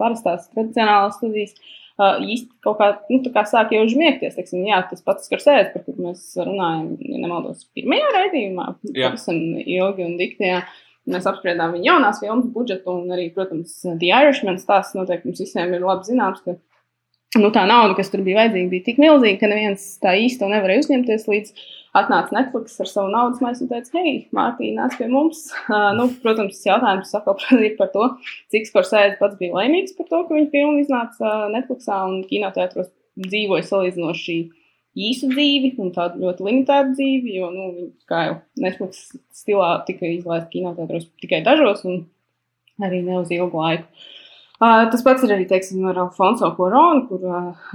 parastās tradicionālās studijas īsti kaut kā, nu, tā kā sāk jau užmiegties. Teiksim, jā, tas pats skarsēs, par kur mēs runājam, ja nemaldos, pirmajā raidījumā, pavisam ilgi un dikti. Jā. Mēs apspriedām viņa jaunās filmas budžetu, un arī, protams, The Irishman stāsts noteikti mums visiem ir labi zināms, ka nu, tā nauda, kas tur bija vajadzīga, bija tik milzīga, ka neviens tā īsti to nevarēja uzņemties līdz atnāca Netflix ar savu naudas maisu un teica, hei, Mārtiņ, nāc pie mums. Uh, nu, protams, jautājums saka, ir par to, cik Skorsēdis pats bija laimīgs par to, ka viņa filma iznāca Netflixā un kinoteātros dzīvoja salīdzinoši īsu dzīvi un tādu ļoti limitētu dzīvi, jo, nu, kā jau Netflix stilā tika izlaista kinoteātros tikai dažos un arī ne uz ilgu laiku. Uh, tas pats ir arī teiksim, ar Alfonso Koronu, kur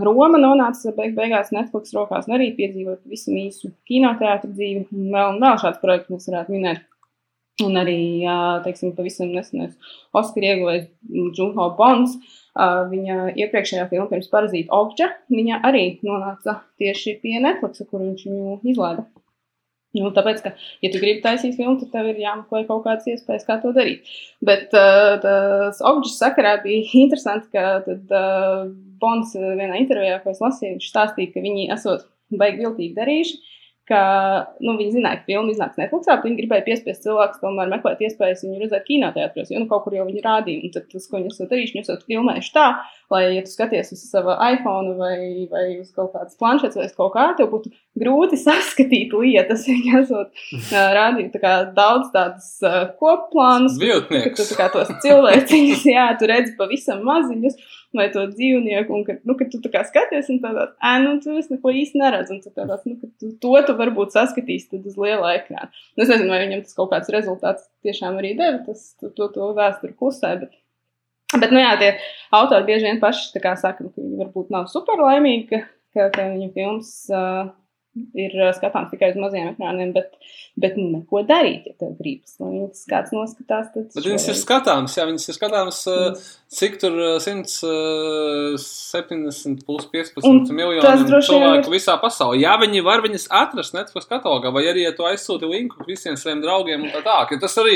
Roma nonāca beig beigās Netflix rokās un arī piedzīvoja pavisam īsu kinoteātru dzīvi. Un vēl, un vēl šāds projekts mēs varētu minēt. Un arī, teiksim, pavisam nesenais Oskar ieguvējs Džunho Bonds. Viņa iepriekšējā filma pirms parazīta Obģa, viņa arī nonāca tieši pie Netflix, kur viņš viņu izlaida. Nu, tāpēc, ka, ja tu gribi taisīt filmu, tad tev ir jāmeklē kaut kādas iespējas, kā to darīt. Bet uh, tas objekts sakarā bija interesanti, ka tad, uh, Bonds vienā intervijā, ko es lasīju, viņš stāstīja, ka viņi esot baigi viltīgi darījuši ka nu, viņi zināja, ka filma iznāks Netflix, bet viņi gribēja piespiest cilvēkus tomēr meklēt iespējas viņu redzēt kinoteātros, jo nu, kaut kur jau viņi rādīja. Un tad tas, ko viņi esat darījuši, viņi esat filmējuši tā, lai, ja tu skaties uz savu iPhone vai, vai uz kaut kādas planšetes vai kaut kā, tev būtu grūti saskatīt lietas. Viņi esat uh, rādījuši tā daudz tādas uh, kopplānus, ka tu kā tos cilvēciņus, jā, tu redzi pavisam maziņus vai to dzīvnieku, un ka, nu, ka tu tā kā skaties, un tādā, ē, nu, tu es neko īsti neredzu, un tu tādā, nu, ka tu, to tu varbūt saskatīsi tad uz liela ekrāna. Nu, es nezinu, vai viņam tas kaut kāds rezultāts tiešām arī deva, tas, to, to, to vēsturi klusē, bet, bet, nu, jā, tie autori bieži vien paši, saka, nu, ka viņi varbūt nav super laimīgi, ka, ka, viņu films, uh, ir skatāms tikai uz maziem ekrāniem, bet, bet neko darīt, ja tev gribas. Nu, viņas kāds noskatās, tad. Bet viņas ir skatāmas, jā, viņas ir skatāmas, mm. cik tur 170 plus 15 miljoni cilvēku ir... visā pasaulē. Jā, viņi var viņas atrast Netflix katalogā, vai arī, ja tu aizsūti linku visiem saviem draugiem un tā tā, ka tas arī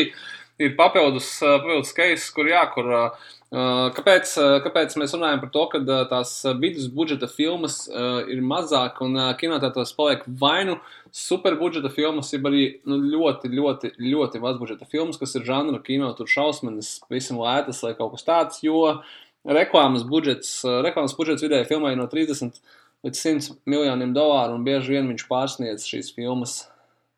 ir papildus, papildus case, kur jā, kur. Uh, Kāpēc, kāpēc mēs runājam par to, ka tās vidus budžeta filmas ir mazāk un kinotētos paliek vai nu superbudžeta filmas, jeb arī nu, ļoti, ļoti, ļoti maz budžeta filmas, kas ir žanra kino, tur šausmas, visam lētas vai kaut kas tāds, jo reklāmas budžets, reklāmas budžets vidēji filmai no 30 līdz 100 miljoniem dolāru un bieži vien viņš pārsniedz šīs filmas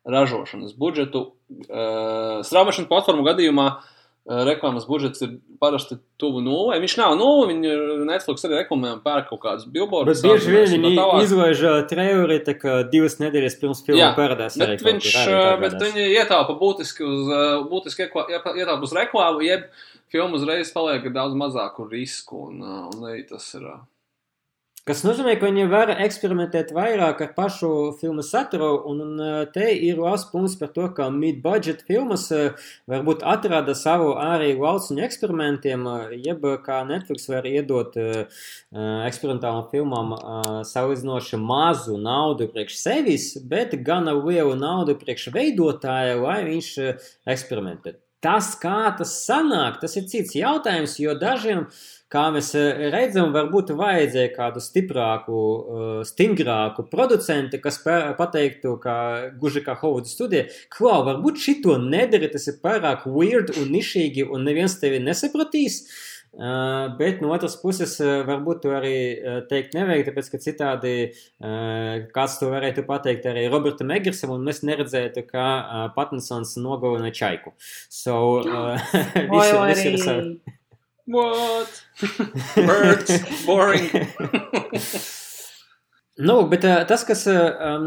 ražošanas budžetu. Straumēšanas platformu gadījumā uh, reklāmas budžets ir parasti tuvu nulē. Viņš nav nulle, viņi Netflix arī un pērk kaut kādus billboardus. Bet bieži vien viņi izlaiž traileri, tā kā divas nedēļas pirms filma parādās. Bet viņš, bet viņi ietaupa būtiski uz, būtiski ietaupa uz reklāmu, jeb filmu uzreiz paliek daudz mazāku risku, un, un arī tas ir. Tas nozīmē, ka viņi var eksperimentēt vairāk ar pašu filmu saturu, un te ir labs punkts par to, ka mid-budget filmas varbūt atrada savu ārēju lauciņu eksperimentiem, jeb kā Netflix var iedot eksperimentālām filmām salīdzinoši mazu naudu priekš sevis, bet gana lielu naudu priekš veidotāja, lai viņš eksperimentē. Tas, kā tas sanāk, tas ir cits jautājums, jo dažiem uh, kā mēs eh, redzam, varbūt vajadzēja kādu stiprāku, eh, stingrāku producentu, kas pateiktu, kā guži kā Hovudu studija, klau, varbūt šito nedara, tas ir pārāk weird un nišīgi, un neviens tevi nesapratīs. Uh, bet no otras puses, uh, varbūt to arī uh, teikt nevajag, tāpēc, ka citādi kāds to varētu pateikt arī Robertam Egersam, un mēs neredzētu, kā Pattinsons nogalina čaiku. So, visi, visi ir savi. What? Birds, boring. Nu, bet uh, tas, kas um,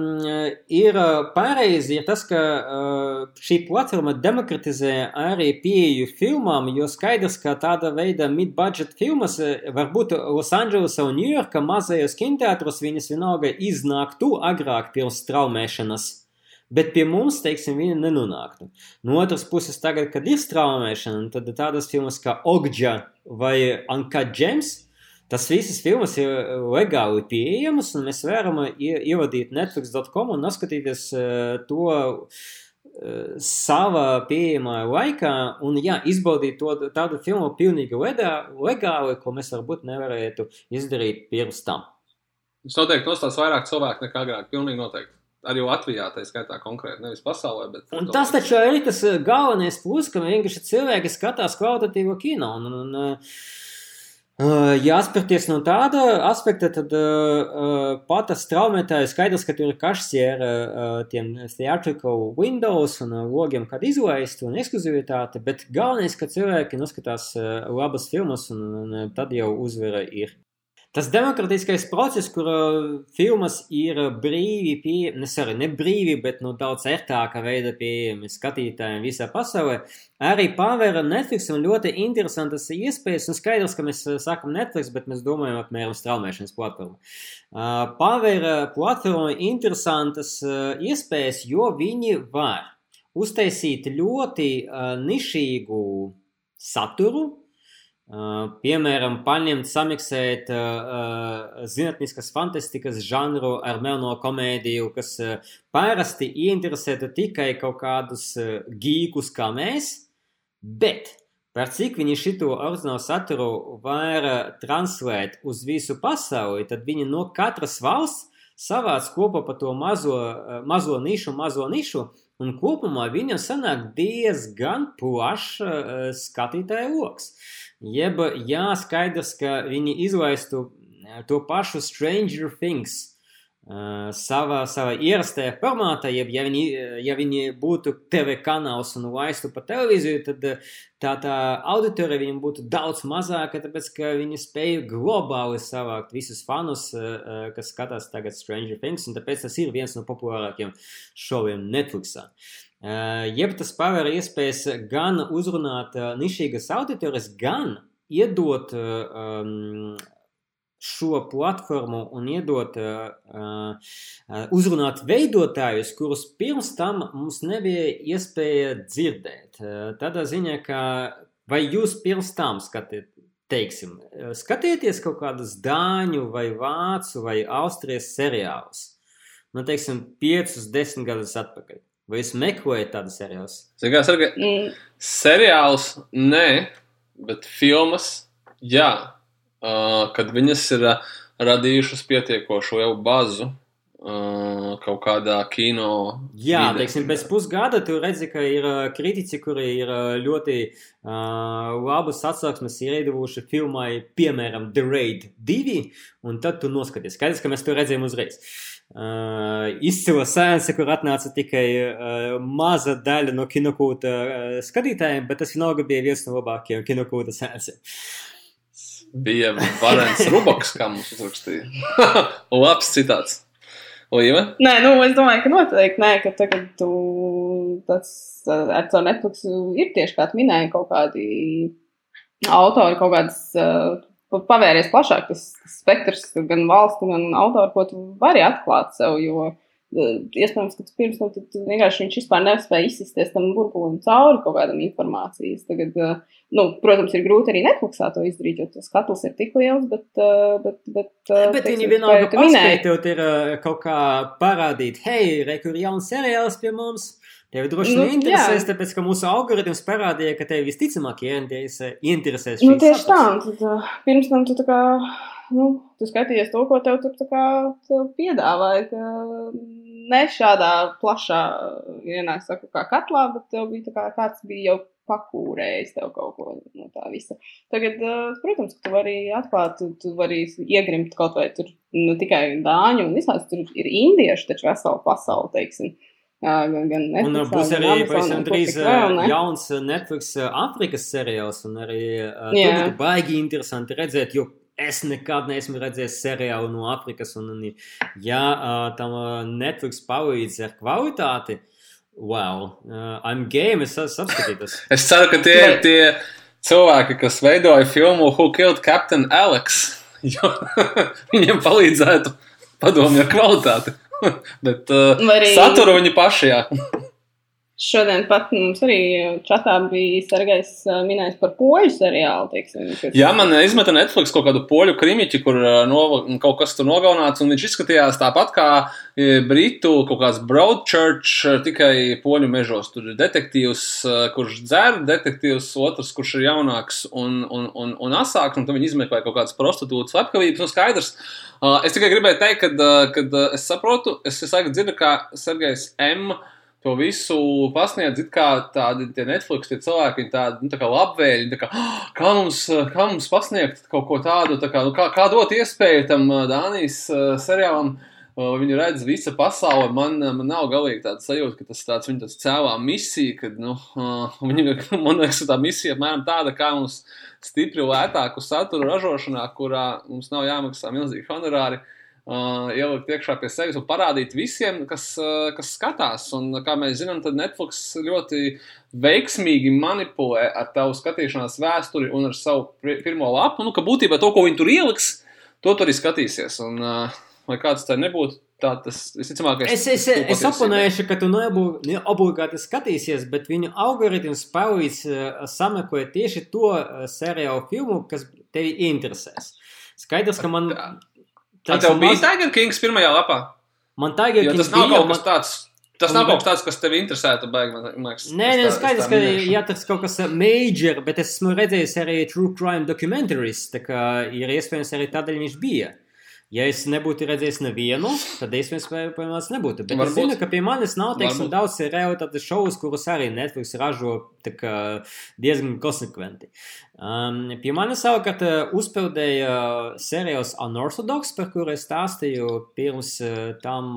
ir pareizi, ir tas, ka uh, šī platforma demokratizē arī pieeju filmām, jo skaidrs, ka tāda veida mid-budget filmas var būt Losandželosā un Ņujorkā mazajos kinoteātros, viņas vienalga iznāktu agrāk pirms traumēšanas. Bet pie mums, teiksim, viņa nenonāktu. No otras puses, tagad, kad ir straumēšana, tad tādas filmas kā Ogdža vai Anka Džems, Tas visas filmas ir legāli pieejamas, un mēs varam ievadīt Netflix.com un noskatīties to savā pieejamā laikā, un jā, izbaudīt to tādu filmu pilnīgi legāli, ko mēs varbūt nevarētu izdarīt pirms tam. Es noteikti nostās vairāk cilvēku nekā agrāk, pilnīgi noteikti. Arī Latvijā tā skaitā konkrēti, nevis pasaulē. Bet un tas taču ir tas galvenais plus, ka vienkārši cilvēki skatās kvalitatīvo kino. Un, un, un, Ja atspērties no tāda aspekta, tad uh, pat tas traumētājs skaidrs, ka tur ir kašķiera uh, tiem theatrical windows un uh, logiem, kad izlaist un ekskluzivitāte, bet galvenais, ka cilvēki noskatās uh, labas filmas un, un tad jau uzvara ir. Tas demokratiskais process, kur uh, filmas ir brīvi pieejami, ne, ne brīvi, bet nu, daudz ērtākā veidā pieejami skatītājiem visā pasaulē, arī pavēra Netflix un ļoti interesantas iespējas. Un skaidrs, ka mēs uh, sakam Netflix, bet mēs domājam apmēram straumēšanas platformu. Uh, pavēra platformu interesantas uh, iespējas, jo viņi var uztaisīt ļoti uh, nišīgu saturu, Uh, piemēram, paņemt, samiksēt zinātniskas fantastikas žanru ar melno komēdiju, kas parasti ieinteresētu tikai kaut kādus gīkus kā mēs, bet par cik viņi šito oriģinālu saturu var translēt uz visu pasauli, tad viņi no katras valsts savāc kopā pa to mazo, mazo nišu, mazo nišu, un kopumā viņam sanāk diezgan plašs skatītāju loks. Uh, Jeb, jā, skaidrs, ka viņi izlaistu to pašu Stranger Things uh, savā, savā ierastajā formātā, jeb, ja viņi, ja viņi būtu TV kanāls un laistu pa televīziju, tad tā, tā auditorija viņam būtu daudz mazāka, tāpēc, ka viņi spēja globāli savākt visus fanus, uh, kas skatās tagad Stranger Things, un tāpēc tas ir viens no populārākiem šoviem Netflixā. Eh, jeb tas paver iespējas gan uzrunāt eh, nišīgas auditorijas, gan iedot um, šo platformu un iedot, uh, uzrunāt veidotājus, kurus pirms tam mums nebija iespēja dzirdēt. Tādā ziņā, ka vai jūs pirms tam skatījāt, teiksim, skatieties kaut kādus dāņu vai vācu vai austrijas seriālus, nu, teiksim, piecus, desmit gadus atpakaļ. Vai jūs meklējat tādu seriālu? Kā, sarga, mm. Seriāls nē, bet filmas jā. Uh, kad viņas ir uh, radījušas pietiekošu jau bazu uh, kaut kādā kino. Jā, vidē. teiksim, pēc pusgada tu redzi, ka ir kritiķi, kuri ir ļoti uh, labus atsauksmes iedevuši filmai, piemēram, The Raid 2, un tad tu noskaties. Skaidrs, ka mēs to redzējām uzreiz. Uh, izcila sēnese, kur atnāca tikai uh, maza daļa no kinokūta skatītājiem, bet tas vienalga bija viens no labākajiem kinokūta sēnesiem. Bija Varens Rubaks, kā mums uzrakstīja. Labs citāts. Līva? Nē, nu, es domāju, ka noteikti nē, ka tagad tu tas ar to Netflix ir tieši kā tu minēji kaut kādi autori, kaut kādas uh, pavēries plašāk tas, spektrs, gan valstu, gan autoru, ko tu vari atklāt sev. Jo, e, Iespējams, ka tu pirms tam tu vienkārši viņš vispār nespēja izsisties tam burbulim cauri kaut kādam informācijas. Tagad, e, nu, protams, ir grūti arī Netflixā to izdarīt, jo tas katls ir tik liels, bet. E, bet, bet, bet teiksim, viņi vienalga paspējot ir kaut kā parādīt, hei, re, kur jauns seriāls pie mums. Tev droši vien nu, interesēs, jā. tāpēc, ka mūsu algoritms parādīja, ka tev visticamāk ieinteresē, ieinteresēs šī nu, tieši tā, tad, uh, pirms tam tu tā kā, nu, tu skatījies to, ko tev tur tā kā tev piedāvāja, ka ne šādā plašā, vienā saku, kā katlā, bet tev bija tā kā kāds bija jau pakūrējis tev kaut ko no tā visa. Tagad, uh, protams, tu vari atklāt, tu, tu vari iegrimt kaut vai tur ne tikai dāņu un visās, tur ir indieši taču vesela pasauli, teiksim. Gan, gan Netflix, un būs arī pavisam drīz vēl, jauns Netflix Afrikas seriāls, un arī tur būtu baigi interesanti redzēt, jo es nekad neesmu redzējis seriālu no Afrikas. Un, un ja uh, tam uh, Netflix palīdz ar kvalitāti, wow, uh, I'm game, es esmu apskatītas. es ceru, ka tie ir tie cilvēki, kas veidoja filmu Who Killed Captain Alex, jo viņiem palīdzētu padomju kvalitāti. Bet uh, arī... saturu viņi paši, jā. Šodien pat mums arī čatā bija Sergejs minējis par poļu seriālu. Teiksim, kas... Jā, man izmeta Netflix kaut kādu poļu krimiķi, kur no, kaut kas tur nogalināts, un viņš izskatījās tāpat kā Britu kaut kāds Broadchurch, tikai poļu mežos. Tur ir detektīvs, kurš dzer, detektīvs otrs, kurš ir jaunāks un, un, un, un asāks, un tad viņi izmeklē kaut kādas prostitūtas slepkavības, un skaidrs. Es tikai gribēju teikt, ka, es saprotu, es, es dzirdu, kā Sergejs M to visu pasniedz kā tādi Netflix tie cilvēki, viņi tādi, nu, tā kā labvēļi, tā kā, oh, kā, mums, kā mums pasniegt kaut ko tādu, tā kā, nu, kā, kā dot iespēju tam Dānijas uh, seriālam, uh, viņu redz visa pasaule, man, man nav galīgi tāda sajūta, ka tas tāds viņa cēlā misija, kad, nu, uh, viņa, man liekas, tā misija apmēram tāda, kā mums stipri lētāku saturu ražošanā, kurā mums nav jāmaksā milzīgi honorāri, uh, uh, ielikt iekšā pie sevis un parādīt visiem, kas, uh, kas skatās. Un, kā mēs zinām, tad Netflix ļoti veiksmīgi manipulē ar tavu skatīšanās vēsturi un ar savu pirmo lapu. Nu, ka būtībā to, ko viņi tur ieliks, to tur arī skatīsies. Un, uh, lai kāds tā nebūtu. Tā tas visticamāk, es, es, es, es apmaināšu, ka tu neobligāti skatīsies, bet viņu algoritms palīdz uh, sameklēt tieši to uh, seriālu filmu, kas tevi interesēs. Skaidrs, ka man. Tā tev bija maz... Tiger Kings pirmajā lapā? Man Tiger Kings tas nav bija, kaut kas man... tāds. Tas nav kaut kas tāds, kas tevi interesētu, liekas. Nē, nē, skaidrs, ka, ja tas kaut kas major, bet es esmu redzējis arī true crime documentaries, tā kā ir iespējams arī tādēļ viņš bija. Ja es nebūtu redzējis nevienu, tad iespējams, pie manis nebūtu. Bet Varbūt. es zinu, ka pie manis nav teiksim, daudz realitātes šovus, kurus arī Netflix ražo kā, diezgan konsekventi. Um, pie manis savukārt uzpeldēja seriāls Unorthodox, par kuru es stāstīju pirms tam,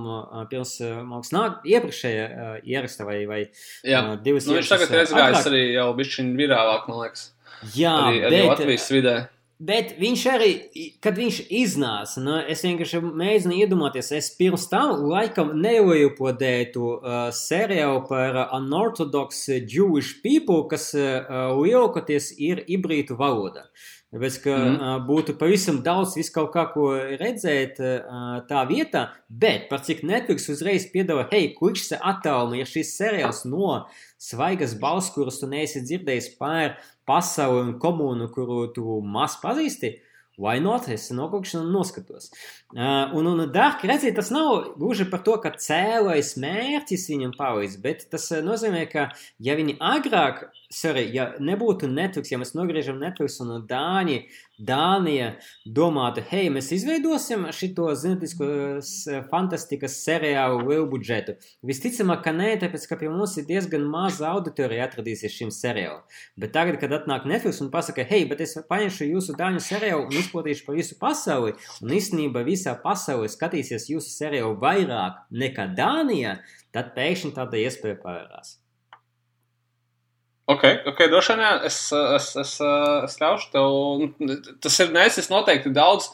pirms, mākslinieks, nāk, iepriekšējā uh, ieraksta vai, vai Jā. uh, divas nu, viņš tagad ir aizgājis arī jau bišķiņ virālāk, man liekas. Jā, arī, arī bet, Latvijas vidē. Bet viņš arī, kad viņš iznāca, nu, es vienkārši mēģinu iedomāties, es pirms tam laikam neujupodētu uh, seriālu par uh, unorthodox Jewish people, kas uh, lielākoties ir ibrītu valoda. Tāpēc, ka mm. uh, būtu pavisam daudz visu kaut kā, ko redzēt uh, tā vietā, bet par cik Netflix uzreiz piedāvā, hei, kurš se attālina, ja šis seriāls no svaigas balss, kuras tu neesi dzirdējis par pasauli un komunu, kuru tu maz pazīsti, vai not, es nokaukšu un noskatos. Uh, un, un Dark, redziet, tas nav gluži par to, ka cēlais mērķis viņam palīdz, bet tas nozīmē, ka ja viņi agrāk, sorry, ja nebūtu Netflix, ja mēs nogriežam Netflix un Dāņi Dānija domātu, hei, mēs izveidosim šito zinātnisko fantastikas seriālu lielu budžetu. Visticamāk, ka nē, tāpēc, ka pie mums ir diezgan maza auditorija atradīsies šim seriālam. Bet tagad, kad atnāk Netflix un pasaka, hei, bet es paņemšu jūsu dāņu seriālu un izplatīšu pa visu pasauli, un īstenībā visā pasaulē skatīsies jūsu seriālu vairāk nekā Dānijā, tad pēkšņi tāda iespēja pavērās. Ok, ok, droši vien, es, es, es, es ļaušu tev. Nu, tas ir nesis noteikti daudz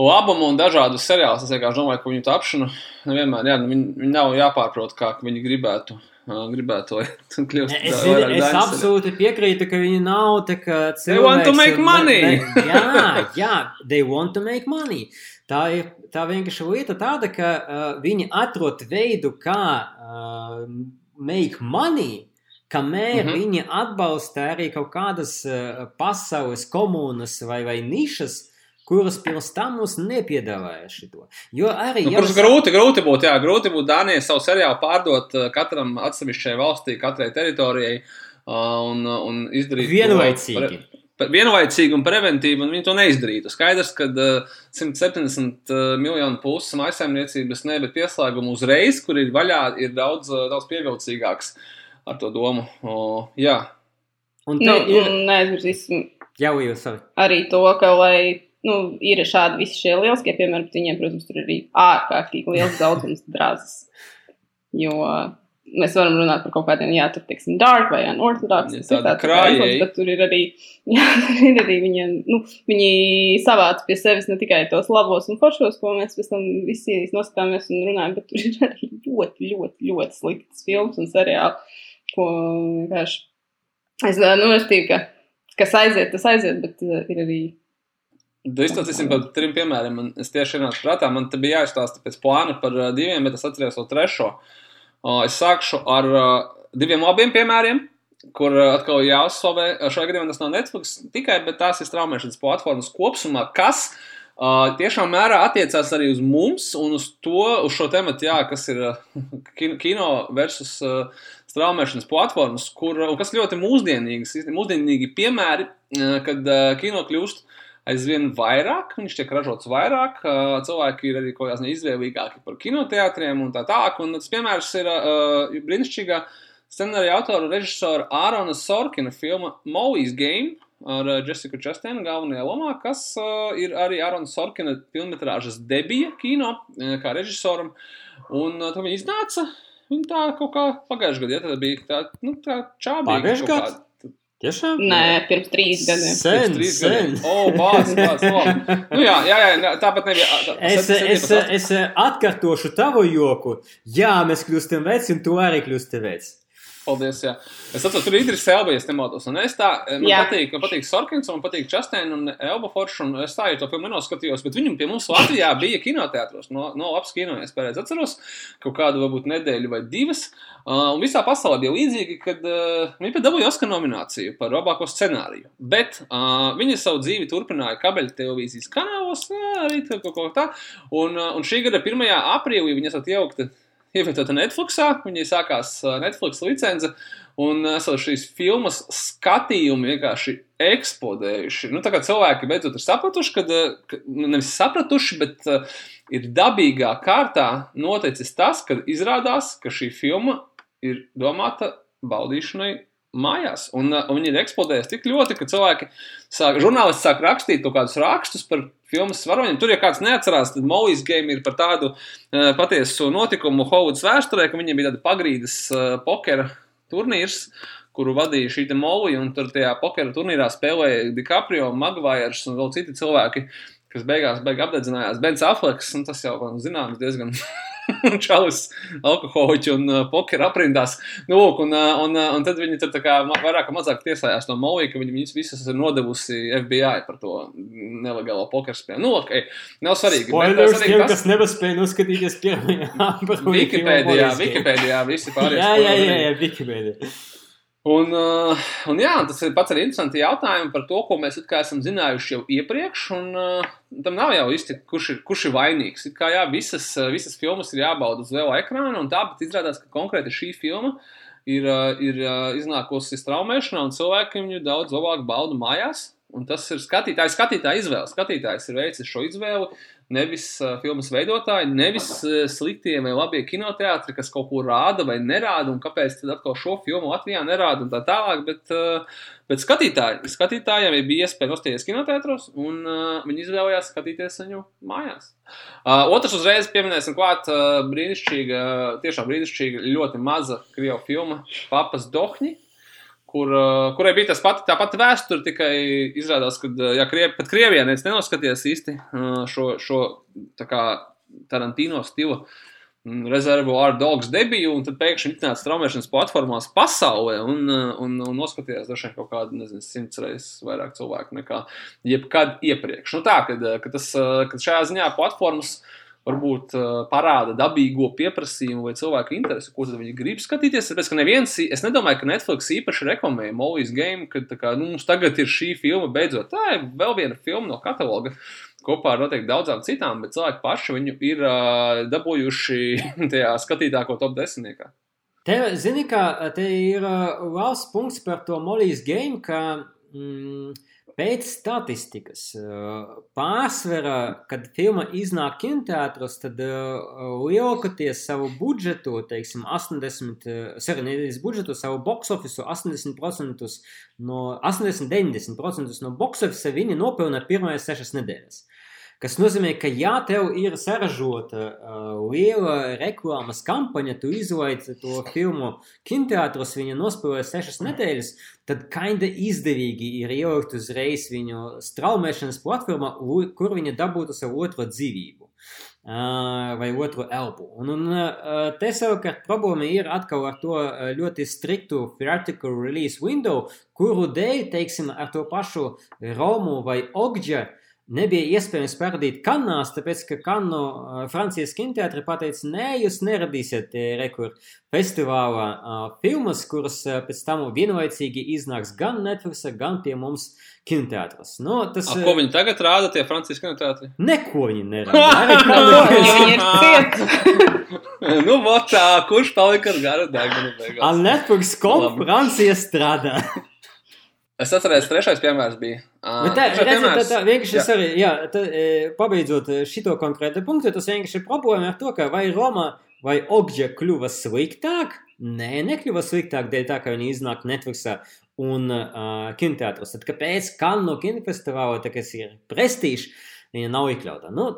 labumu un dažādu seriālus. Es vienkārši domāju, ka viņu tapšanu nevienmēr, jā, nu, viņi, viņi nav jāpārprot, kā viņi gribētu. Gribētu, lai kļūst es, es, es absolūti piekrītu, ka viņi nav tā kā cilvēki. They want to make money! Ne, jā, jā, they want to make money. Tā ir tā vienkārši lieta tāda, ka uh, viņi atrod veidu, kā uh, make money, kamēr mm -hmm. viņi atbalsta arī kaut kādas uh, pasaules komunas vai, vai nišas, kuras pirms tam mums nepiedāvāja šo. Jo arī. Nu, protams, grūti, grūti būtu, jā, grūti būtu Dānijai savu seriālu pārdot uh, katram atsevišķai valstī, katrai teritorijai uh, un, un izdarīt vienlaicīgi. To, vienlaicīgi un preventīvi, un viņi to neizdarītu. Skaidrs, ka uh, 170 uh, miljonu puses maisaimniecības ne, bet pieslēgumu uzreiz, kur ir vaļā, ir daudz, uh, daudz pievilcīgāks. Uh, ar to domu. O, jā. Un nu, ir... neaizmirsīsim jau jūs savi. arī to, ka, lai nu, ir šādi visi šie lieliskie piemēri, bet viņiem, protams, tur ir arī ārkārtīgi liels daudzums drāzes. Jo mēs varam runāt par kaut kādiem, jā, tur, teiksim, dark vai unorthodox, Ja krājēji. influence, bet tur ir arī, jā, tur ir arī viņi, nu, viņi savāc pie sevis ne tikai tos labos un foršos, ko mēs pēc tam visi noskatāmies un runājam, bet tur ir arī ļoti, ļoti, ļoti sliktas filmas un seriāli, ko vienkārši, es, nu, es tīku, ka, kas aiziet, tas aiziet, bet uh, ir arī Izstāstīsim par trim piemēriem. Man, es tieši ienācu prātā, man te bija jāizstāsta pēc plāna par uh, diviem, bet es atceros vēl trešo. Uh, es sākšu ar uh, diviem labiem piemēriem, kur uh, atkal jāuzslavē. Uh, Šajā gadījumā tas nav Netflix tikai, bet tās ir straumēšanas platformas kopumā, kas uh, tiešām mērā attiecās arī uz mums un uz to, uz šo tematu, jā, kas ir uh, kino- versus uh, straumēšanas platformas, kur, un kas ļoti mūsdienīgas, mūsdienīgi piemēri, uh, kad uh, kino kļūst aizvien vairāk, viņš tiek ražots vairāk, cilvēki ir arī kaut kādā ziņā izvēlīgāki par kinoteātriem un tā tālāk. Un tas piemērs ir uh, brīnišķīgā scenārija autora režisora Ārona Sorkina filma Movies Game ar Jessica Chastain galvenajā lomā, kas uh, ir arī Ārona Sorkina filmetrāžas debija kino kā režisoram. Un uh, tad viņa iznāca. Viņa tā kaut kā pagājušajā gadā ja, tā bija tā, nu, tā čābīga. Pagājušajā gadā? Tiešām? Nē, pirms trīs gadiem. Sen, Pirms trīs sen. gadiem. O, bāc, bāc, labi. Nu jā, jā, jā, tāpat nebija. tā- Es, es, es atkārtošu tavu joku. Jā, mēs kļūstam veci, un tu arī kļūsti vecs. Paldies, jā. Es atceros, tur ir Idris Elba, ja nemaldos. Un es tā, man Jā. patīk, man patīk Sorkins, man patīk Častein un Elba Forš, un es tā jau to filmu nenoskatījos, bet viņam pie mums Latvijā bija kinoteātros, no, no labs kino, es pareizi atceros, kaut kādu varbūt nedēļu vai divas. Uh, un visā pasaulē bija līdzīgi, kad uh, viņi pat dabūja Oskar nomināciju par labāko scenāriju. Bet uh, viņi savu dzīvi turpināja kabeļu televīzijas kanālos, arī kaut ko tā. Un, uh, un šī gada 1. aprīlī viņi esat iejaukti ievietota Netflixā. Viņai sākās Netflix licence, un esot šīs filmas skatījumi vienkārši eksplodējuši. Nu, tā kā cilvēki beidzot ir sapratuši, kad, ā, ka nu, nevis sapratuši, bet uh, ir dabīgā kārtā noticis tas, ka izrādās, ka šī filma ir domāta baudīšanai. Mājās, un, un viņi ir eksplodējuši tik ļoti, ka cilvēki, sāk, žurnālisti sāk rakstīt kaut kādus rakstus par filmas varoņiem. Tur, ja kāds neatcerās, tad Mojas game ir par tādu uh, patiesu notikumu Hovuds vēsturē, ka viņiem bija tāda pagrīdes uh, pokera turnīrs, kuru vadīja šī Molija, un tur tajā pokera turnīrā spēlēja DiCaprio, Magvairs un vēl citi cilvēki, kas beigās beig apdedzinājās. Bens Afleks, un tas jau man zināms diezgan čalis alkoholiķi un uh, pokera aprindās. Nu, lūk, un, uh, un, uh, un tad viņi tur vairāk vai mazāk tiesājās to Moliju, ka viņi viņus visus ir nodevusi FBI par to nelegālo pokeru spēli. Nu, ok, nav svarīgi. bet, uh, Spoilers svarīgi tiem, tas- kas nepaspēja noskatīties pirmajā Wikipēdijā, Wikipēdijā visi pārējie. Jā, jā, jā, jā Wikipēdija. Un, uh, un jā, tas ir pats arī interesants jautājums par to, ko mēs esam zinājuši jau iepriekš. Un, uh, tam nav jau īsti, kurš ir, kurš ir vainīgs. It kā jā, visas, uh, visas filmas ir jābauda uz liela ekrāna, un tāpat izrādās, ka konkrēti šī filma ir, uh, ir uh, iznākusi straumēšanā, un cilvēki viņu daudz labāk bauda mājās. Un tas ir skatītājs, skatītāja izvēle. Skatītājs ir veicis šo izvēli. Nevis uh, filmas veidotāji, nevis uh, sliktie vai labie kinoteātri, kas kaut ko rāda vai nerāda, un kāpēc tad atkal šo filmu Latvijā nerāda un tā tālāk. Bet, uh, bet skatītāji, skatītājiem bija iespēja nostāties kinoteātros, un uh, viņi izvēlējās skatīties viņu mājās. Uh, otrs uzreiz pieminēsim klāt uh, brīnišķīga, tiešām brīnišķīga, ļoti maza krievu filma Papas Dohņi kur, uh, kurai bija tas pati, tā pati vēsture, tikai izrādās, ka ja, Krievi, pat Krievijā neviens nenoskatījās īsti uh, šo, šo tā kā Tarantino stila mm, Reservoir Dogs debiju, un tad pēkšņi iznāca straumēšanas platformās pasaulē un, uh, un, un noskatījās vien kaut kādu, nezinu, simts reizes vairāk cilvēku nekā jebkad iepriekš. Nu tā, kad, uh, kad, tas, uh, kad šajā ziņā platformas varbūt uh, parāda dabīgo pieprasījumu vai cilvēku interesi, ko viņi grib skatīties. Tāpēc, ka neviens, es nedomāju, ka Netflix īpaši reklamēja Molly's Game, ka kā, nu, mums tagad ir šī filma beidzot. Tā ir vēl viena filma no kataloga. Kopā ar noteikti daudzām citām, bet cilvēki paši viņu ir uh, dabūjuši tajā skatītāko top desmitniekā. Te, zini, kā te ir uh, labs punkts par to Molijas game, ka mm, pēc statistikas pārsvarā, kad filma iznāk kinoteātros, tad lielākoties savu budžetu, teiksim, 80, uh, sorry, nevis budžetu, savu box office 80% no 80-90% no box office viņi nopelna pirmajās sešas nedēļas. Kas nozīmē, ka ja tev ir saražota uh, liela reklāmas kampaņa, tu izlaidi to filmu kinoteātros, viņa nospēlē sešas nedēļas, tad kinda izdevīgi ir ielikt uzreiz viņu straumēšanas platformā, kur viņa dabūtu savu otro dzīvību vai otru elpu. Un, un te savukārt problēma ir atkal ar to ļoti striktu theoretical release window, kuru dēļ, teiksim, ar to pašu Romu vai Ogģa nebija iespējams parādīt kanās, tāpēc, ka Kanu uh, Francijas kinoteātri pateica, nē, jūs neradīsiet rekur festivālā uh, filmas, kuras uh, pēc tam vienlaicīgi iznāks gan Netflix, gan pie mums kinoteātros. Nu, tas, A, ko viņi tagad rāda tie Francijas kinoteātri? Neko viņi nerāda. Nu, votā, kurš palika ar garu degunu beigās? Ar Netflix kom Francija strādā. Es atceros, trešais piemērs bija. Uh, Bet tā, redziet, tā, tā vienkārši Jā. arī, jā, tā, pabeidzot šito konkrētu punktu, tas vienkārši ir problēma ar to, ka vai Roma vai Ogģa kļuva sliktāk? Nē, nekļuva sliktāk dēļ tā, ka viņi iznāk Netflixā un uh, kinoteātros. Tad kāpēc Kannu kinofestivālā, tā kas ir prestīžs, viņa nav iekļauta? Nu,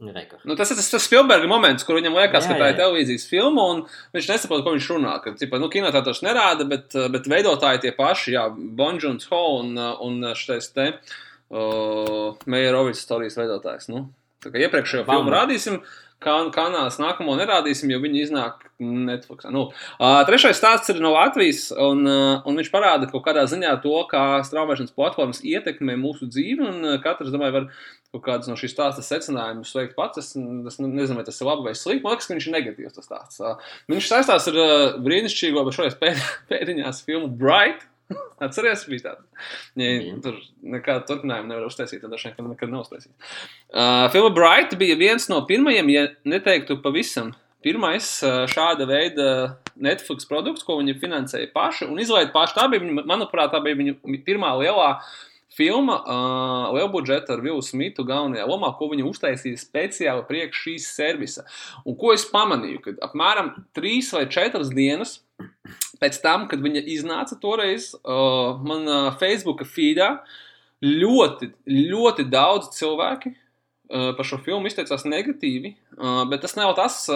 rekur. Nu, tas ir tas, tas Spielberga moments, kur viņam liekas, Jā, ka tā ir jā. televīzijas filma, un viņš nesaprot, ko viņš runā. Ka, cipa, nu, kinotētājs nerāda, bet, bet veidotāji tie paši, jā, Bonžons Ho un, un šitais te uh, Meierovics stāstījis veidotājs. Nu, tā kā iepriekšējo filmu rādīsim, kā kanāls nākamo nerādīsim, jo viņi iznāk Netflix. Nu, uh, trešais stāsts ir no Latvijas, un, uh, un viņš parāda kaut kādā ziņā to, kā straumēšanas platformas ietekmē mūsu dzīvi, un uh, katrs, domāju, var kaut kādus no šīs stāsta secinājumus veikt pats. Es, es nezinu, vai tas ir labi vai slikti. Man liekas, ka viņš ir negatīvs. Tas stāsts. Uh, Viņš saistās ar uh, brīnišķīgo, bet šoreiz pēd, pēdiņās filmu Bright. Atcerieties, bija tāda. Ja Mhm. tur nekādu turpinājumu nevar uztaisīt, tad dažreiz nekad, nekad neuztaisīt. Uh, filma Bright bija viens no pirmajiem, ja neteiktu pavisam. Pirmais uh, šāda veida Netflix produkts, ko viņi finansēja paši un izlaida paši. Tā bija, viņa, manuprāt, tā bija viņa pirmā lielā filma, uh, liela budžeta ar Vilnu Smitu galvenajā lomā, ko viņi uztaisīja speciāli priekš šīs servisa. Un ko es pamanīju, kad apmēram trīs vai četras dienas pēc tam, kad viņa iznāca toreiz, uh, manā Facebook feedā ļoti, ļoti daudz cilvēki uh, par šo filmu izteicās negatīvi, uh, bet tas nav tas.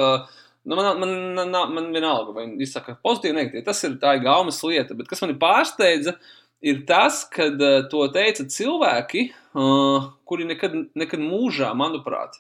Nu, man, man, man, man vienalga, vai viņi izsaka pozitīvi, negatīvi. Tas ir tā ir gaumas lieta. Bet kas man pārsteidza, ir tas, ka uh, to teica cilvēki, uh, kuri nekad, nekad mūžā, manuprāt,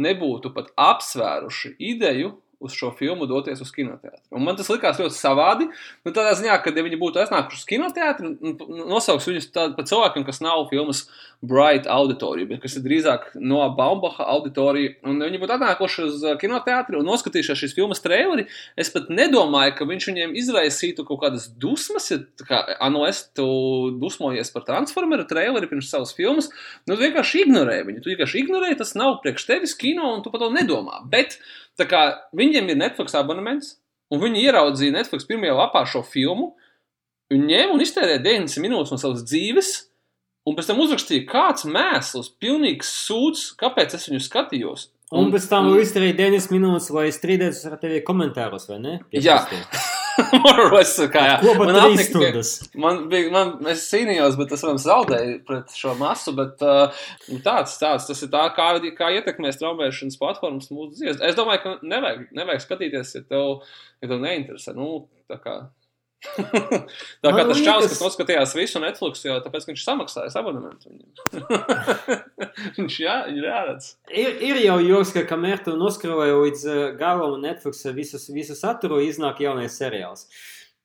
nebūtu pat apsvēruši ideju uz šo filmu doties uz kinoteātri. Un man tas likās ļoti savādi. Nu, tādā ziņā, ka, ja viņi būtu aiznākuši uz kinoteātri, un nosauks viņus par cilvēkiem, kas nav filmas Bright auditorija, bet kas ir drīzāk no Baumbacha auditorija, un ja viņi būtu atnākuši uz uh, kinoteātri un noskatījušies šīs filmas traileri, es pat nedomāju, ka viņš viņiem izraisītu kaut kādas dusmas, ja kā Anu es tu dusmojies par Transformeru traileri pirms savas filmas, nu, tu vienkārši ignorē viņu. Tu vienkārši ignorē, tas nav priekš tevis kino, un tu par to nedomā. Bet tā kā viņiem ir Netflix abonements, un viņi ieraudzīja Netflix pirmajā lapā šo filmu, viņi ņēma un iztērēja 90 minūtes no savas dzīves, un pēc tam uzrakstīja, kāds mēsls, pilnīgs sūds, kāpēc es viņu skatījos. Un pēc tam vēl izdarīja 9 minūtes, lai strīdētos ar tevi komentāros, vai ne? Kā jā. Ko pat Man trīs stundas? Man bija, man, es cīnījos, bet es, protams, zaudēju pret šo masu, bet uh, tāds, tāds, tas ir tā, kā, kā ietekmē straumēšanas platformas mūsu dzīves. Es domāju, ka nevajag, nevajag skatīties, ja tev, ja tev neinteresē. Nu, tā kā, tā kā Man tas liekas- kas noskatījās visu Netflix, jo tāpēc, ka viņš samaksājas abonementu viņš jā, ir jāredz. Ir, ir jau joks, ka kamēr tu noskrāvēji līdz uh, galam Netflix visu, visu saturu, iznāk jaunais seriāls.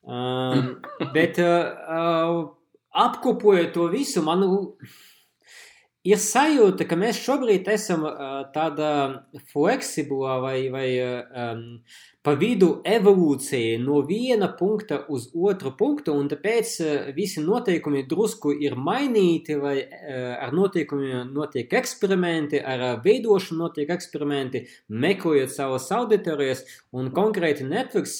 Um, bet uh, uh, apkopojot to visu, man ir sajūta, ka mēs šobrīd esam tādā fleksiblā vai, vai um, pa vidu evolūcijai no viena punkta uz otru punktu, un tāpēc visi noteikumi drusku ir mainīti, vai ar noteikumiem notiek eksperimenti, ar veidošanu notiek eksperimenti, meklējot savas auditorijas, un konkrēti Netflix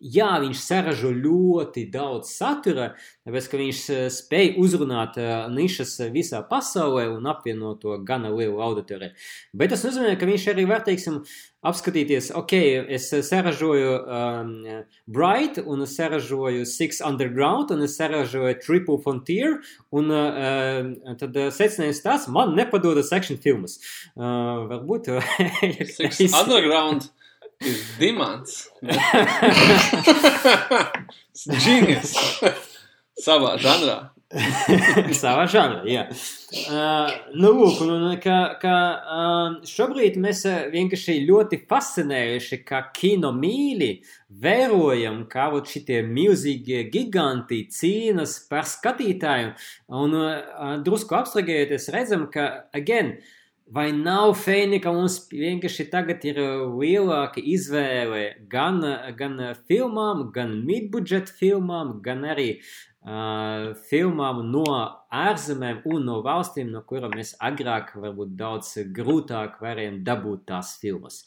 jā, viņš saražo ļoti daudz satura, tāpēc, ka viņš uh, spēj uzrunāt uh, nišas visā pasaulē un apvienot to gana lielu auditoriju. Bet tas nozīmē, ka viņš arī var, teiksim, apskatīties, ok, es saražoju um, Bright, un es saražoju Six Underground, un es saražoju Triple Frontier, un uh, tad secinājums tas, man nepadodas action filmas. Uh, varbūt. Six Underground ir dimants. Genius. Savā žanrā. Savā žanrā, jā. Uh, nu, lūk, un, un ka, ka uh, šobrīd mēs vienkārši ļoti fascinējuši, kā kino mīļi vērojam, kā vot šitie milzīgie giganti cīnas par skatītāju, un uh, drusku apstragējoties redzam, ka, again, Vai nav feini, ka mums vienkārši tagad ir lielāka izvēle gan, gan filmām, gan midbudžeta filmām, gan arī uh, filmām no ārzemēm un no valstīm, no kurām mēs agrāk varbūt daudz grūtāk varējām dabūt tās filmas.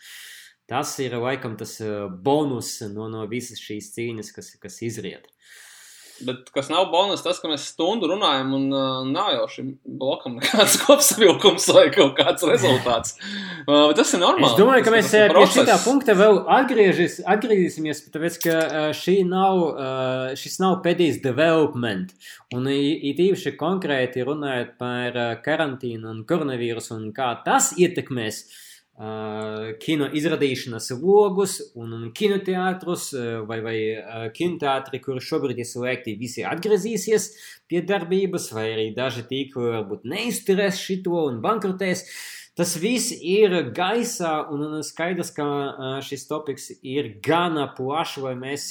Tas ir laikam tas bonus no, no visas šīs cīņas, kas, kas izriet. Bet kas nav bonus, tas, ka mēs stundu runājam, un uh, nav jau šim blokam nekāds kopsavilkums vai kaut kāds rezultāts. Uh, tas ir normāli. Es domāju, ka tas, mēs pie šī punkta vēl atgriežis, atgriezīsimies, tāpēc, ka šī nav, uh, šis nav pēdējais development. Un it īpaši konkrēti runājot par karantīnu un koronavīrusu un kā tas ietekmēs uh, kino izrādīšanas logus un, kinoteātrus vai, vai kinoteātri, kuri šobrīd ir slēgti, visi atgriezīsies pie darbības, vai arī daži tīkli varbūt neizturēs šito un bankrotēs. Tas viss ir gaisā, un, skaidrs, ka šis topiks ir gana plašs, lai mēs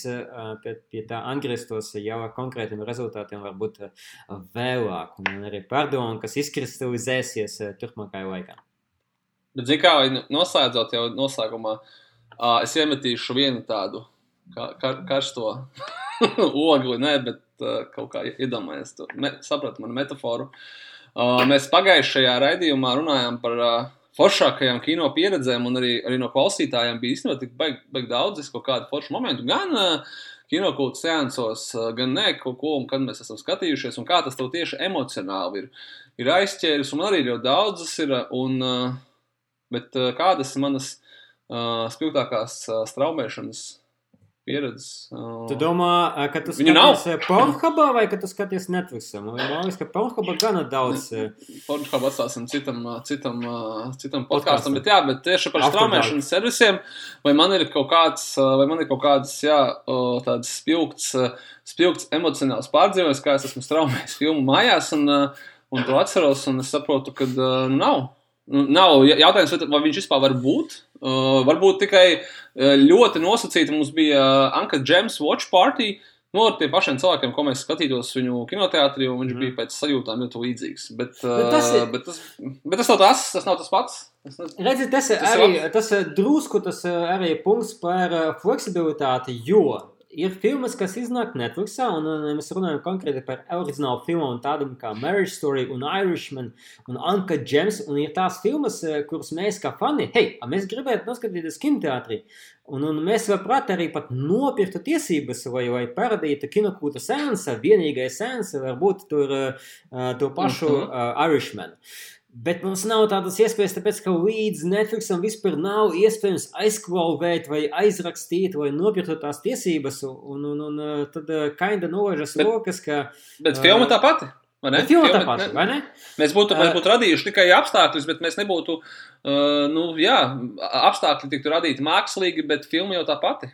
pie, pie tā atgrieztos jau ar konkrētiem rezultātiem, varbūt vēlāk, un arī pārdomu, kas izkristalizēsies turpmākajā laikā. Bet, zināmā kā, noslēdzot jau noslēgumā, uh, es iemetīšu vienu tādu kā, kar, karsto ogli, ne, bet uh, kaut kā iedomājies to, me, saprat manu metaforu. Uh, mēs pagājušajā raidījumā runājām par uh, foršākajām kino pieredzēm, un arī, arī no klausītājiem bija īstenībā tik baigi baig daudz, kaut kādu foršu momentu, gan uh, kinokultūras seansos, uh, gan ne, kaut ko, un kad mēs esam skatījušies, un kā tas tev tieši emocionāli ir, ir aizķēris, un arī ļoti daudzas ir, un uh, Bet uh, kādas manas uh, spilgtākās uh, straumēšanas pieredzes? Uh, tu domā, ka tu skaties Pornhubā vai ka tu skaties Netflixam? Man liekas, ka Pornhubā gana daudz. Pornhubā atstāsim citam, citam, citam podkāstam, bet jā, bet tieši par straumēšanas servisiem, vai man ir kaut kāds, vai man ir kaut kāds, jā, tāds spilgts, spilgts emocionāls pārdzīvojums, kā es esmu straumējis filmu mājās, un, un to atceros, un es saprotu, ka nu, nav. Nu, nav jautājums, vai viņš vispār var būt. Uh, varbūt tikai uh, ļoti nosacīta mums bija uh, Anka Džems Watch Party. Nu, ar tiem pašiem cilvēkiem, ko mēs skatītos viņu kinoteātrī, un viņš mm. bija pēc sajūtām ļoti līdzīgs. Bet, bet, tas, ir... bet, tas, bet tas nav tas, tas nav tas pats. Redziet, tas, tas arī tas drusku tas arī punkts par fleksibilitāti, jo ir filmas, kas iznāk Netflixā, un, un mēs runājam konkrēti par oriģinālu filmu, tādām kā Marriage Story, un Irishman, un Anka Gems, un ir tās filmas, eh, kuras mēs kā fani, hei, mēs gribētu noskatīties kinoteātrī, un, un mēs labprāt arī pat nopirktu tiesības, vai, vai parādītu kinokūta sēnesa, vienīgais sēnesa, varbūt tur uh, to pašu uh, Irishman. Uh, Bet mums nav tādas iespējas, tāpēc ka līdz Netflixam vispār nav iespējams aizklauvēt vai aizrakstīt vai nopirkt tās tiesības. Un, un, un tad kainda nolaižas rokas, ka. Bet uh, filma tā pati. Vai ne? Filma tā pati, vai ne? Mēs būtu, mēs būtu radījuši tikai apstākļus, bet mēs nebūtu, uh, nu, jā, apstākļi tiktu radīti mākslīgi, bet filma jau tā pati.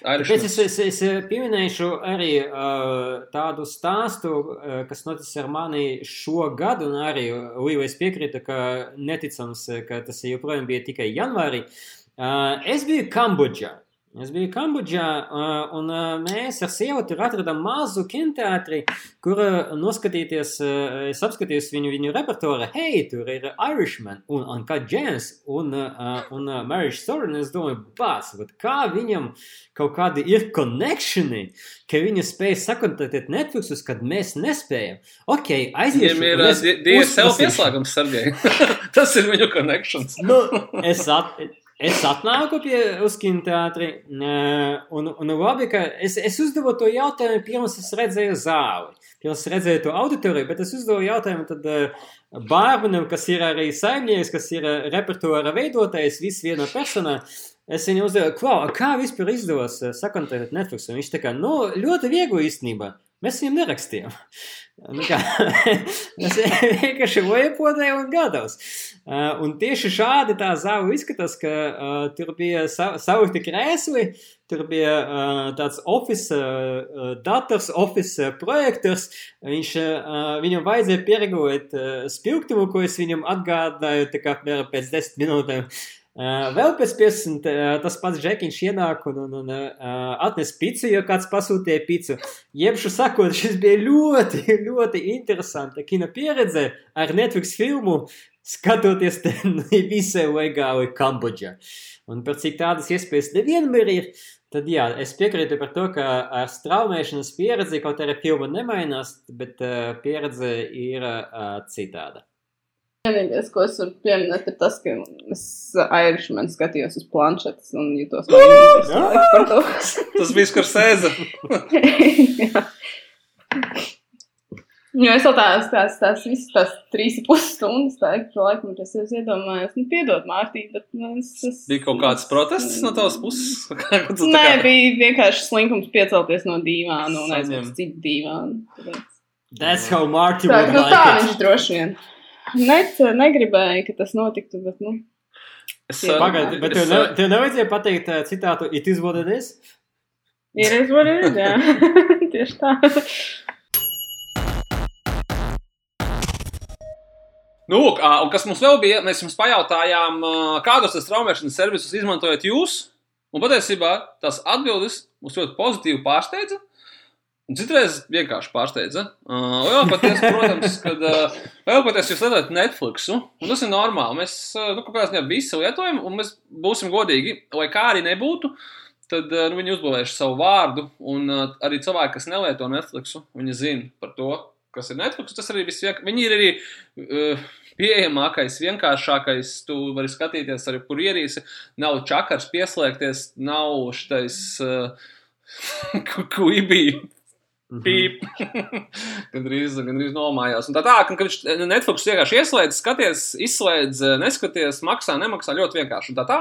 Tāpēc es, es, es pieminēšu arī uh, tādu stāstu, uh, kas noticis ar mani šogad, un arī Līvais piekrita, ka neticams, ka tas joprojām bija tikai janvārī. Uh, es biju Kambodžā. Es biju Kambodžā, un mēs ar sievu tur atradām mazu kinoteātri, kur noskatīties, es apskatījos viņu, viņu repertuāru. Hei, tur ir Irishman un Uncut Gems un, un Marriage Story, un es domāju, bāc, kā viņam kaut kādi ir connectioni, ka viņi spēj sakontaktēt Netflixus, kad mēs nespējam. Ok, aiziesim. Viņiem ir DSL pieslēgums, Sergei. Tas ir viņu connections. nu, es at, es atnāku pie Uskina teātri, un, un labi, ka es, es uzdevu to jautājumu pirms es redzēju zāli. Pirms redzēju to auditoriju, bet es uzdevu jautājumu tad Bārbanam, kas ir arī saimnieks, kas ir repertuāra veidotājs, viss viena persona. Es viņu uzdevu, kā vispār izdevās sakontaktēt Netflix, un viņš tā kā, nu, ļoti viegli īstenībā. Mēs viņam nerakstījām. Nu kā, es vienkārši vajapodēju un gatavs. Uh, un tieši šādi tā zāle izskatās, ka uh, tur bija sa saukti krēsli, tur bija uh, tāds office, uh, dators, office projektors. Viņš, uh, viņam vajadzēja pieregulēt uh, spilgtumu, ko es viņam atgādāju, tā kā pēc desmit minūtēm. Uh, vēl pēc 50 uh, tas pats Džekiņš ienāk un, un, un atnes picu, jo kāds pasūtīja picu. Jebšu sakot, šis bija ļoti, ļoti interesanta kino pieredze ar Netflix filmu, skatoties visai legāli Kambodžā. Un par cik tādas iespējas nevienmēr ir, tad jā, es piekrītu par to, ka ar straumēšanas pieredzi kaut arī filma nemainās, bet uh, pieredze ir uh, citāda. Vienīgais, ko es varu pieminēt, ir tas, ka es Irishman skatījos uz planšetes un jutos vainīgs par to. tas bija Skorsēze. Jo es tās, tās, tās visas tās trīs pus stundas, tā ik pa laikam, tas es iedomājos, nu, piedod Mārtī, bet nu, es, es... Bija kaut kāds protests no tavas puses? Nē, kā... bija vienkārši slinkums piecelties no dīvāna un uz citu dīvānu. That's how Marty tā, would nu, like tā it. viņš droši vien. Net, negribēju, ka tas notiktu, bet, nu. Es, Jā. Pagaid, bet tev, es, ne, tev nevajadzēja pateikt uh, citātu It is what it is? Ir izvarīt, jā. Tieši tā. Nu, lūk, un kas mums vēl bija, mēs jums pajautājām, kādus tas traumēšanas servisus izmantojat jūs, un patiesībā tās atbildes mūs ļoti pozitīvi pārsteidza. Un citreiz vienkārši pārsteidza. Uh, Lielākoties, protams, kad uh, lielākoties jūs lietojat Netflixu, un tas ir normāli. Mēs uh, nu, kaut kādā ziņā visi lietojam, un mēs būsim godīgi, lai kā arī nebūtu, tad uh, nu, viņi uzbūvējuši savu vārdu, un uh, arī cilvēki, kas nelieto Netflixu, viņi zina par to, kas ir Netflix. Tas arī viss vienkārši. Viņi ir arī uh, pieejamākais, vienkāršākais. Tu vari skatīties arī, kur ierīsi. Nav čakars pieslēgties, nav šitais uh, kuibī. Pīp. gandrīz, gandrīz nomājās. Un tā tā, ka viņš Netflix vienkārši ieslēdz, skaties, izslēdz, neskaties, maksā, nemaksā ļoti vienkārši. Un tā tā.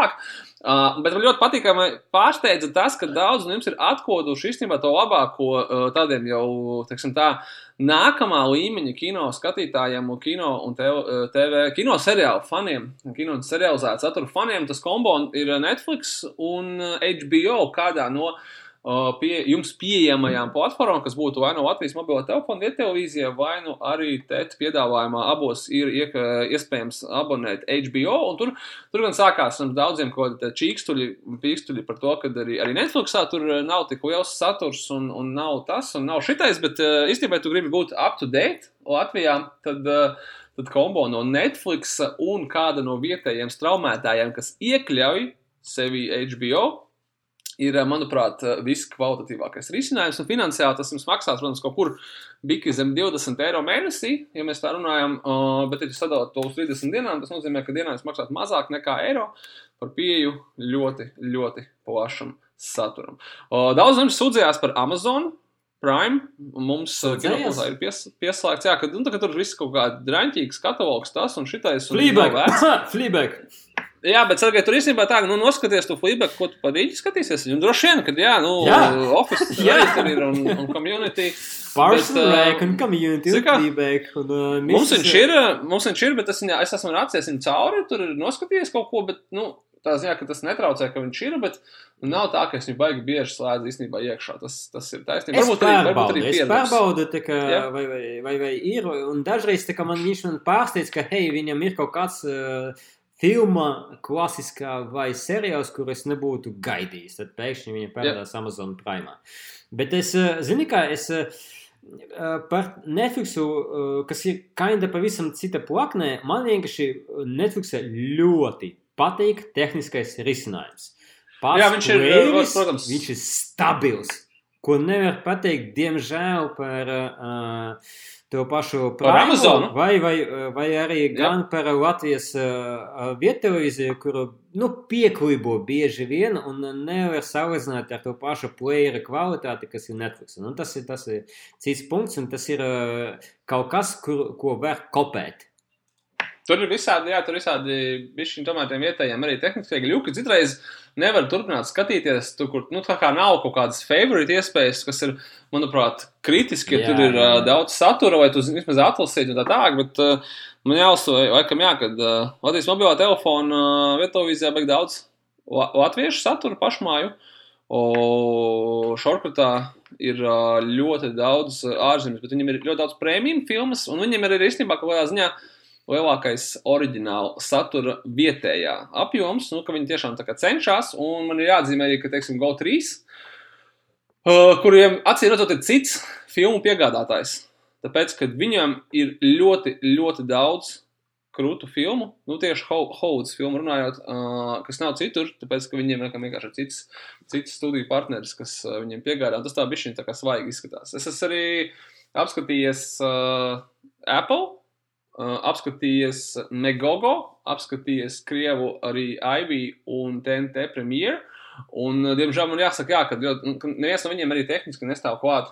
Uh, bet man ļoti patīkami pārsteidza tas, ka daudz no jums ir atkoduši īstenībā to labāko uh, tādiem jau, teiksim tā, nākamā līmeņa kino skatītājiem un kino un TV, TV kino seriālu faniem, kino un serializētu saturu faniem. Tas kombo ir Netflix un HBO kādā no uh, pie, jums pieejamajām platformām, kas būtu vai no Latvijas mobilo telefona, vietelevīzija, vai nu arī TET piedāvājumā abos ir iek, iespējams abonēt HBO. Un tur, tur gan sākās ar daudziem kaut kādiem čīkstuļi, pīkstuļi par to, ka arī, arī Netflixā tur nav tik liels saturs un, un nav tas un nav šitais, bet īstenībā, ja tu gribi būt up to date Latvijā, tad. Tad kombo no Netflix un kāda no vietējiem straumētājiem, kas iekļauj sevi HBO, ir, manuprāt, viskvalitatīvākais risinājums. Un finansiāli tas mums maksās, protams, kaut kur bija zem 20 eiro mēnesī, ja mēs tā runājam. Bet, ja jūs sadalāt to uz 30 dienām, tas nozīmē, ka dienā jūs maksājat mazāk nekā eiro par pieeju ļoti, ļoti plašam saturam. Daudz no jums sūdzējās par Amazon. Prime mums Sūdzējies? ir pies, pieslēgts, jā, ka, nu, tā, ka tur viss kaut kāda draņķīgs katalogs, tas un šitais. Un Fleabag! Jā, bet Sergei, tur īstenībā tā, nu, noskaties to feedback, ko tu par rīķi skatīsies. Un droši vien, kad, jā, nu, Jā. Office Jā. arī tur ir un, un community. Rec un Community un? Fleabag un uh, Mums viņš ir, mums viņš ir, bet es, es esmu rācies viņam cauri, tur ir noskatījies kaut ko, bet, nu, tā ziņā, ka tas netraucē, ka viņš ir, bet nu, nav tā, ka es viņu baigi bieži slēdzu īstenībā iekšā. Tas, tas ir taisnība. Es Varbūt arī, varbūt arī es pieredums. pārbaudu, tā kā, Jā. vai, vai, vai, vai ir, un dažreiz tā kā man viņš man pārsteidz, ka, hei, viņam ir kaut kāds uh, filma, klasiskā vai seriāls, kur es nebūtu gaidījis, tad pēkšņi viņa parādās Amazon Prime. Bet es, uh, zini kā, es uh, uh, par Netflixu, kas ir kinda pavisam cita plaknē, man vienkārši Netflixē ļoti patīk tehniskais risinājums. Pats Jā, viņš ir, playlis, protams. viņš ir stabils, ko nevar pateikt, diemžēl, par uh, to pašu Amazonu? vai, vai, vai arī gan par Latvijas uh, vietelevīziju, kuru nu, pieklibo bieži vien un nevar salīdzināt ar to pašu playera kvalitāti, kas ir Netflix. Nu, tas, ir, tas ir cits punkts, un tas ir uh, kaut kas, kur, ko var kopēt. Tur ir visādi, jā, tur ir visādi bišķiņi tomēr tiem vietējiem arī tehniskie gļuki. Citreiz nevar turpināt skatīties, tur, kur, nu, nav kaut kādas favorite iespējas, kas ir, manuprāt, kritiski, ja Jā, tur ir jā. uh, daudz satura, vai tu vismaz atlasīt un tā tālāk, bet uh, man jāuzsver, laikam jā, kad uh, Latvijas mobilā telefona uh, vietovīzijā beig daudz la latviešu satura pašmāju, o šorkutā ir uh, ļoti daudz uh, ārzemes, bet viņiem ir ļoti daudz prēmiju filmas, un viņiem ir arī īstenībā kaut kādā ziņā lielākais oriģināla satura vietējā apjoms, nu, ka viņi tiešām cenšas, un man ir jāatzīmē arī, ka, teiksim, GO3, uh, kuriem acīm redzot ir cits filmu piegādātājs, tāpēc, ka viņam ir ļoti, ļoti daudz krūtu filmu, nu tieši Hovuds filmu runājot, uh, kas nav citur, tāpēc, ka viņiem vienkārši ir cits, cits studiju partneris, kas uh, viņiem piegādā, tas tā bišķiņ tā kā svaigi izskatās. Es esmu arī apskatījies uh, Apple, apskatījies Megogo, apskatījies Krievu arī Ivy un TNT premjeru. Un, uh, diemžēl man jāsaka, jā, ļoti- ka neviens no viņiem arī tehniski nestāv klāt.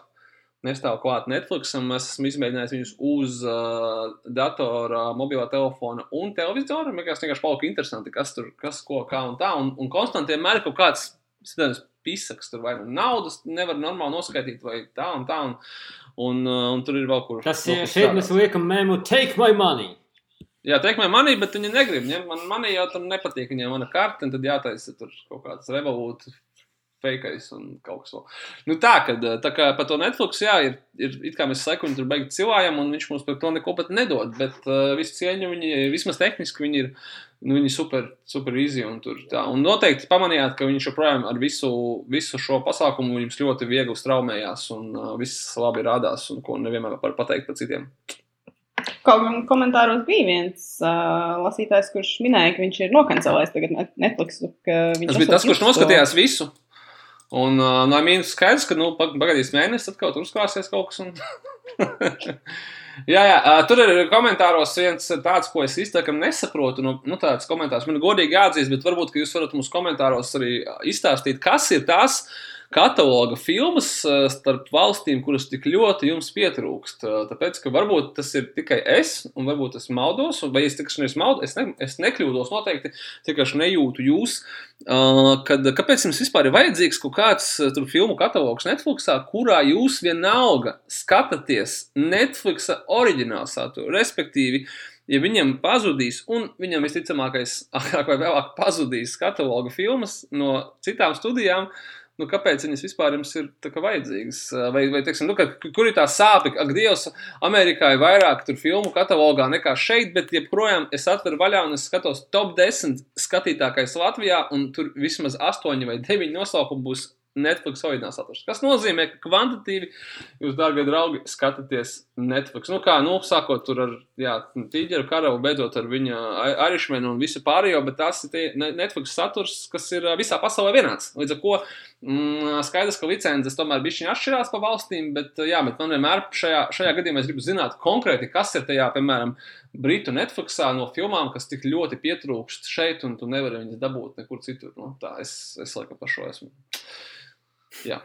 Nestāv klāt Netflixam. Es esmu izmēģinājis viņus uz uh, datora, mobilā telefona un televizora. Man liekas, vienkārši palika interesanti, kas tur, kas ko, kā un tā. Un, un konstanti vienmēr ir kaut kāds, zināms, pisaks tur vai nu naudas nevar normāli noskaidrot, vai tā un tā. Un, un, uh, un tur ir vēl kur. Tas ir šeit mēs liekam mēmu Take my money. Jā, teikt, man manī, bet viņi negrib ņemt man manī, jo tam nepatīk viņiem mana karte, un tad jātaisa tur kaut kāds revolūts, fakais un kaut kas vēl. Nu tā, kad, tā kā par to Netflix, jā, ir, ir it kā mēs sekuņi tur beigti cilvēkam, un viņš mums par to neko pat nedod, bet uh, visu cieņu viņi, vismaz tehniski viņi ir, nu viņi super, super easy un tur tā. Un noteikti pamanījāt, ka viņš joprojām ar visu, visu šo pasākumu viņus ļoti viegli straumējās, un uh, viss labi rādās, un ko nevienmēr var pateikt par citiem. Kaut gan komentāros bija viens uh, lasītājs, kurš minēja, ka viņš ir nokancelējis tagad Net- Netflix. Tas bija tas, kurš noskatījās visu. Un uh, no mīnus skaidrs, ka, nu, pag- pagaidīs mēnesis, tad kaut kur uzklāsies kaut kas. Un... jā, jā, uh, tur ir komentāros viens tāds, ko es izteikam nesaprotu. Nu, nu tāds komentārs man godīgi jāatzīst, bet varbūt, jūs varat mums komentāros arī izstāstīt, kas ir tās kataloga filmas uh, starp valstīm, kuras tik ļoti jums pietrūkst. Uh, Tāpēc, ka varbūt tas ir tikai es, un varbūt es maldos, vai es tikai neesmu maldos, es, ne, es nekļūdos noteikti, tikai nejūtu jūs. Uh, kad, kāpēc jums vispār ir vajadzīgs kaut kāds uh, tur filmu katalogs Netflixā, kurā jūs vienalga skatāties Netflixa oriģinālu saturu, respektīvi, ja viņam pazudīs, un viņam visticamākais, agrāk vai vēlāk pazudīs kataloga filmas no citām studijām, nu, kāpēc viņas vispār jums ir kā vajadzīgas? Vai, vai teiksim, nu, ka, kur ir tā sāpe? Ak, Dievs, Amerikā ir vairāk filmu katalogā nekā šeit, bet joprojām es atveru vaļā un es skatos top 10 skatītākais Latvijā, un tur vismaz 8 vai 9 nosaukumi būs Netflix oriģināls saturs. Tas nozīmē, ka kvantitīvi jūs, dārgie draugi, skatāties Netflix. Nu, kā, nu, sākot tur ar, jā, tīģeru karavu, beidzot ar viņa arišmenu un visu pārējo, bet tas ir tie Ne- Netflix saturs, kas ir visā pasaulē vienāds. Līdz ar ko mm, skaidrs, ka licences tomēr bišķiņi atšķirās pa valstīm, bet, jā, bet man vienmēr šajā, šajā gadījumā es gribu zināt konkrēti, kas ir tajā, piemēram, Britu Netflixā no filmām, kas tik ļoti pietrūkst šeit, un tu nevari viņas dabūt nekur citur. Nu, tā es, es laikam par šo esmu. Jā.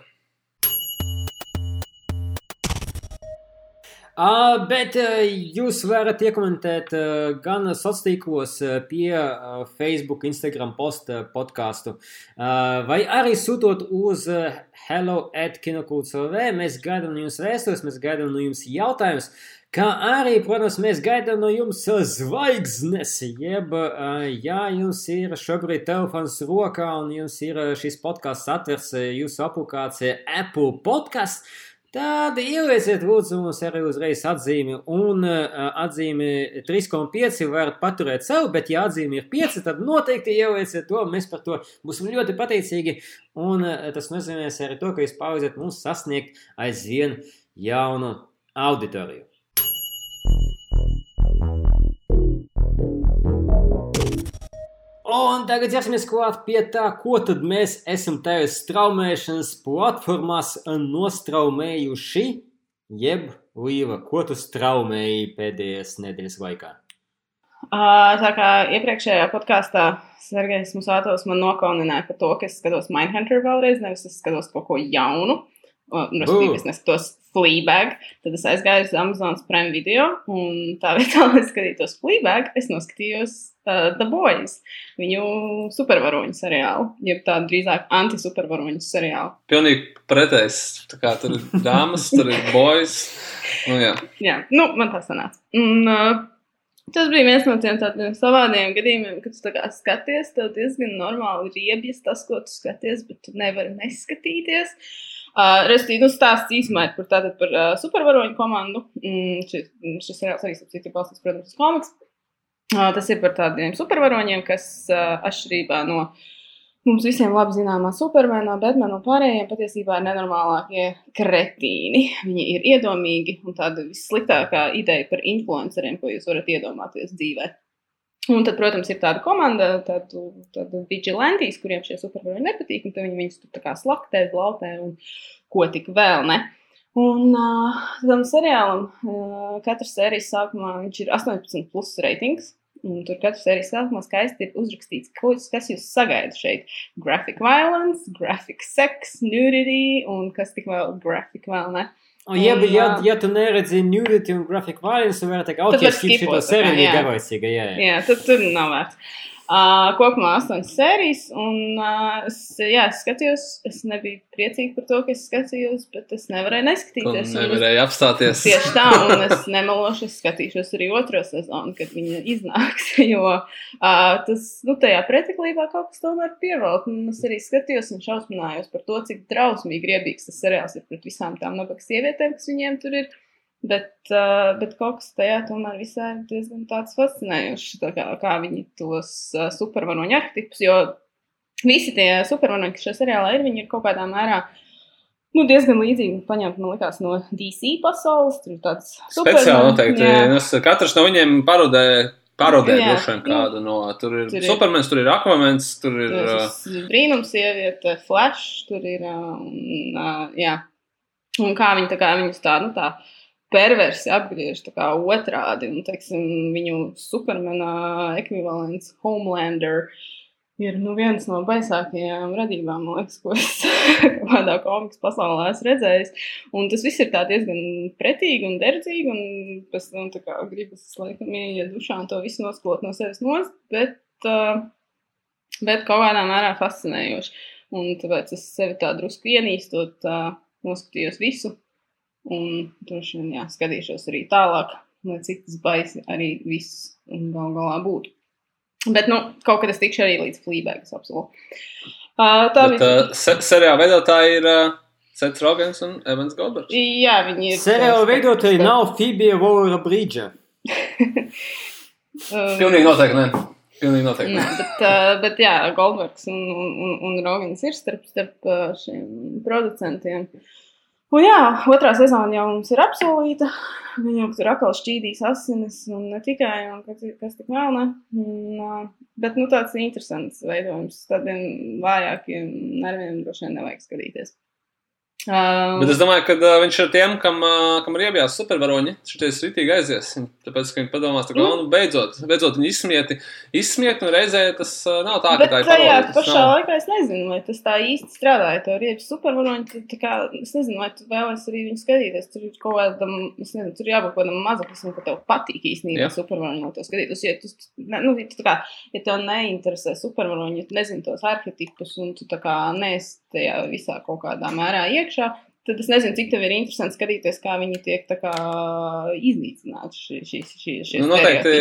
Uh, bet uh, jūs varat iekomentēt uh, gan sociālos tīklos, uh, pie uh, Facebook, Instagram posta podkāstu, uh, vai arī sūtot uz uh, hello at kinokults.lv. Mēs gaidām no jums vēstules, mēs gaidām no jums jautājumus. Kā arī, protams, mēs gaidām no jums zvaigznes, jeb, uh, ja jums ir šobrīd telefons rokā un jums ir uh, šis podkāsts atvers uh, jūsu aplikācijā Apple podkāsts, Tad ielieciet, lūdzu, mums arī uzreiz atzīmi, un uh, atzīmi 3,5 varat paturēt sev, bet, ja atzīme ir 5, tad noteikti ielieciet to. Mēs par to būsim ļoti pateicīgi, un uh, tas nozīmēs arī to, ka jūs palīdzat mums sasniegt aizvien jaunu auditoriju. Un tagad ķersimies klāt pie tā, ko tad mēs esam tajās straumēšanas platformās nostraumējuši, jeb Līva, ko tu straumēji pēdējās nedēļas laikā? Uh, tā kā iepriekšējā podkāstā Sergejs Musātovs man nokaunināja par to, ka es skatos Mindhunter vēlreiz, nevis es skatos kaut ko jaunu. Respektīvi, es neskatos Fleabag, tad es aizgāju uz Amazonas Prime video, un tā vietā, lai skatītos Fleabag, es noskatījos uh, The Boys, viņu supervaroņu seriālu, jeb tādu drīzāk anti-supervaroņu seriālu. Pilnīgi pretējs. Tā kā tur ir dāmas, tur ir boys. Nu, jā. jā, nu, man tas sanāca. Un, uh, Tas bija viens no tiem tādiem savādiem gadījumiem, kad tu skaties, tev diezgan normāli riebjas tas, ko tu skaties, bet tu nevari neskatīties. Uh, Restīvi, nu, stāsts īsumā par, tātad, par uh, supervaroņu komandu. Mm, šis, šis seriāls arī ir balstīts, protams, uz komiks. Uh, tas ir par tādiem supervaroņiem, kas uh, atšķirībā no uh, mums visiem labi zināmā supermena, Batmana un pārējiem patiesībā ir nenormālākie kretīni. Viņi ir iedomīgi un tāda vissliktākā ideja par influenceriem, ko jūs varat iedomāties dzīvē. Un tad, protams, ir tāda komanda, tāda, tāda vigilantīs, kuriem šie supervaroņi nepatīk, un viņi viņus tur tā kā slaktē, blautē un ko tik vēl ne. Un uh, tam seriālam uh, katras sērijas sākumā ir 18 plus ratings. Un tur katrs sērijas sākumā skaisti ir uzrakstīts, ko, kas jūs sagaida šeit. Graphic violence, graphic sex, nudity un kas tik vēl graphic vēl ne. Un, ja, un, ja, ja tu neredzi nudity un graphic violence, tad varētu teikt, ok, skip šo sēriju, garlaicīga, jā. Jā, tad tur nav vērts. Uh, kopumā astoņas sērijas, un uh, es, jā, es skatījos, es nebiju priecīga par to, ka es skatījos, bet es nevarēju neskatīties. Tu nevarēju apstāties. Tieši tā, un es nemelošu, es skatīšos arī otro sezonu, kad viņa iznāks, jo uh, tas, nu, tajā pretiklībā kaut kas tomēr pievelk, un es arī skatījos un šausminājos par to, cik drausmīgi riebīgs tas seriāls ir pret visām tām nabaga sievietēm, kas viņiem tur ir. Bet, uh, bet kaut kas tajā tomēr visai diezgan tāds fascinējošs, tā kā, kā viņi tos uh, supervaroņu arhetipus, jo visi tie supervaroņi, kas šajā seriālā ir, viņi ir kaut kādā mērā nu, diezgan līdzīgi paņemti, man liekas, no DC pasaules. Tur ir tāds speciāli noteikti. Es, katrs no viņiem parodē. Parodē droši vien kādu no. Tur ir, tur ir Supermans, tur ir Aquamans, tur ir. Uh... Brīnums sieviete, Flash, tur ir. Uh, uh, jā. Un kā viņi tā kā viņus tā, nu tā perversi apgriež otrādi. Un, teiksim, viņu supermena ekvivalents Homelander ir nu, viens no baisākajām radībām, liekas, ko es kādā komiks pasaulē esmu redzējis. Un tas viss ir diezgan pretīgi un derdzīgi. Un pēc tam nu, gribas, laikam, ieiet dušā un to visu nosklot no sevis nost. Bet, uh, bet kaut kādā mērā fascinējoši. Un tāpēc es sevi tā drusku ienīstot, uh, noskatījos visu Un droši vien, jā, skatīšos arī tālāk, lai cik tas baisi arī viss gal galā būtu. Bet, nu, kaut kad es tikšu arī līdz flībēgas apsolu. Uh, tā Bet, bija. Uh, se seriāla veidotāji ir uh, Sets Rogens un Evans Goldbergs. Jā, viņi ir. Seriāla veidotāji bet... nav Fibija Vora Brīdža. Pilnīgi noteikti, ne. Pilnīgi noteikti. Nē, bet, uh, bet jā, Goldbergs un, un, un Rogans ir starp, starp šiem producentiem. Uh, Un jā, otrā sezona jau mums ir apsolīta. Viņam tur atkal šķīdīs asinis, un ne tikai, un kas, kas tik vēl ne. Un, bet, nu, tāds interesants veidojums. Tādiem vājākiem nerviem droši vien nevajag skatīties. Uh, Bet es domāju, ka uh, viņš ir tiem, kam, uh, kam ir iebjās supervaroņi. Šitais ritīgi aizies. Tāpēc, ka viņi padomās, ka, mm. nu, beidzot, beidzot viņi izsmieti, izsmieti, un reizē tas uh, nav tā, Bet ka tā ir parodija. Jā, pašā nav. laikā es nezinu, vai tas tā īsti strādāja. Tev ir iebjās supervaroņi, tā kā, es nezinu, vai tu vēlies arī viņu skatīties. Tur ir kaut kādam, es nezinu, tur jābūt kaut kādam mazaklisam, ka tev patīk īstenībā supervaroņi no to skatīties. Ja tu, ne, nu, tu, kā, ja tev neinteresē supervaroņi, ja tu nezini tos arhetipus, un tu tā kā neesi tajā visā kaut kādā mērā iekšā, tad es nezinu, cik tev ir interesanti skatīties, kā viņi tiek kā, iznīcināti. Šī, šī, šī nu, noteikti,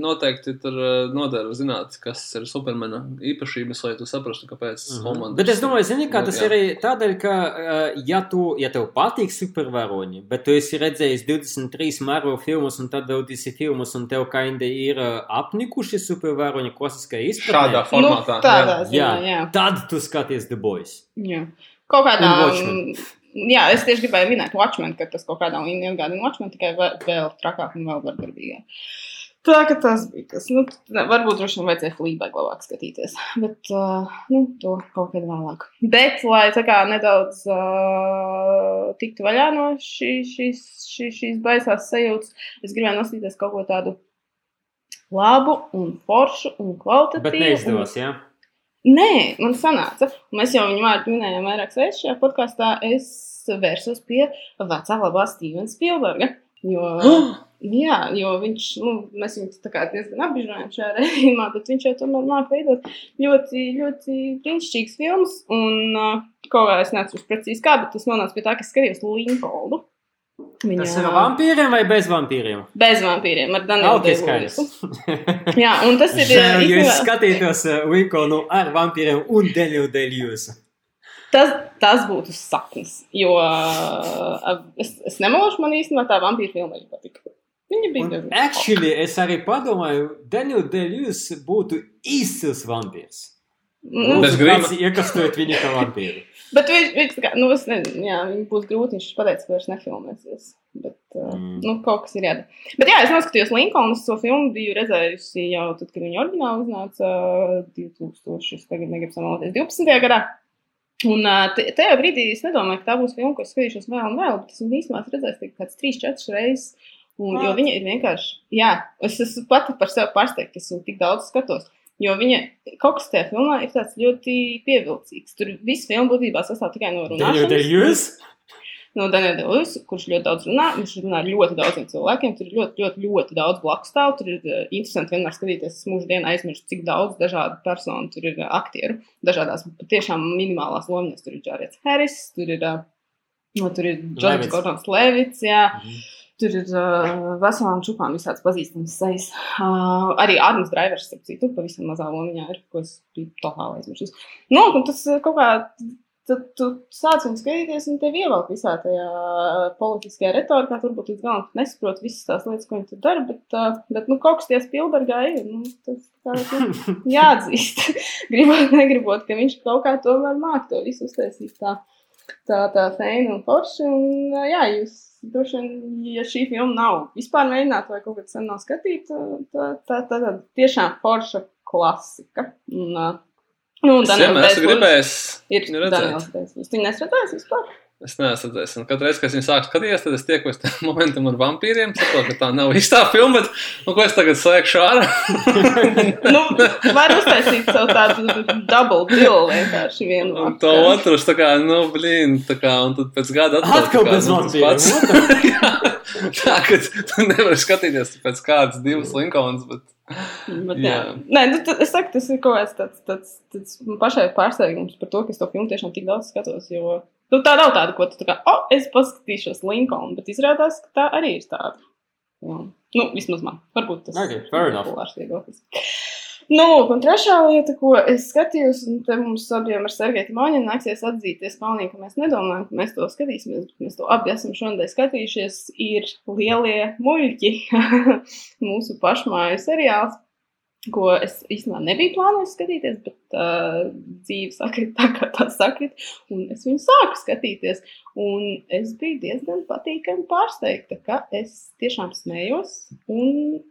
noteikti tur uh, nodara zināt, kas ir supermena īpašības, lai tu saprastu, kāpēc tas mm -hmm. Bet es domāju, zini, kā tas nu, ir arī tādēļ, ka, uh, ja, tu, ja tev patīk supervaroņi, bet tu esi redzējis 23 Marvel filmus un tad vēl DC filmus, un tev kaindi ir uh, apnikuši supervaroņi klasiskajā izpratnē. Šādā formātā. Nu, tādā jā. Ziņā, jā. jā. Tad tu skaties The Boys. Jā. Kaut kādā Jā, es tieši gribēju minēt Watchmen, ka tas kaut kādā līmenī atgādina Watchmen, tikai vēl, trakāk un vēl vardarbīgāk. Tā ka tas bija tas. Nu, ne, varbūt droši vien vajadzēja flībēk labāk skatīties. Bet uh, nu, to kaut kad vēlāk. Bet, lai tā kā nedaudz uh, tiktu vaļā no šī, šīs, šī, šīs baisās sajūtas, es gribēju nostīties kaut ko tādu labu un foršu un kvalitatīvu. Bet neizdevās, jā? Nē, man sanāca. Mēs jau viņu vārdu minējām vairākas reizes šajā podkāstā. Es vērsos pie vecā labā Stevena Spielberga. Jo, jā, jo viņš, nu, mēs viņu diezgan apbižojam šajā režīmā, bet viņš jau tomēr māk veidot ļoti, ļoti brīnišķīgs filmas. Un kaut kā es neatceros precīzi kā, bet tas nonāca pie tā, ka skatījos Linkoldu. Viņa... Tas ir ar vampīriem vai bez vampīriem? Bez vampīriem, ar Danielu okay, skaidrs. Jā, un tas ir... Jo es skatītos uh, Linkoldu ar vampīriem un Danielu Dēļjūsu. Tas, tas būtu saknis. Jo uh, es, es nemalšu, man īstenībā tā vampīra filma arī patika. Viņa bija diezgan. Actually, es arī padomāju, Daniel Dēļus būtu izcils vampīrs. Nu, Bez grīma. Iekastot viņu kā vampīru. Bet viņš, viņš tā kā, nu, es nezinu, jā, viņi būs grūti, viņš pateica, ka vairs nefilmēsies. Bet, uh, mm. nu, kaut kas ir jādara. Bet, jā, es noskatījos Linkolnu, es to filmu biju redzējusi jau tad, kad viņa oriģināli uznāca uh, 2000, es tagad negribu samaloties, 12. gadā. Un te, tajā brīdī es nedomāju, ka tā būs filma, ko es skatīšos vēl un vēl, bet es īstenībā redzēju tikai kāds 3-4 reizes. Un, jo viņa ir vienkārši, jā, es esmu pati par sevi pārsteigta, ka es viņu tik daudz skatos. Jo viņa kaut kas tajā filmā ir tāds ļoti pievilcīgs. Tur viss filma būtībā sastāv tikai no runāšanas. No Daniela Delus, kurš ļoti daudz runā, viņš runā ar ļoti daudziem cilvēkiem. Tur ir ļoti, ļoti, ļoti daudz blakus stāvu. Tur ir uh, interesanti vienmēr skatīties, es mūžu dienā aizmirstu, cik daudz dažādu personu tur ir uh, aktieru. Dažādās patiešām minimālās lomas. Tur ir Džārijas Harris, tur ir, uh, no, tur ir Džordžs Gordons Levits, jā. Mm -hmm. Tur ir uh, veselām čupām visādas pazīstamas sejas. Uh, arī Ādams Drivers, ap citu, pavisam mazā lomiņā ir, ko es biju totāli aizmirsis. Nu, un tas kaut kā tad tu sāc viņu skatīties, un tev ievelk visā tajā politiskajā retorikā. Turbūt līdz galam nesaprot visas tās lietas, ko viņi tur dara, bet, bet nu, kaut kas tie Spielbergā ir. Nu, tas tā, jāatzīst. gribot, negribot, ka viņš kaut kā tomēr māk to visu uztaisīt tā, tā, tā feina un forši. Un, jā, jūs droši vien, ja šī filma nav vispār mēģināta vai kaut kad sen nav skatīta, tā, tā, tā, tā tiešām forša klasika. Un, Nu, es vienmēr esmu gribējis viņu redzēt. Jūs viņu nesat vispār? Es neesmu redzējis. Un katru reizi, kad es viņu sāku skatīties, tad es tiekos tam momentam ar vampīriem. Saprotu, ka tā nav īstā filma, bet nu, ko es tagad slēgšu ārā? nu, var uztaisīt savu tādu double bill vienkārši vienu. Un to otru, tā kā, nu, blīn, tā kā, un tad pēc gada atkal. Atkal bez nu, vampīriem. tā, ka tu nevari skatīties pēc kādas divas Linkolnas, bet. Bet, jā. Jā. Nē, nu, tad, es saku, tas ir kaut kāds tāds, tāds, tāds pašai pārsteigums par to, ka es to filmu tiešām tik daudz skatos. Jo nu, tā nav tāda, ko tu tā kā, oh, es paskatīšos Linkolnu, bet izrādās, ka tā arī ir tāda. Jā. Nu, vismaz man. Varbūt tas okay, ir populārs viedoklis. Nu, un trešā lieta, ko es skatījos, un te mums abiem ar Sergeju Maņinu nāksies atzīties kaunīgi, ka mēs nedomājam, ka mēs to skatīsimies, bet mēs to abi esam šodien skatījušies, ir lielie muļķi, mūsu pašmāju seriāls, ko es īstenībā nebiju plānojis skatīties, bet uh, dzīve sakrit tā, kā tā sakrit, un es viņu sāku skatīties, un es biju diezgan patīkami pārsteigta, ka es tiešām smējos, un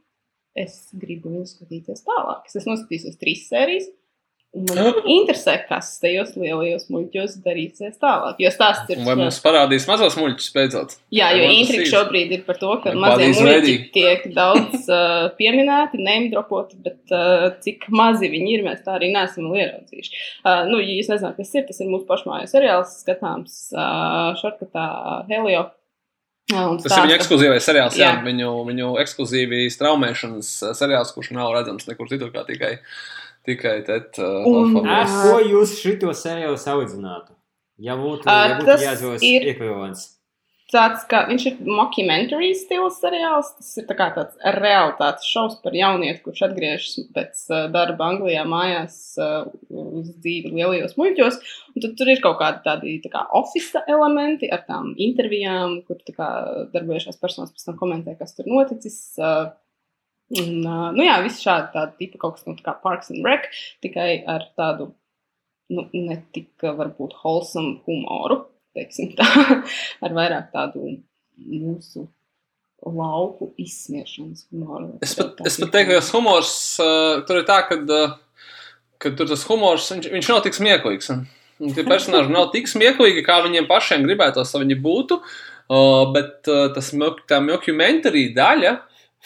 es gribu viņu skatīties tālāk. Es noskatījusies trīs sērijas. Man interesē, kas tajos lielajos muļķos darīsies tālāk. Jo stāsts ir. Vai mums parādīs mazos muļķus beidzot? Jā, jo intriga šobrīd ir par to, ka mazie muļķi tiek daudz uh, pieminēti, neimdropoti, bet uh, cik mazi viņi ir, mēs tā arī neesam ieraudzījuši. Uh, nu, ja jūs nezināt, kas ir, tas ir mūsu pašmājas seriāls, skatāms uh, šortkatā Helio Tas ir viņa ekskluzīvais seriāls, jā. jā. Viņu, viņu ekskluzīvi straumēšanas seriāls, kurš nav redzams nekur citur kā tikai, tikai TET. Uh, un, uh, ko jūs šito seriālu saudzinātu? Ja būtu, ja būtu uh, jāzos ekvivalents tāds, ka viņš ir mockumentary stils seriāls. Tas ir tā tāds realitātes šovs par jaunieti, kurš atgriežas pēc uh, darba Anglijā mājās uh, uz dzīvi lielajos muļķos. Un tad tur ir kaut kādi tādi tā kā ofisa elementi ar tām intervijām, kur kā, darbojušās personas pēc tam komentē, kas tur noticis. Uh, Un, uh, nu jā, viss šādi tādi tipi kaut kas nu, kā Parks and Rec, tikai ar tādu, nu, ne tik varbūt wholesome humoru teiksim tā, ar vairāk tādu mūsu lauku izsmiešanas humoru. Es pat, es pat teiktu, ka humors uh, tur ir tā, ka, uh, ka tur tas humors viņš, viņš nav tik smieklīgs. Un, un tie personāļi nav tik smieklīgi, kā viņiem pašiem gribētos, lai viņi būtu. Uh, bet uh, tas, tā mockumentary daļa,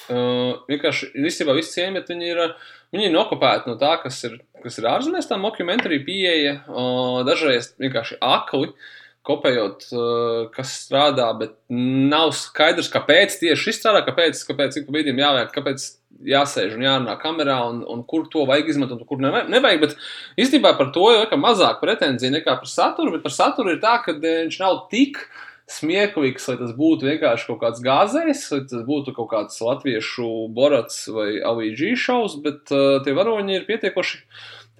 uh, vienkārši īstenībā viss cieņa, bet viņi ir. Uh, Viņi ir nokopēti no tā, kas ir, kas ir ārzemēs, tā mockumentary pieeja, uh, dažreiz vienkārši akli. Uh, kopējot, eh, kas strādā, bet nav skaidrs, kāpēc tieši šis strādā, kāpēc, kāpēc ik pa brīdim jāvērk, kāpēc jāsēž un jārunā kamerā, un, un kur to vajag izmantot, un kur nevajag. bet īstenībā par to ir mazāk pretenzija nekā par saturu, bet par saturu ir tā, ka eh, viņš nav tik smieklīgs, lai tas būtu vienkārši kaut kāds gāzējs, lai tas būtu kaut kāds latviešu borats vai AVG šovs, bet uh, tie varoņi ir pietiekoši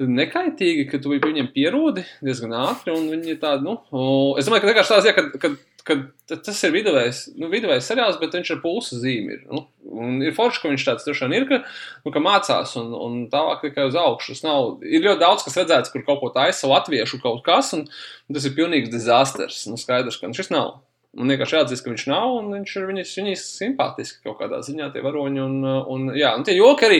nekaitīgi, ka tu viņiem pierodi diezgan ātri. Viņi ir tādi, nu, es domāju, ka vienkārši tāds, ja, kad, kad, kad tas ir viduvējs, nu, viduvējs seriāls, bet viņš ar pulsu zīmi ir. Nu, un ir forši, ka viņš tāds tiešām ir, ka, nu, ka mācās un, un tālāk tikai uz augšu. Nav, ir ļoti daudz, kas redzēts, kur kaut ko taisa latviešu kaut kas, un, tas ir pilnīgs dizasters. Nu, skaidrs, ka šis nav. Man vienkārši jāatzīst, ka viņš nav, un viņš ir viņas, viņas simpātiski kaut kādā ziņā, tie varoņi. Un, un, jā, un tie joki arī,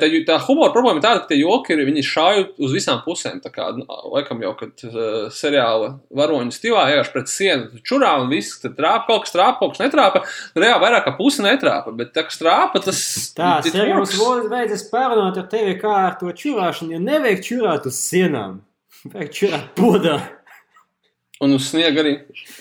tā, tā humora problēma ir tāda, ka tie joki ir, viņi šāju uz visām pusēm. Tā kā, nu, laikam jau, kad uh, seriāla varoņu stilā ejāš pret sienu, čurā un viss, tad trāpa kaut kas, trāpa kaut kas netrāpa. Reāli vairāk kā puse netrāpa, bet tā, kas trāpa, tas. Tā, seriāls beidzas pārunāt ar tevi kā ar to čurāšanu, ja nevajag čurāt uz sienām. Vajag čurāt podā. Un uz sniega arī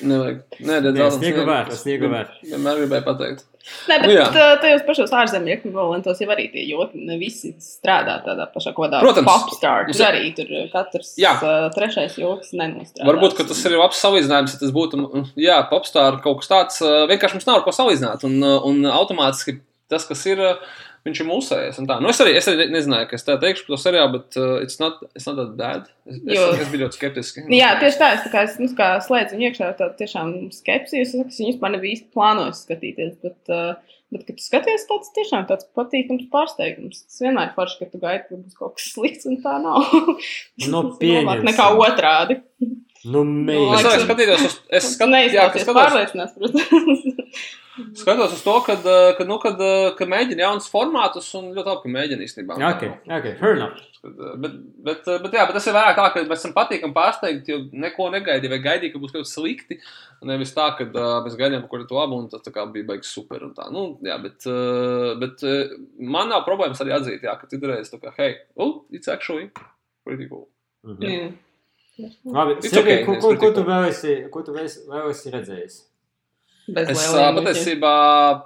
nevajag. Nē, redzēt, sniega vēr, sniega vēr. Vienmēr gribēju pateikt. Nē, bet nu, tajos pašos ārzemju ekvivalentos jau arī tie joki ne visi strādā tādā pašā kodā. Protams. Popstar. Tur arī tur katrs jā. uh, trešais joks nenostrādā. Varbūt, ka tas ir labs salīdzinājums, ja tas būtu, jā, popstar kaut kas tāds, uh, vienkārši mums nav ar ko salīdzināt. Un, uh, un automātiski tas, kas ir. Uh, viņš ir mūsējis. Nu, es, arī, es arī nezināju, ka es tā teikšu par to seriālu, bet uh, it's not, it's not that bad. Es, jo, es, es biju ļoti skeptiski. Jā, tieši tā, es tā kā, es, nu, kā slēdzu viņu iekšā tā tiešām skepsijas, es viņu vispār nebiju īsti plānojis skatīties, bet, uh, bet, kad tu skaties, tāds tiešām tāds patīkams pārsteigums. Tas vienmēr ir forši, ka tu gaidi, ka būs kaut kas slikts, un tā nav. no pieņems. Nekā otrādi. Nu, mēs. Es skatītos uz, es skatītos, jā, es pārliecinās, protams. Skatos uz to, kad, eh, kad, nu, kad, eh, kad mēģina jaunus formātus un ļoti labi, ka mēģina īstenībā. Ok, ok, fair enough. Eh, bet, bet, bet, jā, bet tas ir vairāk tā, ka mēs esam patīkami pārsteigti, jo neko negaidīja, vai gaidīja, ka būs kaut kas slikti. Nevis tā, ka uh, mēs gaidījām kaut ko labu, un tas bija beigas super. Nu, jā, bet, uh, bet uh, man nav problēmas arī atzīt, jā, ka citreiz tā kā, hey, oh, it's actually pretty cool. Mm -hmm. yeah. Labi, Sevi, okay, ko, ko, ko tu vēl esi, ko tu vēl esi redzējis? Es patiesībā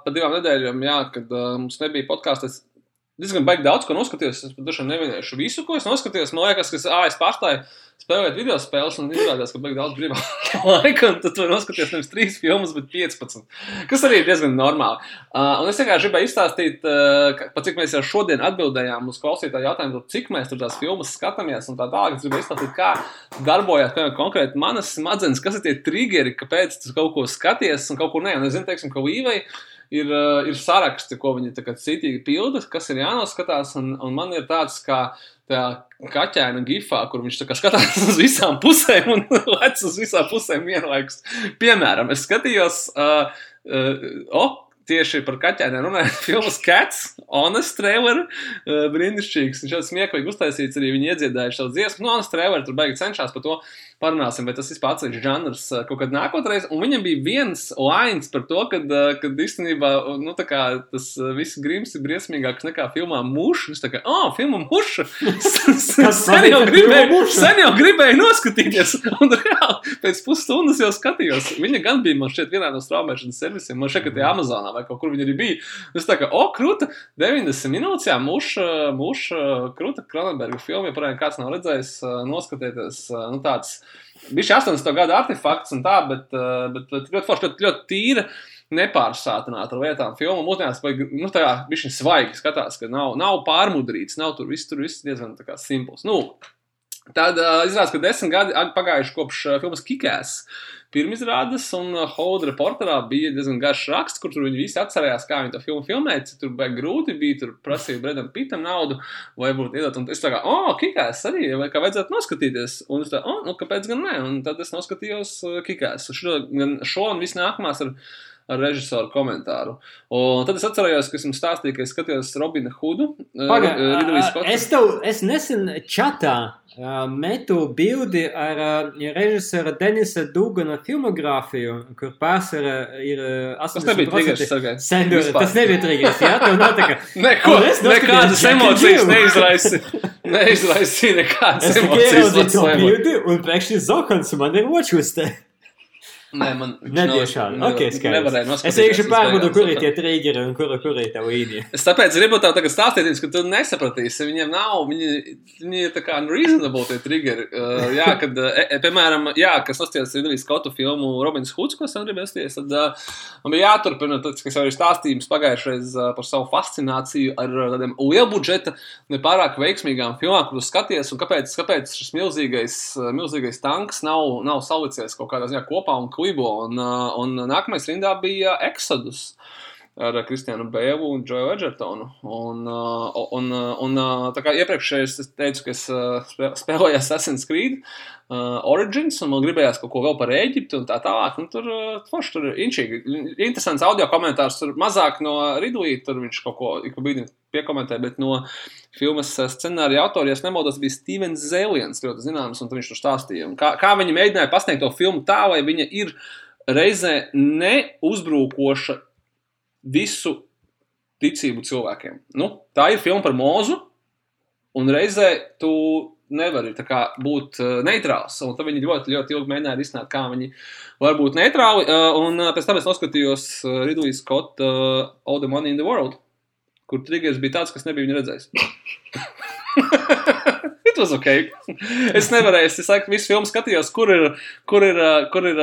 pa divām nedēļām, jā, kad uh, mums nebija podkāsts, diezgan baigi daudz ko noskatījos. Es pat dažiem nevienēšu visu, ko es noskatījos. Man liekas, ka ā, es pārstāju spēlēt video spēles, un izrādās, ka baigi daudz brīvā laika, un tad var noskatīties nevis trīs filmas, bet 15. Kas arī ir diezgan normāli. Uh, un es vienkārši gribēju izstāstīt, uh, ka, cik mēs jau šodien atbildējām uz klausītāju jautājumu, cik mēs tur tās filmas skatāmies, un tā tālāk. Es gribēju izstāstīt, kā darbojās, piemēram, konkrēti manas smadzenes, kas ir tie triggeri, kāpēc tu kaut ko skaties un kaut ko ne. Un es zinu, teiksim, ka Līvai uh, ir saraksti, ko viņi citīgi pilda, kas ir jānoskatās. Un, un man ir tāds, kā tā kaķēna gifā, kur viņš skatās uz visām pusēm un lec uz visām pusēm vienlaikus. Piemēram, es skatījos, uh, uh, oh, tieši par kaķēniem runājot, filmas Cats, Honest Trailer, uh, brīnišķīgs. Viņš jau smieklīgi uztaisīts, arī viņi iedziedājuši savu dziesmu. Nu, Honest Trailer tur beigās cenšas par to parunāsim, vai tas vispār atsevišķs žanrs eh, kaut kad nākotnē. Un viņam bija viens lines par to, ka, eh, kad īstenībā nu, tas eh, viss grims ir briesmīgāks nekā filmā Muša. Es tā kā, ah, oh, filma Muša! sen, jau gribēju, sen jau gribēju noskatīties. Un reāli pēc pusstundas jau skatījos. Viņa gan bija man šeit vienā no straumēšanas servisiem. Man šeit, ka tie Amazonā vai kaut kur viņa arī bija. Es tā kā, o, oh, krūta, 90 minūtes, jā, Muša, Muša, krūta Kronenberga filma, ja parādīgi kāds nav redzējis, noskatieties. Nu, tāds Bija 80. gada artefakts un tā, bet, eh, bet, bet ļoti forši, ļoti, ļoti tīra. Nepārsātināta ar lietām. Filma mūsdienās nu, tā bija svaigi. Skatās, ka nav, nav pārmudrīts, nav tur viss, tur viss diezgan simpls. Nu, Tad uh, izrādās, ka desmit gadi ag- pagājuši kopš uh, filmas Kikēs pirmizrādes, un uh, Holda reporterā bija diezgan garš raksts, kur viņi visi atcerējās, kā viņi to filmu filmēja, tur bija grūti, bija tur prasīja Bredam Pitam naudu, vai varbūt iedot, un es tā kā, oh, Kikēs arī, vai kā vajadzētu noskatīties, un es tā, oh, nu, kāpēc gan ne, un tad es noskatījos uh, Kikēs, šo, gan šo un viss nākamās ar ar režisoru komentāru. Un tad es atcerējos, ka es jums stāstīju, ka es skatījos Robina Hudu. uh, Paga, uh, ā, Scottu. es tev, es nesen čatā ā, metu bildi ar ā, režisora Denisa Dugana filmogrāfiju, kur pārsvarā ir ā, Tas nebija 80% triggers, Sergei. Sendori, tas nebija triggers, jā, tev kā. Neko, nekādas emocijas Jill. neizraisīja. Nekādas Es tikai emocijas. ieraudzīju to bildi, un pēkšņi Zokans man ir očuste. Nē, man Nebija šādi. Ok, skaidrs. Nevarēja Es vienkārši pārbaudu, kur ir tie triggeri un kura, kur ir tā līnija. Es tāpēc gribu tev tagad stāstīt, ka tu nesapratīsi. Viņiem nav, viņi, viņi ir tā kā unreasonable tie triggeri. Uh, jā, kad, uh, e, piemēram, jā, kas nostājās Ridley Scottu filmu Robins Hoods, ko es gribēju sties, tad uh, man bija jāturpina, tad, kas jau ir stāstījums pagājušreiz uh, par savu fascināciju ar uh, tādiem lielbudžeta, nepārāk veiksmīgām filmām, kur tu skaties, un kāpēc, kāpēc šis milzīgais, uh, milzīgais tanks nav, nav salicies kaut kādā ziņā kopā un klibo. Un, uh, un nākamais rindā bija Exodus ar Kristiānu Bēlu un Džoju Edžertonu. Un, uh, un, uh, un uh, tā kā iepriekšējais es teicu, ka es spē- spēlēju Assassin's Creed Origins, un man gribējās kaut ko vēl par Eģipti un tā tālāk. Un tur forši, tur ir inčīgi. Interesants audio komentārs, tur mazāk no Ridley, tur viņš kaut ko ik pa brīdim piekomentē, bet no filmas scenārija autora, ja nemaldos, bija Stevens Zēliens, ļoti zināms, un viņš tur stāstīja. Un Kā, kā viņi mēģināja pasniegt to filmu tā, lai viņa ir reizē neuzbrukoša visu ticību cilvēkiem. Nu, tā ir filma par mūzu, un reizē tu nevari kā, būt uh, neitrāls. Un tad viņi ļoti, ļoti ilgi mēģināja risināt, kā viņi var būt neitrāli. Uh, un uh, pēc tam es noskatījos uh, Ridley Scott uh, All the Money in the World, kur triggers bija tāds, kas nebija viņa redzējis. It was ok. Es nevarēju, es laikam visu filmu skatījos, kur ir, kur ir, kur ir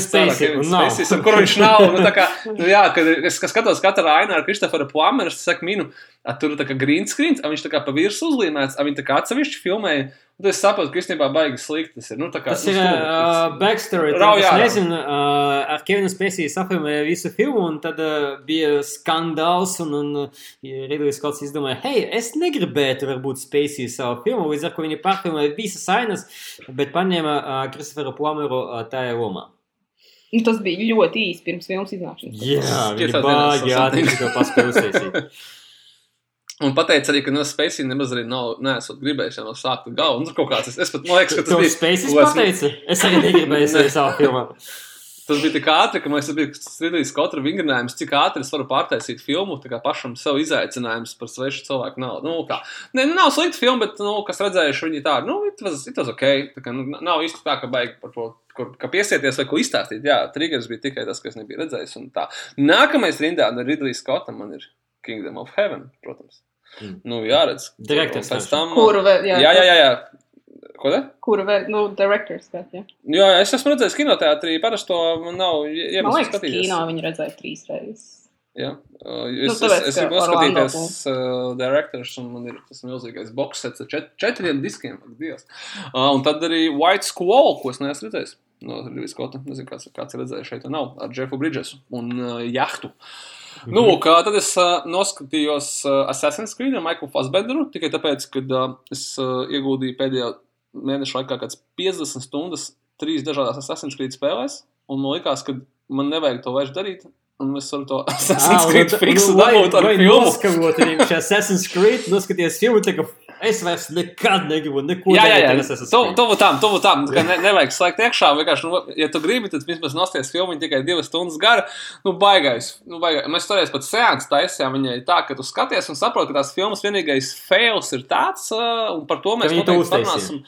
Spacey un nav. un kur viņš nav. Nu, kā, nu, jā, kad es skatos katru ainu ar Kristofera Plāmeru, es saku, minu, a, tur ir tā kā green screen, a, viņš tā kā pa virsmu uzlīmēts, a, viņi tā kā atsevišķi filmēja. Un es saprotu, ka īstenībā baigi slikti tas ir. Nu, kā, Tas nu, ir uh, backstory. tad Rauj Es nezinu, uh, ar Kevinu Spēciju safilmēja visu filmu, un tad uh, bija skandāls, un, un uh, Ridley Scotts izdomāja, hei, es negribētu varbūt Spēciju savu filmu, līdz ar ko viņi pārfilmēja visas ainas, bet paņēma uh, Kristoferu Plummeru uh, tajā lomā. Nu, tas bija ļoti īsi pirms filmas iznākšanas. Jā, Piecās baigi ātri to uztaisīt. Un pateica arī, ka no Spacey nemaz arī nav, neesot gribējis jau no sākta gala. Tur kaut kāds, es, es pat, man liekas, ka tas bija. Pateica? Es arī negribēju sevi savā filmā. Tas bija tik ātri, ka man tas bija strīdījis katra vingrinājums, cik ātri es varu pārtaisīt filmu, tā kā pašam sev izaicinājums par svešu cilvēku naudu. Nu, kā, ne, nu, nav slikta filma, bet, nu, kas redzējuši viņi tādu, nu, it was, it was ok. Tā kā, nu, nav īsti tā, ka baigi par to, kur, ka piesieties vai ko izstāstīt. Jā, triggers bija tikai tas, kas nebija redzējis. un tā. Nākamais rindā ar Ridley Scottam man ir Kingdom of Heaven, protams. Mm. Nu, jāredz. Direktors. Kuru vēl? Jā, Jā, jā, jā. Ko te? Kuru vēl? Nu, directors. Skat, jā. Jā, jā, es esmu redzējis kinoteātrī. Parasti to man nav Man iemesls liekas, skatīties. kino viņi redzēja trīs reizes. Jā, uh, Nu, es, tāpēc, es, es gribu Orlando noskatīties uh, directors, un man ir tas milzīgais box sets ar čet, četriem diskiem. ak, Dievs. Uh, un tad arī White Squall, ko es neesmu redzējis. No Rīgas Skota. Nezinu, kāds, kāds ir redzējis šeit, nav. Ar Jeffu Bridgesu un uh, Jahtu. Nu, kā tad es uh, noskatījos uh, Assassin's Creed ar Michaelu Fassbenderu tikai tāpēc, ka uh, es uh, ieguldīju pēdējā mēneša laikā kāds 50 stundas trīs dažādās Assassin's Creed spēlēs, un man likās, ka man nevajag to vairs darīt. Un es varu to Assassin's Creed fiksu dabūt ar filmu. Noskavot viņam šī Assassin's Creed, noskaties filmu, tā ka es vairs nekad negribu neko Jā, jā, darīt jā. ar Assassin's Tu, tuvu tam, tuvu tam. ka Ne, nevajag slēgt iekšā. Vienkārši, nu, ja tu gribi, tad vismaz nosties filmu tikai divas stundas gara. Nu, baigais. Nu, baigais. Mēs toreiz pat sēņas taisījām viņai tā, ka tu skaties un saproti, ka tās filmas vienīgais fails ir tāds, un par to mēs noteikti parunāsim.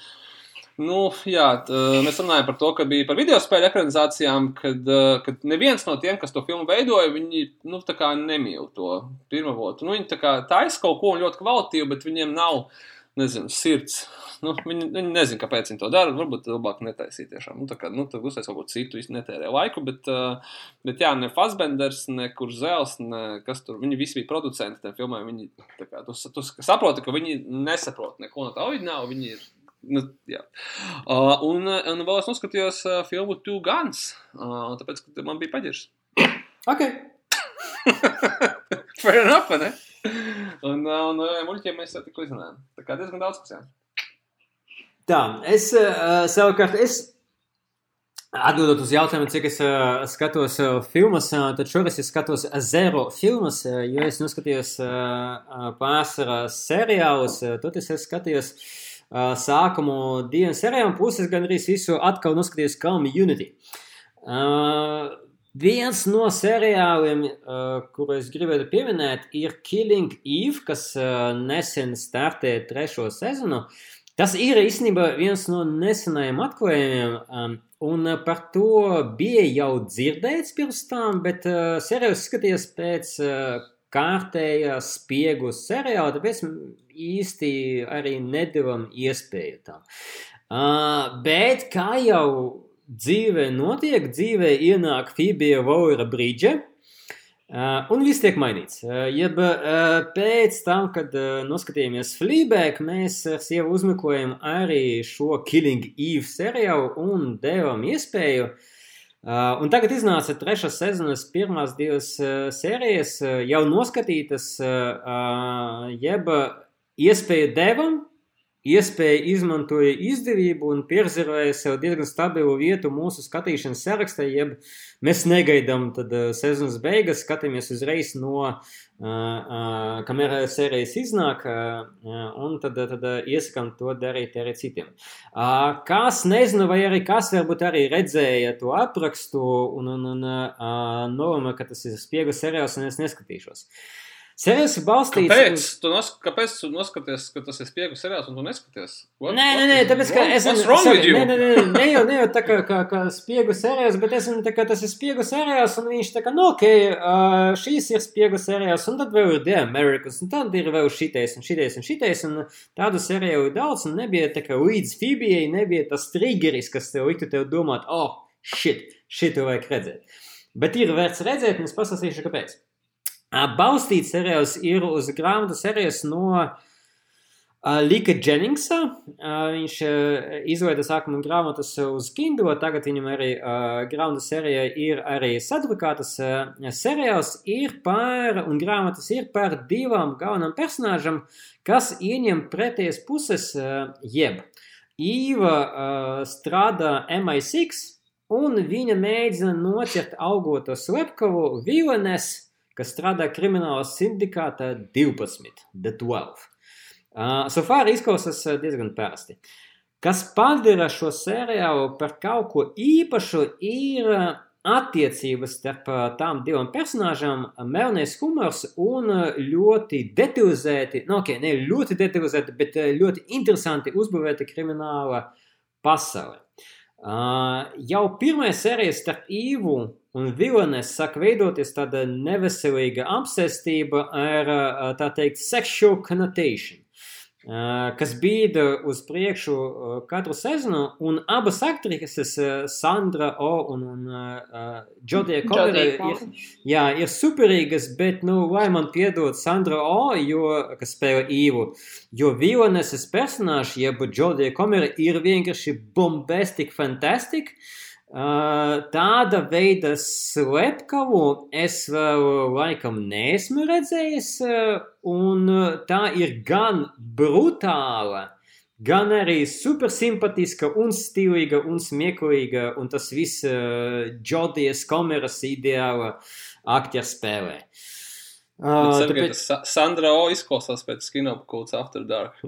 Nu, jā, t, uh, mēs runājam par to, ka bija par video spēļu ekranizācijām, kad, uh, kad neviens no tiem, kas to filmu veidoja, viņi nu, tā nemīl to pirmo votu. Nu, viņi tā kā taisa kaut ko ļoti kvalitīvu, bet viņiem nav, nezinu, sirds. Nu, viņi, viņi nezina, kāpēc viņi to dara. Varbūt labāk netaisīt tiešām. Nu, tā kā, nu, tad uztais kaut ko citu, īsti netērē laiku, bet, uh, bet jā, ne Fassbenders, ne Kurzels, ne kas tur, viņi visi bija producenti tam filmai. Viņi, tā kā, tu, tu saproti, ka viņi nesaprot neko no tā oriģināla, viņi ir Nu, uh, un, un vēl es noskatījos uh, filmu Two Guns, uh, tāpēc, ka man bija paģirs. Ok. Fair enough, ne? Un, uh, un uh, muļķiem mēs tikko izrunājām. Tā kā diezgan daudz kas jā. Tā, es uh, savukārt, es atbildot uz jautājumu, cik es uh, skatos uh, filmas, uh, tad šoreiz es skatos zero filmas, uh, jo es noskatījos uh, pārsvarā seriālus, uh, tad es skatījos uh, sākumu diviem seriāliem, puses gan arī visu atkal noskatījos Community. Uh, Viens no seriāliem, uh, kuru es gribētu pieminēt, ir Killing Eve, kas uh, nesen startēja trešo sezonu. Tas ir īstenībā viens no nesenajiem atklājumiem, um, un par to bija jau dzirdēts pirms tam, bet uh, seriāls skatījās pēc uh, kārtējā spiegu seriāla, tāpēc īsti arī nedevam iespēju tam. Uh, bet kā jau dzīvē notiek, dzīvē ienāk Fibija Vaura brīdže, uh, un viss tiek mainīts. Uh, jeb uh, pēc tam, kad uh, noskatījāmies Fleabag, mēs ar sievu uzmeklējām arī šo Killing Eve seriālu un devām iespēju. Uh, un tagad iznāca trešās sezonas pirmās divas uh, sērijas, uh, jau noskatītas, uh, jeb iespēju devam, iespēja izmantoja izdevību un pierzervēja sev diezgan stabilu vietu mūsu skatīšanas sarakstā, jeb mēs negaidām tad uh, sezonas beigas, skatāmies uzreiz no, uh, uh, kamēr sērijas iznāk, uh, un tad, tad iesakām to darīt arī citiem. Uh, kas nezinu, vai arī kas varbūt arī redzēja to aprakstu un, un, un uh, nolēma, ka tas ir spiega seriāls un es neskatīšos. Uh, Seriāls ir balstīts Kāpēc? uz. Tu nos, kāpēc tu noskaties, ka tas ir spiegu seriāls un tu neskaties? What, Nē, nē, nē, tāpēc, ka es with you? Nē, nē, nē, ne jau, ne jau tā kā, kā, kā spiegu seriāls, bet es esmu tā kā tas ir spiegu seriāls, un viņš tā kā, nu, ok, uh, šīs ir spiegu seriāls, un tad vēl ir The Americans, un tad ir vēl šitais, un šitais, un šitais, un tādu seriālu ir daudz, un nebija tā kā līdz Fibijai, nebija tas triggeris, kas tev liktu tev domāt, oh, shit, šitu vajag redzēt. Bet ir vērts redzēt, un es pastāstīšu, kāpēc. Balstīts seriāls ir uz grāmatu serijas no Lika Jenningsa. Viņš izveida sākuma grāmatas uz Kindle, tagad viņam arī grāmatu serija ir arī sadrukātas. Seriāls ir par, un grāmatas ir par divām galvenām personāžam, kas ieņem pretējas puses, jeb Īva uh, strādā MI6, un viņa mēģina nocert augoto slepkavu Vilenes, kas strādā krimināla sindikātā 12, The 12. Uh, so far izklausās uh, diezgan parasti. Kas padara šo seriālu par kaut ko īpašu, ir uh, attiecības starp uh, tām divām personāžām, melnais humors un ļoti detalizēti, nu, ok, ne ļoti detalizēti, bet ļoti interesanti uzbūvēta krimināla pasaule. Uh, jau pirmā sērija starp Īvu un Vilanes sāk veidoties tāda neveselīga apsēstība ar, tā teikt, sexual connotation, kas bīda uz priekšu katru sezonu, un abas aktrises, Sandra O un, un Jodija Kovera, ir, jā, ir superīgas, bet, nu, lai man piedod Sandra O, jo, kas spēlē Īvu, jo Vilaneses personāži, jeb Jodija Kovera, ir vienkārši bombastic, fantastic, Tāda veida slepkavu es vēl laikam neesmu redzējis, un tā ir gan brutāla, gan arī super simpātiska un stilīga un smieklīga, un tas viss Džodijas kameras ideāla aktieru spēlē. Uh, Uh, tāpēc... Sa Sandra O izklausās pēc kinopakūtas After Dark.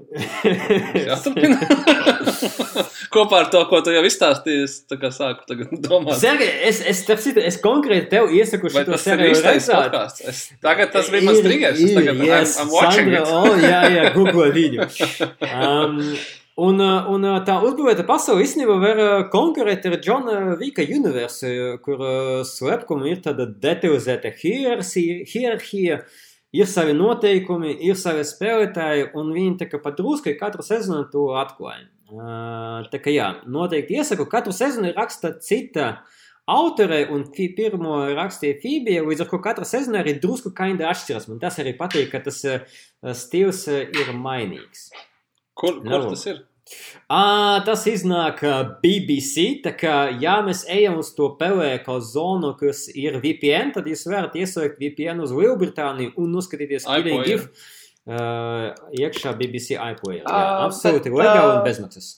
Kopā ar to, ko tu jau izstāstīji, es tā kā sāku tagad domāt. Sergei, es, es, citu, es konkrēti tev iesaku šo īstais redzēt. Es, tagad tas bija mans triggers. Yes, I'm, I'm watching Sandra, it. oh, jā, jā, google viņu. Um, un, uh, un uh, tā uzbūvēta pasaule īstenībā var uh, konkurēt ar Džona Vika universu, kur slepkumi ir tāda detalizēta hierarhija, ir savi noteikumi, ir savi spēlētāji, un viņi tā kā padruskai katru sezonu to atklāja. Tā kā jā, noteikti iesaku, katru sezonu raksta cita autore, un pirmo rakstīja Fībija, līdz ar ko katra sezona arī drusku kinda atšķiras. Man tas arī patīk, ka tas stils ir mainīgs. Kur, kur Nu. tas ir? Uh, tas iznāk BBC. Tā kā, ja mēs ejam uz to pelēko zonu, kas ir VPN, tad jūs varat ieslēgt VPN uz Lielbritāniju un noskatīties Killing Eve uh, iekšā BBC iPlayer. Jā, Uh, absolūti bet, legāli un bezmaksas.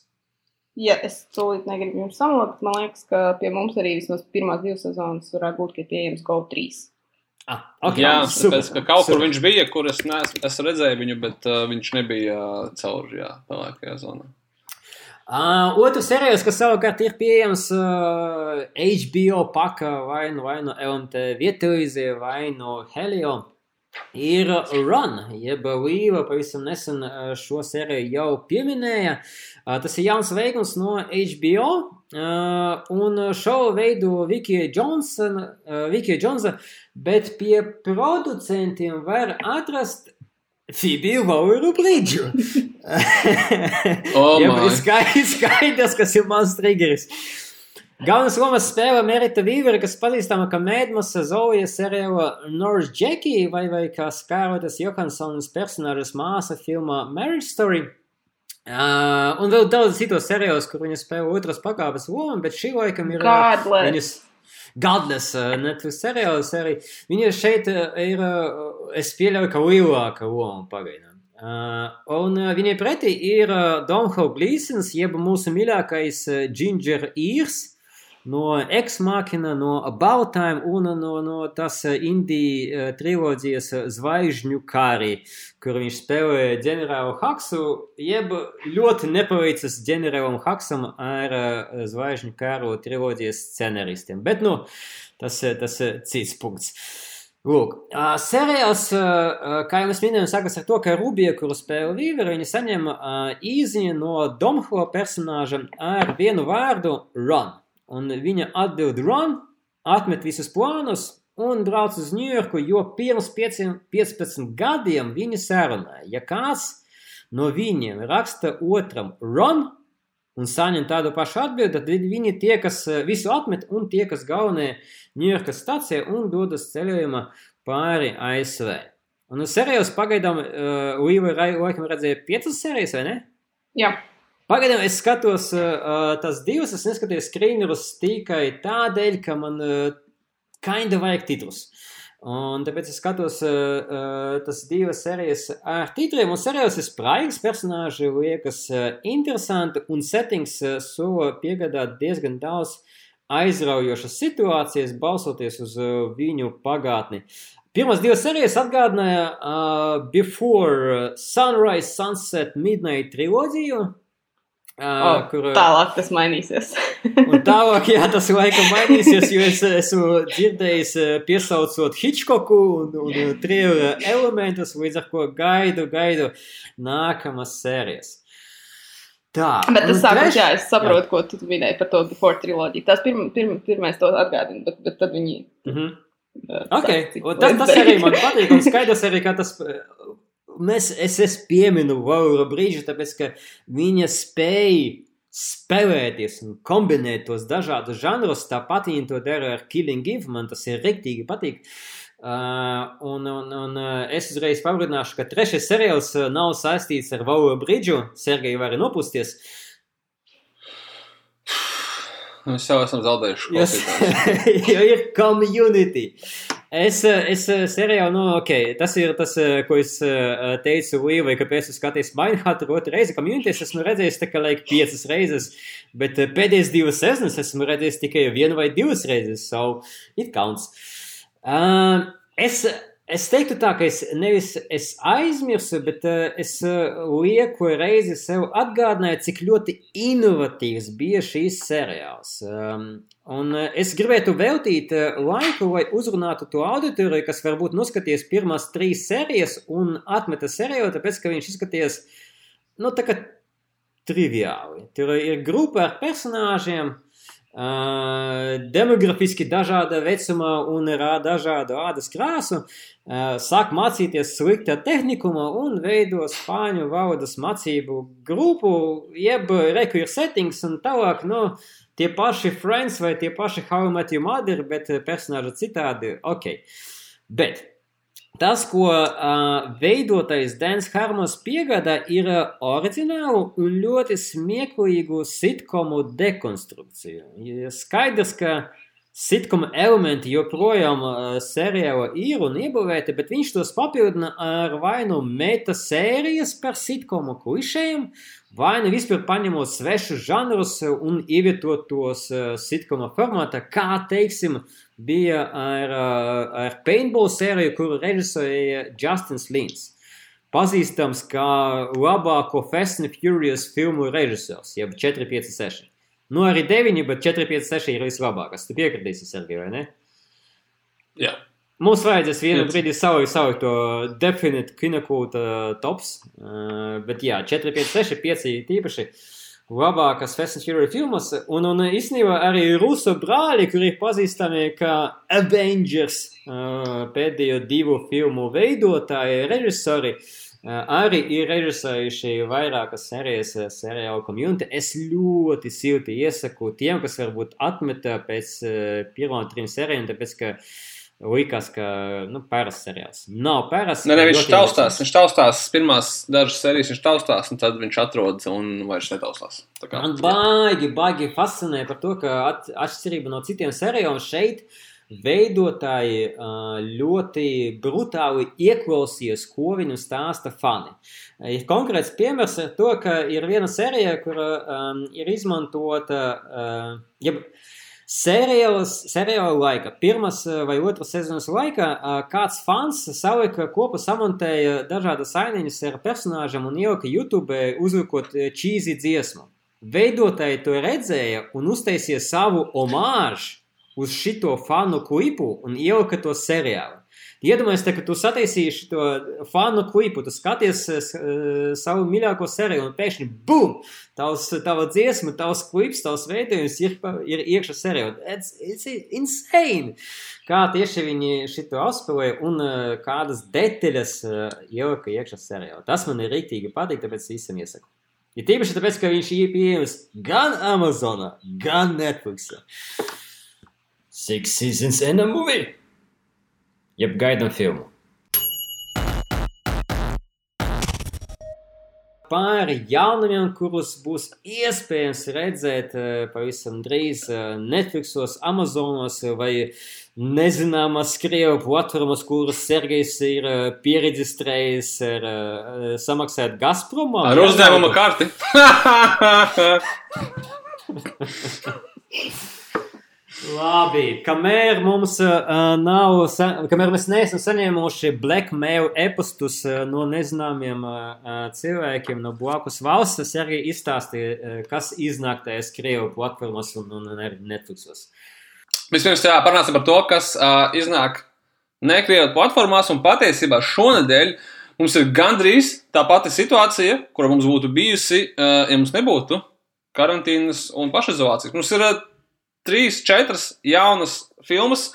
Ja es tūlīt negribu jums samot, man liekas, ka pie mums arī vismaz pirmās divas sezonas varētu būt, ka pieejams GO 3. Ah, okay, jā, super, tāpēc, ka kaut kur super. viņš bija, kur es neesmu es redzēju viņu, bet uh, viņš nebija uh, caur jā, pelēkajā zonā. Uh, otrs serijos, kas savukārt ir pieejams uh, HBO paka vai nu, vai nu LMT vietuvizē vai no Helio, ir Run, jeb Līva pavisam nesen uh, šo seriju jau pieminēja. Uh, tas ir jauns veikums no HBO, uh, un šovu veido Vikija Džonsona, uh, Vikija Džonsa, bet pie producentiem var atrast Fibiju Vauru Bridžu. Oh bet skaidrs, skaidrs, kas ir mans triggeris. Galvenais lomas spēlē Merita Vīvera, kas pazīstama kā Mēdmasa Zoja seriāla Norris Jackie vai, vai kā Skārotas Johanssonas personāžas māsa filmā Marriage Story. Uh, un vēl daudz citos seriālos, kur viņa spēlē otras pakāpes lomu, bet šī laikam ir uh, Godless. viņas Godless uh, Netflix seriāls arī. Viņa šeit uh, ir, uh, es pieļauju, ka lielāka loma pagaidām. Uh, un uh, viņai pretī ir uh, Domho Gleasons, jeb mūsu mīļākais uh, Ginger Ears no X-Machina, no About Time un no, no tas uh, indiju uh, triloģijas uh, Zvaigžņu kārī, kur viņš spēlē ģenerālu Haksu, jeb ļoti nepaveicas ģenerālam Haksam ar uh, Zvaigžņu kāru triloģijas scenaristiem. Bet, nu, tas, uh, tas ir cits punkts. Lūk, uh, seriāls, uh, kā jau mēs minējām, sākas ar to, ka Rubija, kuru spēlē Vīvera, viņa saņem uh, īziņu no Domho personāža ar vienu vārdu Ron. Un viņa atbild Ron, atmet visus plānus un brauc uz Ņujorku, jo pirms pieciem, 15 gadiem viņa sarunāja, ja kāds no viņiem raksta otram Ron un saņem tādu pašu atbildi, tad viņi tie, kas eh, visu atmet un tie, kas galvenie Ņujorkas stacijā un dodas ceļojumā pāri ASV. Un serijos pagaidām uh, Līva laikam redzēja piecas sērijas, vai ne? Jā, Pagaidām es skatos uh, tās divas, es neskatījos skrīnerus tikai tādēļ, ka man uh, kinda vajag titrus. Un tāpēc es skatos uh, tas divas sērijas ar titriem, un serijos ir spraigas personāži, liekas uh, interesanti, un settings uh, sola piegādāt diezgan daudz aizraujošas situācijas, balsoties uz uh, viņu pagātni. Pirmās divas sērijas atgādināja uh, Before Sunrise, Sunset, Midnight triloģiju. Uh, kur, tālāk tas mainīsies. Tālāk, jā, tas laikam mainīsies, jo es esmu dzirdējis, piesaucot Hitchcocku un, un trījuma elementus, līdz ar ko gaidu, gaidu nākamas sērijas. Tā, Bet tas sākums, treš- jā, es saprotu, ko tu minēji par to before triloģiju. Tas pirm, pirm, pirmais to atgādina, bet, bet tad viņi. Mhm. uh, Okay. Tas, tas arī man patīk, un skaidrs arī, ka tas. Mēs, es, es pieminu Vaura brīžu, tāpēc, ka viņa spēja spēlēties un kombinēt tos dažādus žanrus, tāpat viņa to dara ar Killing Eve, man tas ir riktīgi patīk. Uh, un, un, un uh, es uzreiz pabrīdināšu, ka trešais seriāls uh, nav saistīts ar Vaura brīdžu, Sergeju var nopusties. Mēs jau esam zaudējuši. Klausītājus. jo ir community. Es, es seriālu, nu, ok, tas ir tas, eh, ko es eh, teicu Līvai, kāpēc es skatījos Mindhunter otru reizi. Community es esmu redzējis kā laik piecas reizes, bet eh, pēdējās divas sezonas esmu redzējis tikai vienu vai divas reizes, so it counts. Uh, es, es teiktu tā, ka es nevis es aizmirsu, bet uh, es uh, lieku reizi sev atgādināju, cik ļoti inovatīvs bija šīs seriāls. Um, un uh, es gribētu veltīt uh, laiku, lai uzrunātu to auditoriju, kas varbūt noskaties pirmās trīs sērijas un atmeta seriālu, tāpēc, ka viņš izskaties, nu, tā kā triviāli. Tur ir grupa ar personāžiem, demografiski dažāda vecuma un ar dažādu ādas krāsu, sāk mācīties sliktā tehnikuma un veido spāņu valodas mācību grupu, jeb reku ir settings un tālāk, nu, tie paši Friends vai tie paši How I Met Your Mother, bet personāži citādi, ok. Bet tas, ko uh, veidotais Dēns Harmons piegādā, ir oriģinālu un ļoti smieklīgu sitkomu dekonstrukciju. Skaidrs, ka sitkoma elementi joprojām uh, seriālā ir un iebūvēti, bet viņš tos papildina ar vai nu meta sērijas par sitkomu klišējiem, vai nu vispār paņemot svešus žanrus un ievietot tos uh, sitkoma formātā, kā teiksim, bija ar, ar paintball sēriju, kuru režisēja Justins Lins. Pazīstams kā labāko Fast and Furious filmu režisors, jeb 456. Nu, arī 9, bet 456 ir vislabākais. Tu piekritīsi, Sergei, vai ne? Jā. Mums vajadzēs vienu brīdi savu, savu to definite kinokūta tops, uh, bet jā, 456, 5 tīpaši. Uh, labākas Fast and Furious filmas, un, un īstenībā arī Ruso brāļi, kuri ir pazīstami kā Avengers pēdējo divu filmu veidotāji, režisori, arī ir režisējuši vairākas sērijas seriāla community. Es ļoti silti iesaku tiem, kas varbūt atmeta pēc pirmām trim sērijām, tāpēc, ka uh, Likās, ka nu, parasts seriāls. Nav parasts. Nē, ne, viņš taustās. Viņš taustās pirmās dažas sērijas, viņš taustās, un tad viņš atrodas un vairs netaustās. Kā, Man baigi, baigi fascinē par to, ka at, atšķirība no citiem seriāliem šeit veidotāji ļoti brutāli ieklausījās, ko viņam stāsta fani. Ir konkrēts piemērs ar to, ka ir viena sērija, kur um, ir izmantota. Uh, ja, Seriāls, seriāla laika, pirmas eh, vai otras sezonas laikā, eh, kāds fans salika kopā samontēja dažādas ainiņas ar personāžiem un ielika YouTube uzlikot čīzi eh, dziesmu. Veidotāji to redzēja un uztaisīja savu omāžu uz šito fanu klipu un ielika to seriālu. Iedomājieties, ka tu sataisīsi to fanu klipu, tu skaties uh, savu mīļāko seriju, un pēkšņi bum! Tavs, tava dziesma, tavs klips, tavs veidojums ir, ir iekšā serijā. It's, it's insane! Kā tieši viņi šito apspēlēja un uh, kādas detaļas ielika iekšā serijā. Tas man ir rīktīgi patīk, tāpēc īsam iesaku. Ir tīpaši tāpēc, ka viņš ir pieejams gan Amazonā, gan Netflixā. Six seasons and a movie! Jeb gaidām filmu. Pāri jaunumiem, kurus būs iespējams redzēt pavisam drīz Netflixos, Amazonos vai nezināmas krievu platformas, kuras Sergejs ir pieregistrējis ar samaksāt Gazpromā. Ar uzņēmuma karti. Labi, kamēr mums uh, nav, kamēr mēs neesam saņēmuši blackmail e-pastus uh, no nezināmiem uh, cilvēkiem no blakus valsts, tas arī izstāstīja, uh, kas iznāk tajās Krievu platformās un, un, un arī Netflixos. Vispirms jā, parunāsim par to, kas uh, iznāk nekrievu platformās un patiesībā šonadēļ mums ir gandrīz tā pati situācija, kura mums būtu bijusi, uh, ja mums nebūtu karantīnas un pašizolācijas. Mums ir uh, trīs, četras jaunas filmas.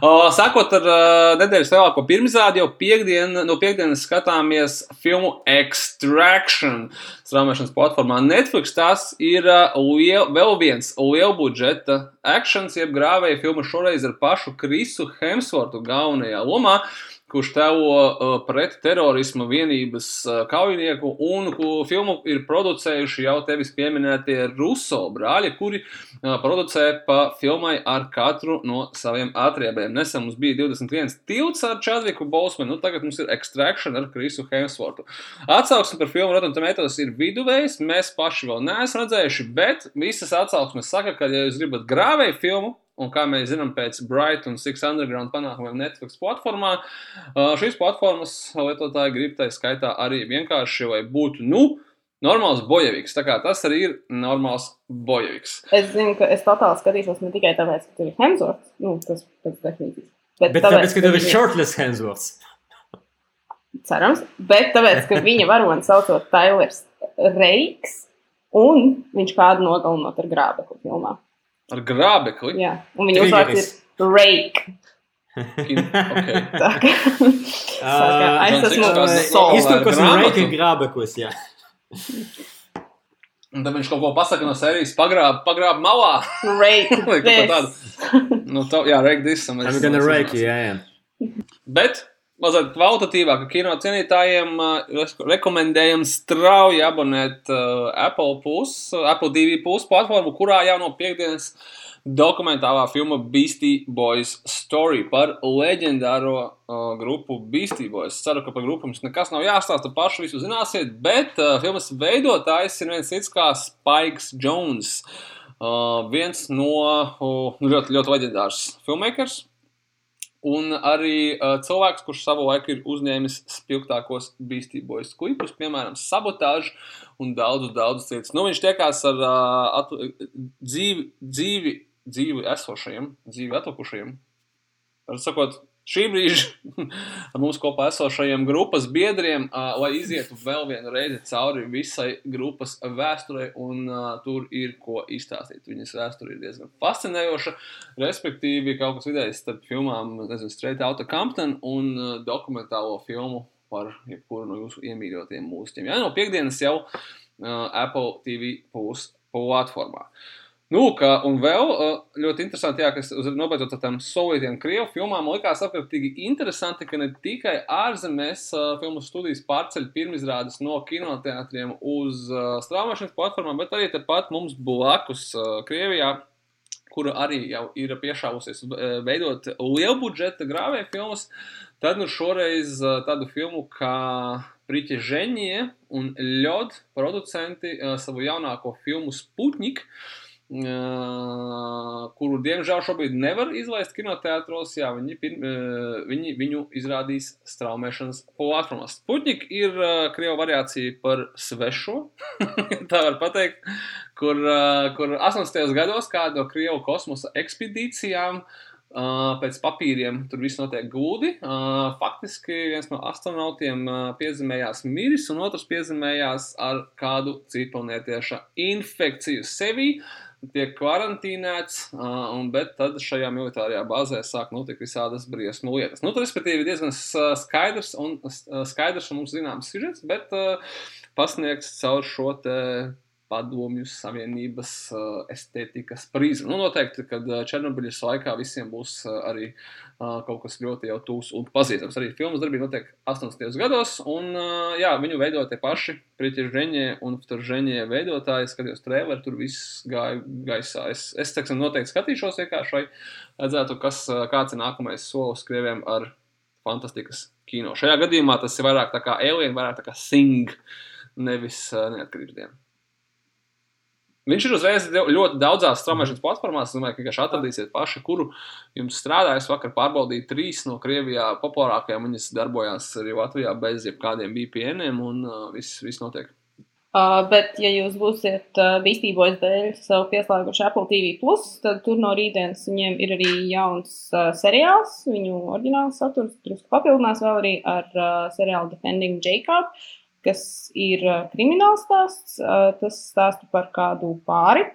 Uh, Sākot ar uh, nedēļas lielāko pirmizrādi, jau piekdien, no piekdienas skatāmies filmu Extraction. Straumēšanas platformā Netflix tas ir uh, liel, vēl viens lielbudžeta akcents, jeb grāvēja filma šoreiz ar pašu Krisu Hemsvortu galvenajā lomā. Uh, kurš tēlo uh, pret terorisma vienības uh, kaujinieku, un filmu ir producējuši jau tevis pieminētie Ruso brāļi, kuri uh, producē pa filmai ar katru no saviem atriebiem. Nesen mums bija 21 tilts ar Čadviku Bolsmanu, nu tagad mums ir Extraction ar Krisu Hemsvortu. Atsauksme par filmu Rotten Tomatoes ir viduvējs, mēs paši vēl neesam redzējuši, bet visas atsauksmes saka, ka, ja jūs gribat grāvēju filmu, Un kā mēs zinām, pēc Bright un Six Underground panākumiem Netflix platformā, šīs platformas lietotāji grib tā skaitā arī vienkārši, lai būtu, nu, normāls bojeviks. Tā kā tas arī ir normāls bojeviks. Es zinu, ka es totāli skatīšos ne tikai tāpēc, ka tur ir Hemsworth, nu, tas pēc definīcijas. Bet, bet tāpēc, tāpēc, ka tur ir shortless Hemsworth. Cerams, bet tāpēc, ka viņa varonis saucot Tailers Reiks, un viņš kādu nogalinot ar grābekli filmā. Ar grābekli? Jā, un viņa uzvārds ir Rake. okay. Tā kā uh, es esmu izturkos un Rake grābeklis, jā. Un tad viņš kaut ko pasaka no sērijas, pagrāb, pagrāb malā. Rake tādu. Nu, to, jā, rake this. I'm gonna rake you, jā, jā. Bet mazliet kvalitatīvāka kino cienītājiem, rekomendējam strauji abonēt Apple, plus, Apple TV plus platformu, kurā jau no piekdienas dokumentālā filma Beastie Boys Story par leģendāro uh, grupu Beastie Boys. Ceru, ka par grupu jums nekas nav jāstāsta, paši visu zināsiet, bet uh, filmas veidotājs ir viens cits kā Spikes Jones. Uh, viens no uh, ļoti, ļoti leģendārs filmmakers. Un arī uh, cilvēks, kurš savu laiku ir uzņēmis spilgtākos Boys klipus, piemēram, sabotāžu un daudzus, daudzus citus. Nu, viņš tiekās ar uh, atu, dzīvi, dzīvi dzīvi esošajiem, dzīvi atlikušajiem. Var sakot, šī brīža mums kopā esošajiem grupas biedriem, uh, lai izietu vēl vienu reizi cauri visai grupas vēsturei, un uh, tur ir ko izstāstīt. Viņas vēsture ir diezgan fascinējoša, respektīvi kaut kas vidējs starp filmām, nezinu, Straight Outta Compton un uh, dokumentālo filmu par jebkuru no jūsu iemīļotiem mūziķiem. Jā, no piekdienas jau uh, Apple TV plus platformā. Uh, Nu, kā, un vēl ļoti interesanti, jā, kas nobeidzot ar tām sovietiem krievu filmām, likās ārkārtīgi interesanti, ka ne tikai ārzemēs filmu studijas pārceļ pirmizrādes no kinoteātriem uz strāmošanas platformām, bet arī tepat mums blakus Krievijā, kura arī jau ir piešāvusies veidot lielbudžeta grāvēju filmas, tad nu šoreiz tādu filmu kā Priķa Ženie un Ļod producenti savu jaunāko filmu Sputnik uh, kuru diemžēl šobrīd nevar izlaist kinoteātros. Jā, viņi, viņi viņu izrādīs straumēšanas platformās. Sputnik ir krievu variācija par svešo, tā var pateikt, kur, kur 80. gados kāda no krievu kosmosa ekspedīcijām pēc papīriem tur viss notiek gludi. Faktiski viens no astronautiem piezemējās miris, un otrs piezemējās ar kādu citplanētieša infekciju sevī. Tiek karantīnēts, un, bet tad šajā militārajā bāzē sāk notikt visādas briesmu lietas. Nu, tas, respektīvi, diezgan skaidrs un, skaidrs un mums zināms sižets, bet pasniegts caur šo te padomju savienības estētikas prizmu. Nu, noteikti, kad Černobiļas laikā visiem būs arī kaut kas ļoti jau tūs un pazīstams. Arī filmas darbība notiek 80. gados, un jā, viņu veidoja tie paši Pritiņš Žēņie un Žēņie veidotāji. Skatījos traileru, tur viss gāja gaisā. Es, es teiksim, noteikti skatīšos vienkārši, lai redzētu, kas, kāds ir nākamais solis krieviem ar fantastikas kino. Šajā gadījumā tas ir vairāk tā kā Alien, vairāk tā kā Sing, nevis neatkarības diena. Viņš ir uzreiz ļoti daudzās straumēšanas platformās. Es domāju, ka vienkārši atradīsiet paši, kuru jums strādā. Es vakar pārbaudīju trīs no Krievijā populārākajām. Viņas darbojās arī Latvijā bez jebkādiem VPN-iem un uh, viss, viss notiek. Uh, bet, ja jūs būsiet uh, bīstībojas dēļ sev pieslēguši Apple TV, Plus, tad tur no rītdienas viņiem ir arī jauns uh, seriāls. Viņu oriģināls saturs drusku papildinās vēl arī ar uh, seriālu Defending Jacob. Uh, kas ir krimināls stāsts. Tas stāsta par kādu pāri,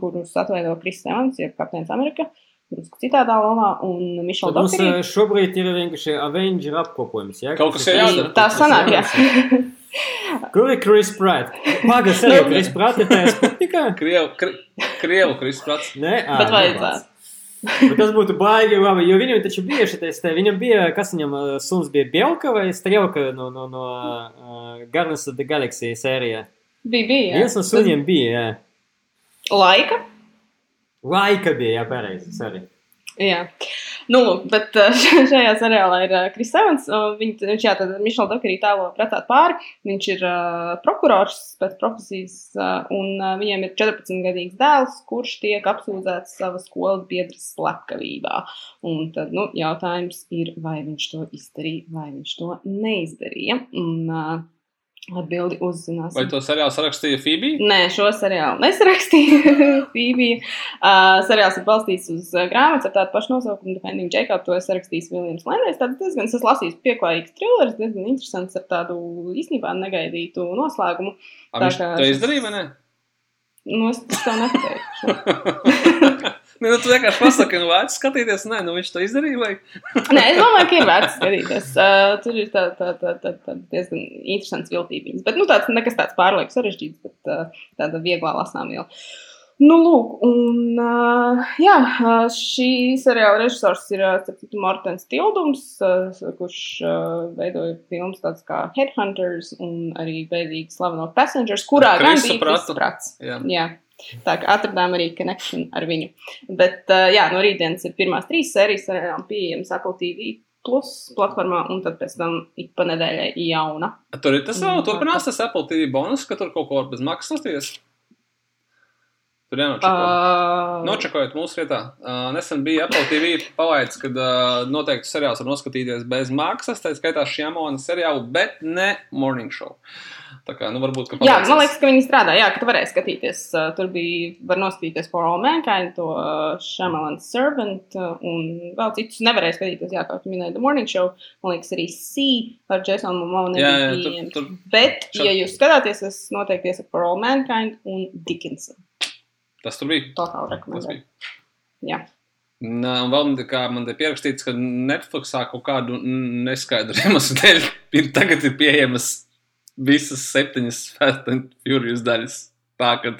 kurus atveido Kris Evans, jeb Kapteinis Amerika. Drusku citādā lomā, un Mišela Dokerī. Mums šobrīd ir vienkārši Avenger apkopojums, jā? Kaut kas ir jādara. Tā sanāk, jā. Kur ir Kris Pratt? Pagas arī Kris Pratt ir tajā Sputnikā? Krievu, krievu Kris Pratt. Nē, ā, Bet vajadzētu. Bet tas būtu baigi labi, jo viņam taču bija šitais, te, viņam bija, kas viņam suns bija, Bielka vai Strelka no, no, no uh, Guardians of the Galaxy sērijā? Bija, bija. Jā. Viens no suniem bija, jā. Laika? Laika bija, jā, pareizi, sorry. Jā. Nu, lūk, bet šajā seriālā ir Kris Evans. Viņ, viņš jā, tad Mišela Dokarī tēlo precēt pāri. Viņš ir uh, prokurors pēc profesijas, uh, un uh, viņiem ir 14-gadīgs dēls, kurš tiek apsūdzēts savas skolas biedras slepkavībā. Un tad, nu, jautājums ir, vai viņš to izdarīja, vai viņš to neizdarīja. Un, uh, Atbildi uzzināsim. Vai to seriālu sarakstīja Fībija? Nē, šo seriālu nesarakstīja Fībija. Uh, seriāls ir balstīts uz grāmatas ar tādu pašu nosaukumu, Defending Jacob. To es rakstījis Viljams Lenders. Tad diezgan, es lasīju pieklājīgs thrillers, diezgan interesants ar tādu īstenībā negaidītu noslēgumu. A, viņš to izdarīja, vai ne? Nu, es tev nepateikšu. Nu, tu vienkārši pasaki, nu, vērts skatīties. Nē, nu, viņš to izdarīja. Vai? Nē, es domāju, ka ir vērts skatīties. Uh, tur ir tā, tā, tā, tā, tā diezgan interesants viltība. Bet, nu, tāds nekas tāds pārlieku sarežģīts, bet uh, tāda vieglā lasām jau. Nu, lūk, un uh, jā, šī seriāla režisors ir uh, Mortens Tildums, uh, kurš uh, veidoja filmas tādas kā Headhunters un arī bēdīgi slaveno Passengers, kurā gan bija prats. Jā. jā. Tā kā atradām arī connection ar viņu. Bet, uh, jā, no rītdienas ir pirmās trīs sērijas, seriālām pieejams Apple TV plus platformā, un tad pēc tam ik pa nedēļai jauna. Tur ir tas vēl, turpinās tas Apple TV bonus, ka tur kaut ko bez maksas lasties. Tur jānočako. Uh... Nočakojot mūsu vietā. Uh, nesen bija Apple TV palaidis, kad uh, noteikti seriāls var noskatīties bez maksas, tā skaitā šī amona seriālu, bet ne morning show. Tā kā, nu, varbūt, ka jā, man liekas, ka viņi strādā, jā, ka tu varēji skatīties. Uh, tur bija, var noskatīties For All Mankind, to uh, Shyamalan Servant uh, un vēl citus nevarēja skatīties, jā, kā tu minēji, The Morning Show. Man liekas, arī C ar Jasonu Momonu nebija pieejams. Bet, šad... ja jūs skatāties, es noteikti iesaku For All Mankind un Dickinson. Tas tur bija. Totāli rekomendēju. Jā. Nā, un vēl kā man te pierakstīts, ka Netflixā kaut kādu neskaidru iemeslu dēļ ir tagad ir pieejamas visas septiņas Fast and Furious daļas. Tā, ka,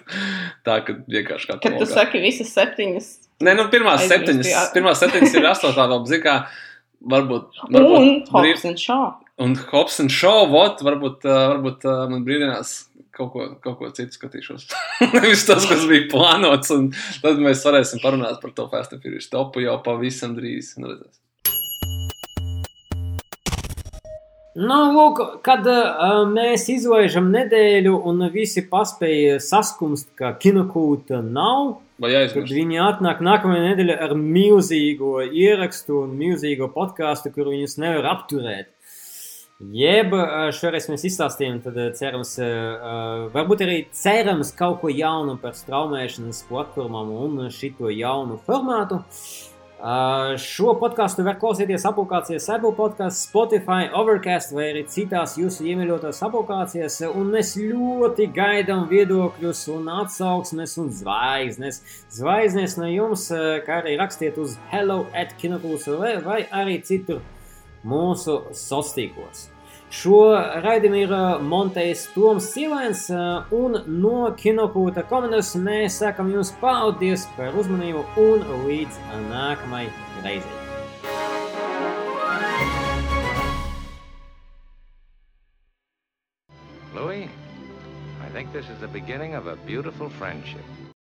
tā, ka vienkārši kā tā. Kad tu saki visas septiņas. Nē, nu pirmās septiņas, jā. pirmās septiņas ir astotā vēl, zin kā, varbūt. varbūt un Hobbs and Shaw. Un Hobbs and Shaw, vot, varbūt, varbūt man brīdinās kaut ko, kaut ko citu skatīšos. Nevis tas, kas bija plānots, un tad mēs varēsim parunāt par to Fast and Furious topu jau pavisam drīz. Nu, redzēs. Nu, lūk, kad uh, mēs izlaižam nedēļu un visi paspēja saskumst, ka kinokūta nav, tad viņi atnāk nākamajā nedēļā ar milzīgo ierakstu un milzīgo podkāstu, kur viņus nevar apturēt. Jeb šoreiz mēs izstāstījām, tad cerams, varbūt arī cerams kaut ko jaunu par straumēšanas platformām un šito jaunu formātu. Šo podkāstu var klausīties aplikācijās Apple podkāsts, Spotify, Overcast vai arī citās jūsu iemīļotās aplikācijās, un mēs ļoti gaidām viedokļus un atsauksmes un zvaigznes. Zvaigznes no jums, kā arī rakstiet uz hello at kinoklus.lv vai arī citur mūsu sastīkos. Šo raidījumu ir uh, montējis Toms Silēns, uh, un no Kinokūta komandas mēs sakam jums paldies par uzmanību un līdz nākamajai reizei. Louis, I think this is the beginning of a beautiful friendship.